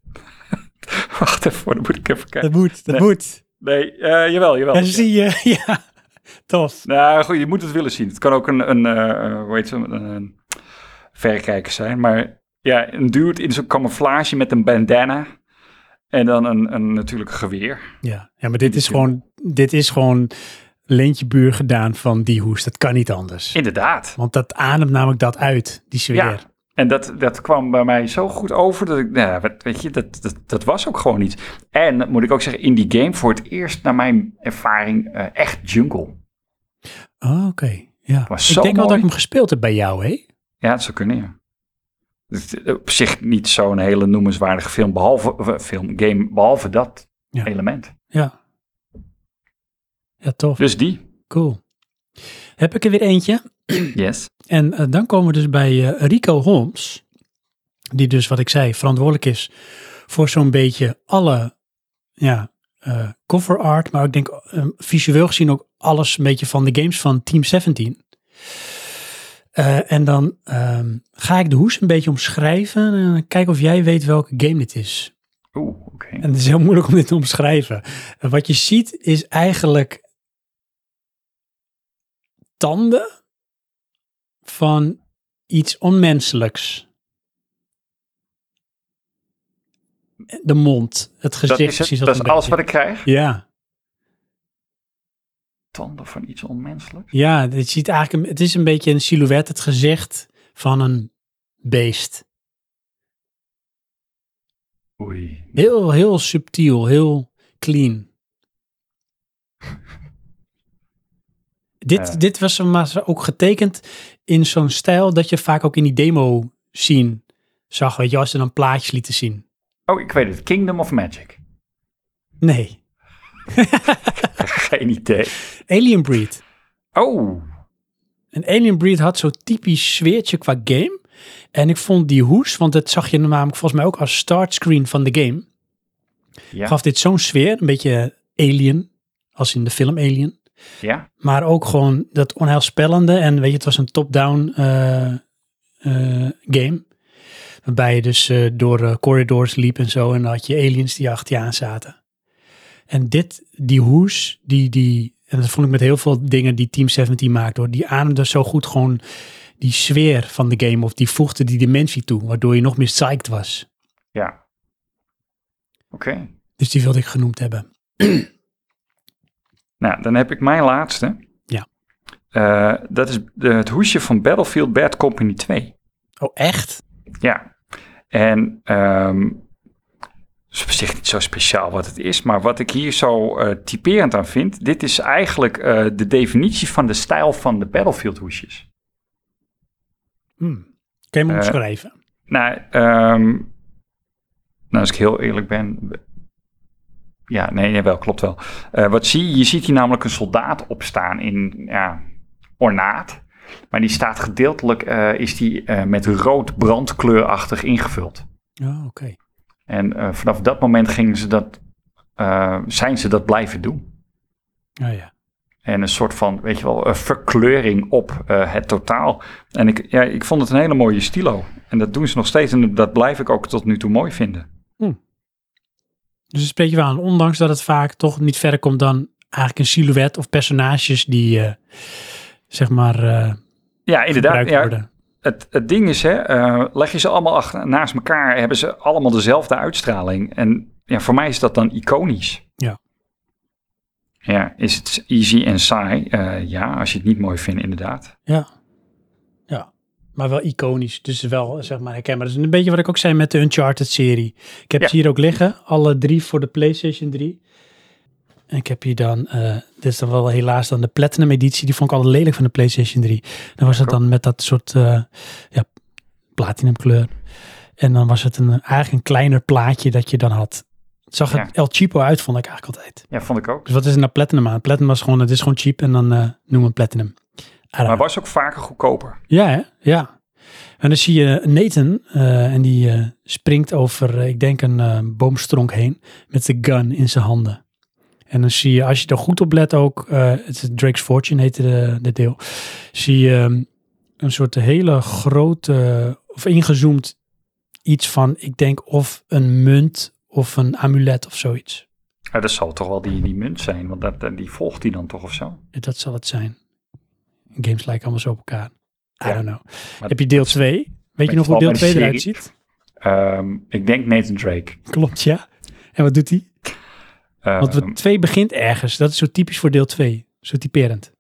Wacht even, dan moet ik even kijken. Dat moet, dat Nee. moet. Nee, eh, jawel, jawel. En zie je, ja, tof. Nou goed, je moet het willen zien. Het kan ook een, een eh, hoe heet het, een, een verrekijker zijn. Maar ja, een dude in zo'n camouflage met een bandana. En dan een, een natuurlijk geweer. Ja, ja maar dit is gewoon, dit is gewoon Leentje Buur gedaan van die hoes. Dat kan niet anders. Inderdaad. Want dat ademt namelijk dat uit, die sfeer. Ja. En dat, dat kwam bij mij zo goed over dat ik, nou, weet je, dat, dat, dat was ook gewoon niet. En moet ik ook zeggen, in die game voor het eerst, naar mijn ervaring, eh, echt jungle. Oh, oké. Ja. Was Ik denk wel dat ik hem gespeeld heb bij jou, hè? Ja, dat zou kunnen, ja. Op zich niet zo'n hele noemenswaardige film, behalve, of, film, game, behalve dat Ja. element. Ja. Ja, tof. Dus die, Cool. Heb ik er weer eentje. yes. En eh, dan komen we dus bij eh, Rico Holmes. Die dus, wat ik zei, verantwoordelijk is voor zo'n beetje alle ja, eh, cover art. Maar ik denk eh, visueel gezien ook alles een beetje van de games van Team 17. Eh, en dan ehm, ga ik de hoes een beetje omschrijven. En kijken of jij weet welke game dit is. Oeh, oké. En het is heel moeilijk om dit te omschrijven. En wat je ziet is eigenlijk tanden van iets onmenselijks. De mond, het gezicht. Dat is, het, dat is alles wat ik krijg. Ja, Tanden van iets onmenselijks. ja het, ziet eigenlijk, een- het is een beetje een silhouet, het gezicht van een beest. Oei. Heel, heel subtiel, heel clean. Dit, Ja. dit was maar ook getekend in zo'n stijl dat je vaak ook in die demo zien zag. Weet je, als ze dan plaatjes lieten zien. Oh, ik weet het. Kingdom of Magic. Nee, Geen idee. Alien Breed. Oh, En Alien Breed had zo'n typisch sfeertje qua game. En ik vond die hoes, want dat zag je namelijk volgens mij ook als startscreen van de game. ja. Gaf dit zo'n sfeer, een beetje Alien, als in de film Alien. Ja, Maar ook gewoon dat onheilspellende. En weet je, het was een top-down eh, eh, game. Waarbij je dus eh, door corridors liep en zo. En dan had je aliens die achter je aan zaten. En dit, die hoes, die, die, en dat vond ik met heel veel dingen die Team 17 maakt hoor. Die ademde zo goed gewoon die sfeer van de game. Of die voegde die dimensie toe. Waardoor je nog meer psyched was. ja. Oké. Dus die wilde ik genoemd hebben. Nou, dan heb ik mijn laatste. Ja. Eh, dat is de, het hoesje van Battlefield Bad Company 2. Oh, echt? Ja. En het is op zich niet zo speciaal wat het is, maar wat ik hier zo eh, typerend aan vind, dit is eigenlijk eh, de definitie van de stijl van de Battlefield hoesjes. Hmm. Kun je hem Eh, omschrijven? Nou, ehm, nou, als ik heel eerlijk ben. Ja, nee, jawel, klopt wel. Wat zie je? Je ziet hier namelijk een soldaat opstaan in ja, ornaat. Maar die staat gedeeltelijk, is die met rood brandkleurachtig ingevuld. Oh, oké. En eh, vanaf dat moment gingen ze dat, eh, zijn ze dat blijven doen. Oh ja. En een soort van, weet je wel, een verkleuring op eh, het totaal. En ik, ja, ik vond het een hele mooie stilo. En dat doen ze nog steeds en dat blijf ik ook tot nu toe mooi vinden. Dus het spreek je wel aan, ondanks dat het vaak toch niet verder komt dan eigenlijk een silhouet of personages die, zeg maar, Ja, inderdaad. gebruikt Ja, worden. Het, het ding is, hè, eh, leg je ze allemaal achter, naast elkaar, hebben ze allemaal dezelfde uitstraling. En ja, voor mij is dat dan iconisch. Ja. Ja, is het easy en saai? Eh, ja, als je het niet mooi vindt, inderdaad. Ja. Ja. Maar wel iconisch. Dus wel, zeg maar, herkenbaar. Dat is een beetje wat ik ook zei met de Uncharted-serie. Ik heb Ja. ze hier ook liggen. Alle drie voor de PlayStation 3. En ik heb hier dan, eh, dit is dan wel helaas dan de Platinum editie. Die vond ik altijd lelijk van de PlayStation 3. Dan was het dan met dat soort, eh, ja, platinum kleur. En dan was het een, eigenlijk een kleiner plaatje dat je dan had. Het zag er Ja. El Cheapo uit, vond ik eigenlijk altijd. Ja, vond ik ook. Dus wat is er nou Platinum aan? Platinum was gewoon, het is gewoon cheap en dan eh noem hem Platinum. Maar know. was ook vaker goedkoper. Ja, hè? ja. En dan zie je Nathan en die springt over, ik denk, een boomstronk heen met zijn gun in zijn handen. En dan zie je, als je er goed op let ook, eh, het is Drake's Fortune heette de, de deel, zie je ehm, een soort hele grote, of ingezoomd iets van, ik denk, of een munt of een amulet of zoiets. Ja, dat zal toch wel die, die munt zijn, want dat, dat- die volgt hij dan toch of zo? Dat zal het zijn. Games lijken allemaal zo op elkaar. I Ja. don't know. Maar- Heb je deel 2? Weet je nog hoe deel bij de 2 eruit ziet? Ehm, ik denk Nathan Drake. Klopt, ja. En wat doet hij? Want Ehm, we- 2 begint ergens. Dat is zo typisch voor deel 2. Zo typerend.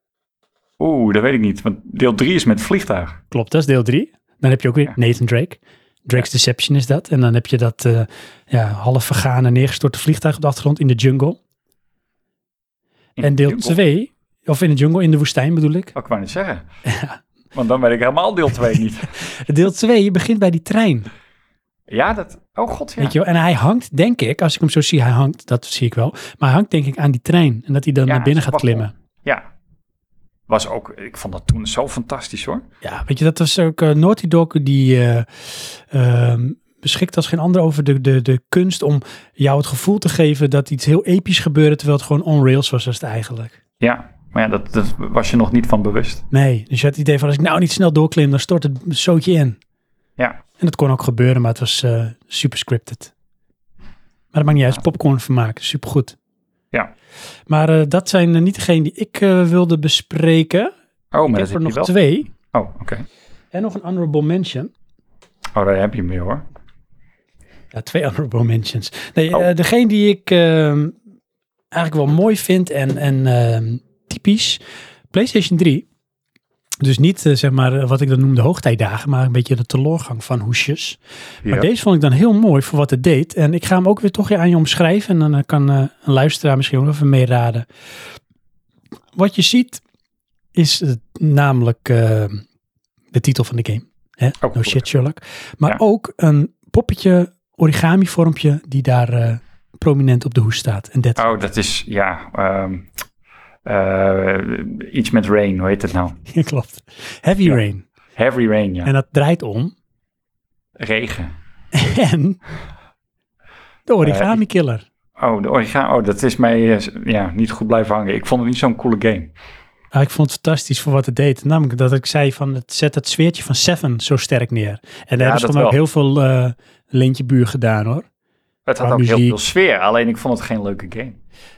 Oeh, dat weet ik niet, want deel 3 is met vliegtuig. Klopt, dat is deel 3. Dan heb je ook weer Ja. Nathan Drake. Drake's Deception is dat. En dan heb je dat eh, ja, half vergane neergestorte vliegtuig op de achtergrond in de jungle. In En de deel jungle. 2, of in de jungle, in de woestijn bedoel ik. Oh, ik wou net zeggen. Want dan weet ik helemaal deel 2 niet. Deel 2 begint bij die trein. Ja, dat... Oh god, ja. Weet je wel? En hij hangt, denk ik, als ik hem zo zie, hij hangt, dat zie ik wel. Maar hij hangt denk ik aan die trein. En dat hij dan Ja, naar binnen gaat klimmen. Ja. Was ook... Ik vond dat toen zo fantastisch hoor. Ja, weet je, dat was ook eh, Naughty Dog die eh, ehm, beschikt als geen ander over de, de, de kunst om jou het gevoel te geven dat iets heel episch gebeurde, terwijl het gewoon on rails was, was het eigenlijk. Ja, maar ja, dat, dat was je nog niet van bewust. Nee, dus je had het idee van als ik nou niet snel doorklim, dan stort het zootje in. Ja. En dat kon ook gebeuren, maar het was eh, super scripted. Maar dat maakt niet uit, popcorn vermaken, supergoed. Ja. Maar eh, dat zijn eh, niet degene die ik wilde bespreken. Oh, ik maar heb dat er heb nog wel. twee. Oh, oké. En nog een honorable mention. Oh, daar heb je hem weer hoor. Ja, twee honorable mentions. Nee, Oh. degene die ik ehm, eigenlijk wel mooi vind en, en ehm, typisch. PlayStation 3. Dus niet eh, zeg maar wat ik dan noem de hoogtijdagen, maar een beetje de teleurgang van hoesjes. Maar Ja. deze vond ik dan heel mooi voor wat het deed. En ik ga hem ook weer toch aan je omschrijven. En dan eh, kan eh, een luisteraar misschien ook even meeraden. Wat je ziet is namelijk de titel van de game. Hè? Oh, no shit Sherlock. Maar Ja. ook een poppetje, origami vormpje die daar prominent op de hoes staat. En dat Oh, dat is, ja, ehm, eh, iets met rain, hoe heet het nou? klopt. Heavy Ja. Rain. Heavy rain, ja. En dat draait om. Regen. En de origami killer. Oh, de origami, oh, dat is mij eh, ja, niet goed blijven hangen. Ik vond het niet zo'n coole game. Ah, ik vond het fantastisch voor wat het deed. Namelijk dat ik zei van het zet het sfeertje van Seven zo sterk neer. En daar hebben ze dat dan ook heel veel eh lintje buur gedaan hoor. Het had ook heel veel sfeer, alleen ik vond het geen leuke game.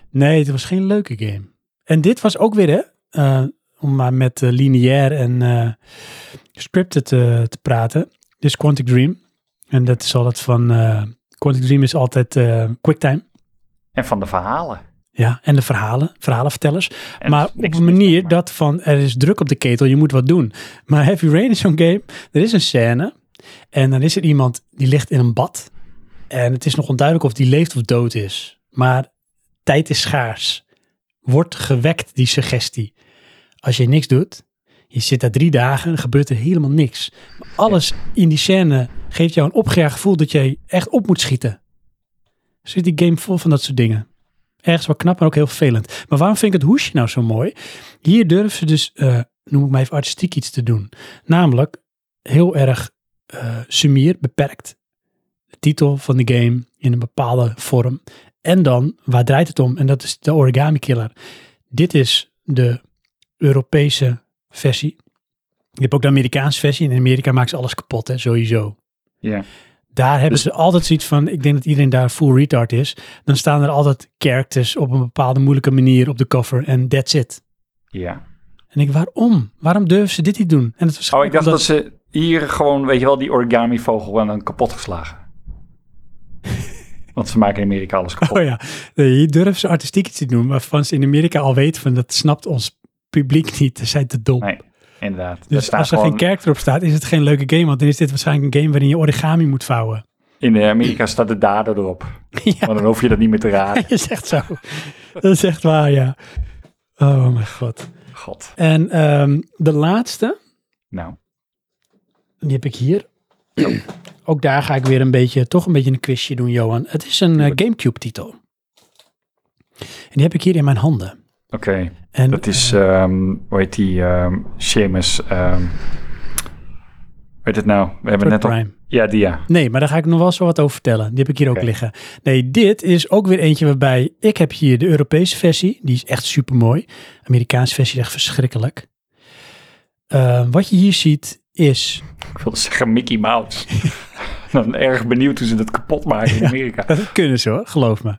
Nee, het was geen leuke game. En dit was ook weer hè, eh, om maar met eh, lineair en eh, scripted te, te praten. Dit is Quantic Dream. En dat is altijd van, Quantic Dream is altijd QuickTime. En van de verhalen. Ja, en de verhalen, verhalenvertellers. En maar op een manier dat van, er is druk op de ketel, je moet wat doen. Maar Heavy Rain is zo'n game, er is een scène en dan is er iemand die ligt in een bad. En het is nog onduidelijk of die leeft of dood is. Maar tijd is schaars. Wordt gewekt die suggestie. Als je niks doet, je zit daar drie dagen, dan gebeurt er helemaal niks. Maar alles in die scène geeft jou een opgejaagd gevoel dat je echt op moet schieten. Zit die game vol van dat soort dingen. Ergens wel knap, maar ook heel vervelend. Maar waarom vind ik het hoesje nou zo mooi? Hier durven ze dus, eh, noem ik maar even artistiek iets te doen. Namelijk heel erg eh sumier, beperkt. De titel van de game in een bepaalde vorm. En dan, waar draait het om? En dat is de Origami Killer. Dit is de Europese versie. Je hebt ook de Amerikaanse versie. In Amerika maken ze alles kapot, hè, sowieso. Ja. Daar hebben Dus- ze altijd zoiets van, ik denk dat iedereen daar full retard is. Dan staan er altijd characters op een bepaalde moeilijke manier op de cover en that's it. ja. En ik, waarom? Waarom durven ze dit niet doen? En het was Oh, ik dacht dat ze hier gewoon, weet je wel, die origami vogel aan een kapot geslagen. Want ze maken in Amerika alles kapot. Oh ja, Nee, hier durven ze artistiek iets te doen, waarvan ze in Amerika al weten van, dat snapt ons publiek niet. Ze zijn te dom. Nee, inderdaad. Er dus als er gewoon, geen character op staat, is het geen leuke game. Want dan is dit waarschijnlijk een game waarin je origami moet vouwen. In eh, Amerika staat de dader erop. ja, Maar dan hoef je dat niet meer te raden. je zegt zo. Dat is echt waar, ja. Oh mijn god. God. En ehm, de laatste, Nou, Die heb ik hier. Ook daar ga ik weer een beetje, toch een beetje een quizje doen, Johan. Het is een eh, Gamecube-titel. En die heb ik hier in mijn handen. oké. En, Dat is, ehm hoe heet die, ehm Seamus, weet het nou? We hebben net al... Prime. Ja, die ja. Nee, maar daar ga ik nog wel zo wat over vertellen. Die heb ik hier ook liggen. Nee, dit is ook weer eentje waarbij ik heb hier de Europese versie. Die is echt super mooi. Amerikaanse versie is echt verschrikkelijk. Eh, wat je hier ziet is... Ik wilde zeggen Mickey Mouse. Dan erg benieuwd hoe ze dat kapot maken in Amerika. Dat kunnen ze hoor, geloof me.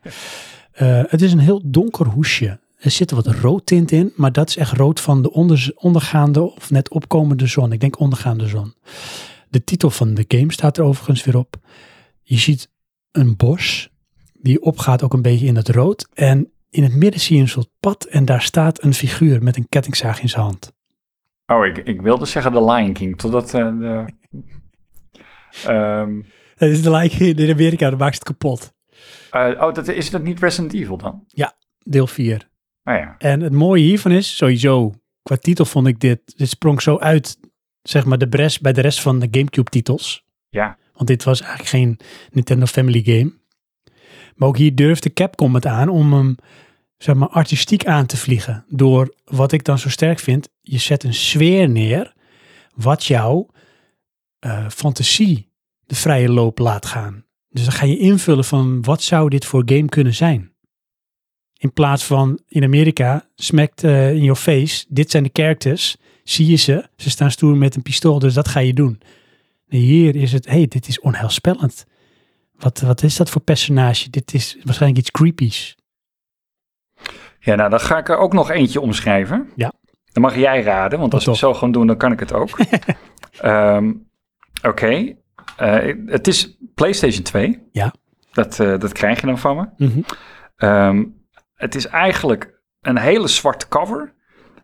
Eh, het is een heel donker hoesje. Er zit wat roodtint in, maar dat is echt rood van de onder, ondergaande of net opkomende zon. Ik denk ondergaande zon. De titel van de game staat er overigens weer op. Je ziet een bos die opgaat ook een beetje in het rood. En in het midden zie je een soort pad en daar staat een figuur met een kettingzaag in zijn hand. Oh, ik, ik wilde zeggen The Lion King, totdat eh, de... Ehm, Dat is de like in Amerika, dan maakt het kapot. eh, oh, dat, is dat niet Resident Evil dan? Deel 4. Oh ja. En het mooie hiervan is, sowieso, qua titel vond ik dit, dit sprong zo uit, zeg maar, de bres bij de rest van de Gamecube titels. Ja. Want dit was eigenlijk geen Nintendo Family game. Maar ook hier durfde Capcom het aan om hem, zeg maar, artistiek aan te vliegen. Door, wat ik dan zo sterk vind, je zet een sfeer neer, wat jouw eh, fantasie de vrije loop laat gaan. Dus dan ga je invullen van, wat zou dit voor game kunnen zijn? In plaats van in Amerika, smekt eh, in your face, dit zijn de characters, zie je ze, ze staan stoer met een pistool, dus dat ga je doen. Nee, Hier is het, hey, dit is onheilspellend. Wat, wat is dat voor personage? Dit is waarschijnlijk iets creepies. Ja, nou, dan ga ik er ook nog eentje omschrijven. Ja. Dan mag jij raden, want als we het zo gewoon doen, dan kan ik het ook. Ehm, Oké. Eh, het is PlayStation 2. Ja. Dat, eh, dat krijg je dan van me. Mhm. Ehm, het is eigenlijk een hele zwarte cover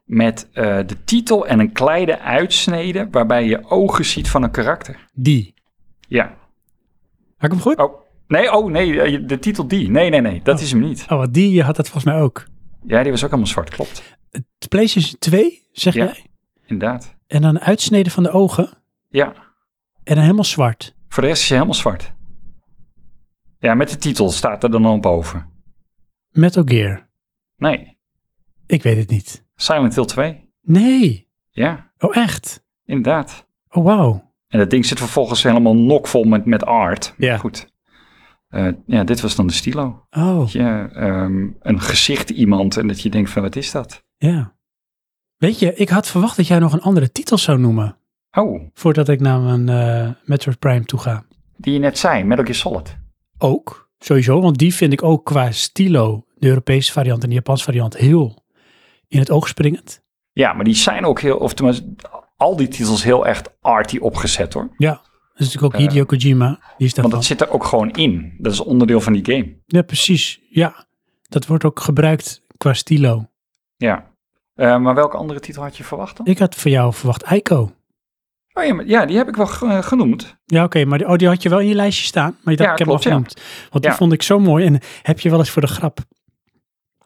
met eh, de titel en een kleine uitsnede waarbij je ogen ziet van een karakter. Die. Ja. Had ik hem goed? Oh, nee, oh nee, de titel die. Nee, nee, nee, dat Oh. is hem niet. Oh, die je had dat volgens mij ook. Ja, die was ook allemaal zwart, klopt. Het PlayStation 2, zeg Ja. jij? Inderdaad. En dan een uitsnede van de ogen Ja, en dan helemaal zwart. voor de rest is hij helemaal zwart. Ja, met de titel staat er dan al boven. Metal Gear. Nee, Ik weet het niet. Silent Hill 2. Nee. Ja, Oh, echt? inderdaad. Oh, wauw. En dat ding zit vervolgens helemaal nokvol met, met art. Ja. Goed. Eh, ja, dit was dan de stilo. Oh, Ja, ehm, een gezicht iemand en dat je denkt van wat is dat? ja. Weet je, ik had verwacht dat jij nog een andere titel zou noemen. Oh, Voordat ik naar mijn eh Metroid Prime toe ga. die je net zei, Metal Gear Solid. Ook, sowieso. Want die vind ik ook qua stilo, de Europese variant en de Japanse variant, heel in het oog springend. Ja, maar die zijn ook heel, of tenminste, al die titels heel echt arty opgezet hoor. Ja, dat is natuurlijk ook Eh, Hideo Kojima. Die is Want daarvan. dat zit er ook gewoon in. Dat is onderdeel van die game. Ja, precies. Ja, dat wordt ook gebruikt qua stilo. Ja. Eh, maar welke andere titel had je verwacht dan? Ik had voor jou verwacht Ico. Oh ja, maar, ja die heb ik wel eh, genoemd. Ja, oké, maar die, oh, die had je wel in je lijstje staan. Maar je dacht, Ja, ik heb klopt, hem al genoemd. Want die vond ik zo mooi. En heb je wel eens voor de grap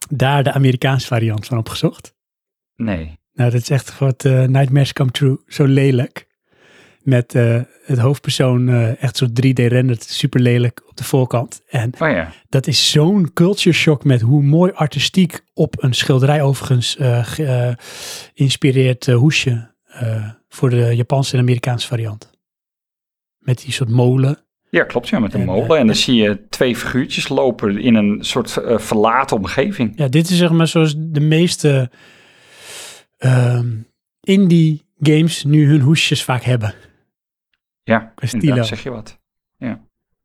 daar de Amerikaanse variant van opgezocht? Nee. Nou, dat is echt wat eh, Nightmares Come True. Zo lelijk. Met eh, het hoofdpersoon echt zo 3D-renderd, super lelijk op de voorkant. En Oh ja. dat is zo'n culture shock met hoe mooi artistiek op een schilderij overigens geïnspireerd hoesje voor de Japanse en Amerikaanse variant. Met die soort molen. Ja, klopt. Ja, met een En, molen. eh, en dan zie je twee figuurtjes lopen in een soort eh, verlaten omgeving. Ja, dit is zeg maar zoals de meeste ehm, indie games nu hun hoesjes vaak hebben. Ja, inderdaad zeg je wat.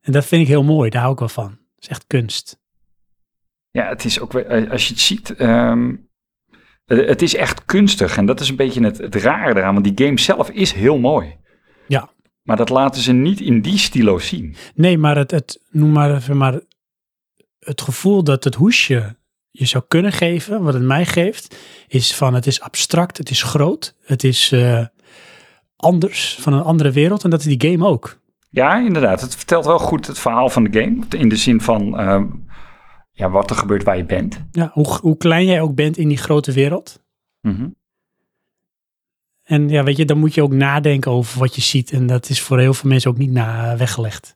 En dat vind ik heel mooi, daar hou ik wel van. Het is echt kunst. Ja, het is ook, eh, als je het ziet, ehm, eh, het is echt kunstig. En dat is een beetje het, het rare eraan, want die game zelf is heel mooi. Ja. Maar dat laten ze niet in die stilo zien. Nee, maar het, het noem maar even maar het gevoel dat het hoesje je zou kunnen geven, wat het mij geeft, is van het is abstract, het is groot, het is eh, anders, van een andere wereld. En dat is die game ook. Ja, inderdaad. Het vertelt wel goed het verhaal van de game. In de zin van ehm, ja, wat er gebeurt waar je bent. Ja, hoe, hoe klein jij ook bent in die grote wereld. Mhm. En ja, weet je, dan moet je ook nadenken over wat je ziet. En dat is voor heel veel mensen ook niet na weggelegd.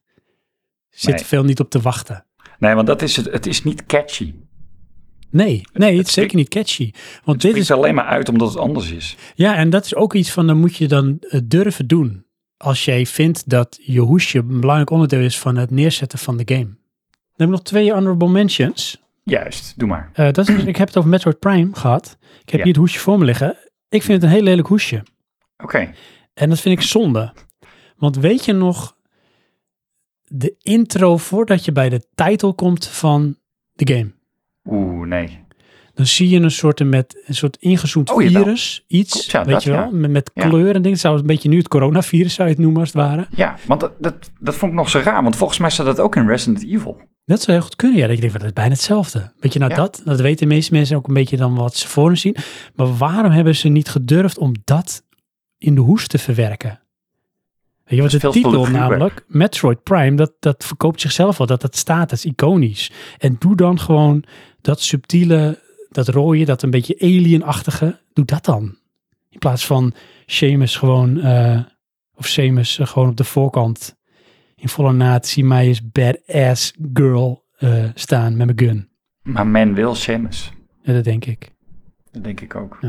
Zit Nee. veel niet op te wachten. Nee, want dat is het. Het is niet catchy. Nee, nee, het is zeker niet catchy. Want Het dit is is, alleen maar uit omdat het anders is. ja, en dat is ook iets van, dan moet je dan eh, durven doen. Als jij vindt dat je hoesje een belangrijk onderdeel is van het neerzetten van de game. Dan heb ik nog twee honorable mentions. Juist, doe maar. Eh, dat is, ik heb het over Metroid Prime gehad. Ik heb Ja. hier het hoesje voor me liggen. Ik vind het een heel lelijk hoesje. Oké. En dat vind ik zonde. Want weet je nog de intro voordat je bij de titel komt van de game? Oeh, nee. Dan zie je een soort, met, een soort ingezoomd Oh, virus, iets, Klopt, ja, weet dat, je wel, ja. met, met Ja. kleur en dingen. Het zou een beetje nu het coronavirus zou je het noemen als het ware. Ja, want dat, dat, dat vond ik nog zo raar. Want volgens mij staat dat ook in Resident Evil. Dat zou heel goed kunnen, ja. Dat je denkt, dat is bijna hetzelfde. Weet je, nou Ja. dat, dat weten de meeste mensen ook een beetje dan wat ze voor hun zien. Maar waarom hebben ze niet gedurfd om dat in de hoes te verwerken? Weet je, wat de titel namelijk, Metroid Prime, dat, dat verkoopt zichzelf al, dat dat staat, dat is iconisch. En doe dan gewoon dat subtiele, dat rode, dat een beetje alien-achtige, doe dat dan. In plaats van Seamus gewoon, eh, of Seamus gewoon op de voorkant in volle naad, zie mij eens badass girl eh, staan met mijn gun. Maar men wil Seamus. Ja, dat denk ik. Dat denk ik ook.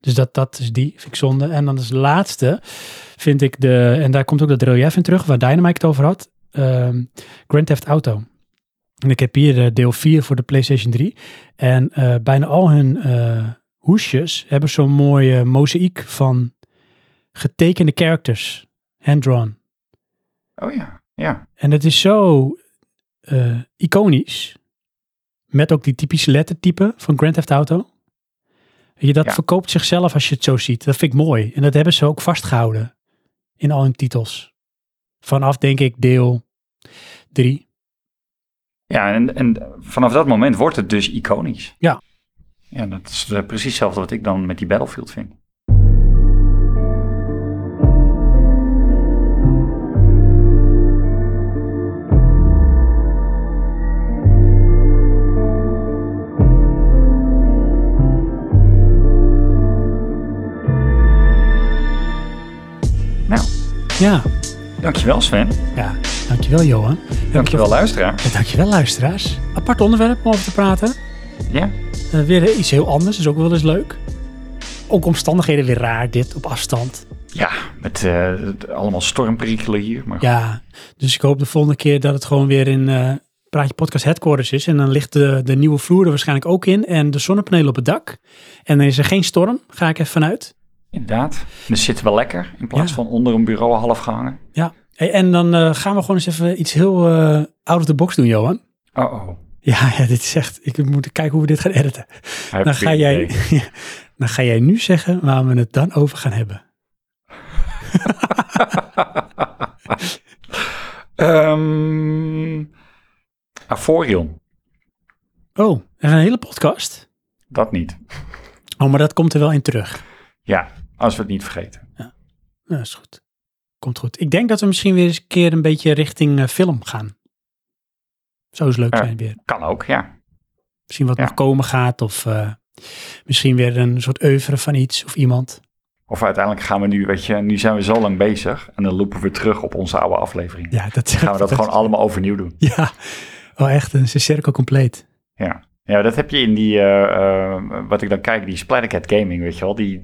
Dus dat, dat is die, vind ik zonde. En dan als laatste vind ik de, en daar komt ook dat relief in terug, waar Dynamite het over had, ehm, Grand Theft Auto. En ik heb hier eh, deel 4 voor de PlayStation 3. En eh, bijna al hun hoesjes hebben zo'n mooie mozaïek van getekende characters, hand-drawn. Oh ja, ja. En het is zo eh, iconisch. Met ook die typische lettertype van Grand Theft Auto. Weet Je, dat Ja. verkoopt zichzelf als je het zo ziet. Dat vind ik mooi. En dat hebben ze ook vastgehouden in al hun titels. Vanaf, denk ik, deel 3. Ja, en, en vanaf dat moment wordt het dus iconisch. Ja. Ja, dat is eh, precies hetzelfde wat ik dan met die Battlefield vind. Ja, dankjewel Sven. ja. Dankjewel, Johan. Dankjewel luisteraar. En dankjewel, luisteraars. Apart onderwerp om over te praten. Ja, Eh, weer iets heel anders, is ook wel eens leuk. Ook omstandigheden weer raar, dit op afstand. ja met het- allemaal stormperikelen hier. Maar Ja, dus ik hoop de volgende keer dat het gewoon weer in eh Praatje Podcast Headquarters is. En dan ligt de, de nieuwe vloer er waarschijnlijk ook in. En de zonnepanelen op het dak. En dan is er geen storm, ga ik even vanuit. Inderdaad. Dus zitten we lekker in plaats Ja. van onder een bureau half gehangen. Ja, Hey, en dan eh, gaan we gewoon eens even iets heel eh, out of the box doen, Johan. Oh oh. Ja, ja, dit is echt, ik moet kijken hoe we dit gaan editen. Dan ga, jij, dan ga jij nu zeggen waar we het dan over gaan hebben. Avorion. Oh, er is een hele podcast. Dat niet. Oh, maar dat komt er wel in terug. Ja, als we het niet vergeten. Ja, dat is goed. Komt goed. Ik denk dat we misschien weer eens een keer een beetje richting eh, film gaan. Zou eens leuk zijn weer. Kan ook, ja. Misschien wat Ja. nog komen gaat of eh, misschien weer een soort oeuvre van iets of iemand. Of uiteindelijk gaan we nu, weet je, nu zijn we zo lang bezig. En dan lopen we terug op onze oude aflevering. Ja, dat Dan gaan we dat gewoon allemaal overnieuw doen. Ja, oh echt, een cirkel compleet. Ja. Ja, dat heb je in die, eh, wat ik dan kijk, die Splattercat Gaming, weet je wel. Die,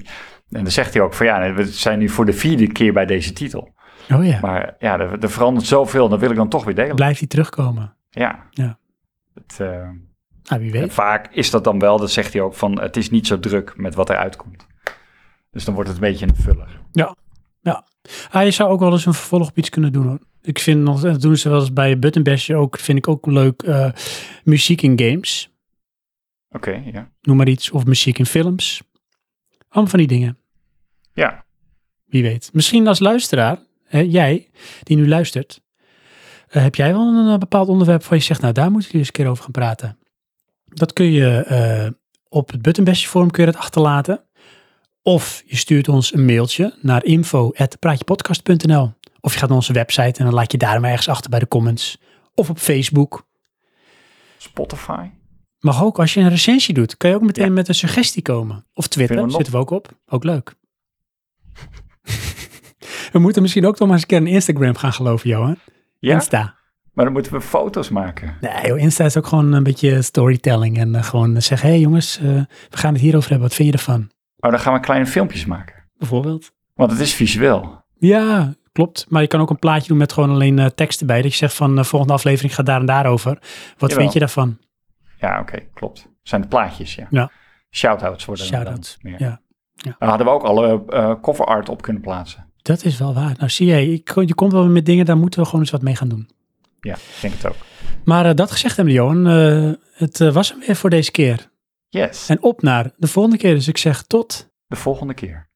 en dan zegt hij ook van ja, we zijn nu voor de vierde keer bij deze titel. Oh ja, Maar ja, er, er verandert zoveel dat wil ik dan toch weer delen. blijft die terugkomen? Ja. Ja. Het, eh, wie weet. vaak is dat dan wel, dat zegt hij ook, van het is niet zo druk met wat er uitkomt. Dus dan wordt het een beetje een vuller. Ah, je zou ook wel eens een vervolg op iets kunnen doen hoor. Ik vind nog, dat doen ze wel eens bij Button Bash ook, vind ik ook leuk, eh, muziek in games. Oké, ja. Noem maar iets. Of muziek in films. Allemaal van die dingen. Ja, Wie weet. Misschien als luisteraar, hè, jij die nu luistert, eh, heb jij wel een eh, bepaald onderwerp waar je zegt, nou daar moeten jullie eens een keer over gaan praten. Dat kun je eh, op het Buttonbestje forum kun je dat achterlaten. Of je stuurt ons een mailtje naar info.praatjepodcast.nl Of je gaat naar onze website en dan laat je daar maar ergens achter bij de comments. Of op Facebook. Spotify. Mag ook als je een recensie doet, kan je ook meteen Ja. met een suggestie komen. Of Twitter, zitten we ook op. Ook leuk. we moeten misschien ook nog maar eens een keer een Instagram gaan geloven, Johan. Ja, Insta. maar dan moeten we foto's maken. Nee, joh, Insta is ook gewoon een beetje storytelling. En eh, gewoon zeggen, hé hey, jongens, eh, we gaan het hierover hebben. Wat vind je ervan? Oh, dan gaan we kleine filmpjes maken. Bijvoorbeeld. Want het is visueel. Ja, klopt. Maar je kan ook een plaatje doen met gewoon alleen eh, tekst erbij. Dat je zegt van, de volgende aflevering gaat daar en daarover. Wat Jawel. vind je daarvan? Ja, oké, klopt. Zijn het plaatjes, ja. Ja. Shoutouts worden er dan Shoutouts, meer. ja. Dan hadden we ook alle eh, cover art op kunnen plaatsen. Dat is wel waar. Nou zie jij, ik, je komt wel met dingen, daar moeten we gewoon eens wat mee gaan doen. Ja, ik denk het ook. Maar eh, dat gezegd hebben, Johan, eh, het was hem weer voor deze keer. Yes, En op naar de volgende keer. Dus ik zeg tot de volgende keer.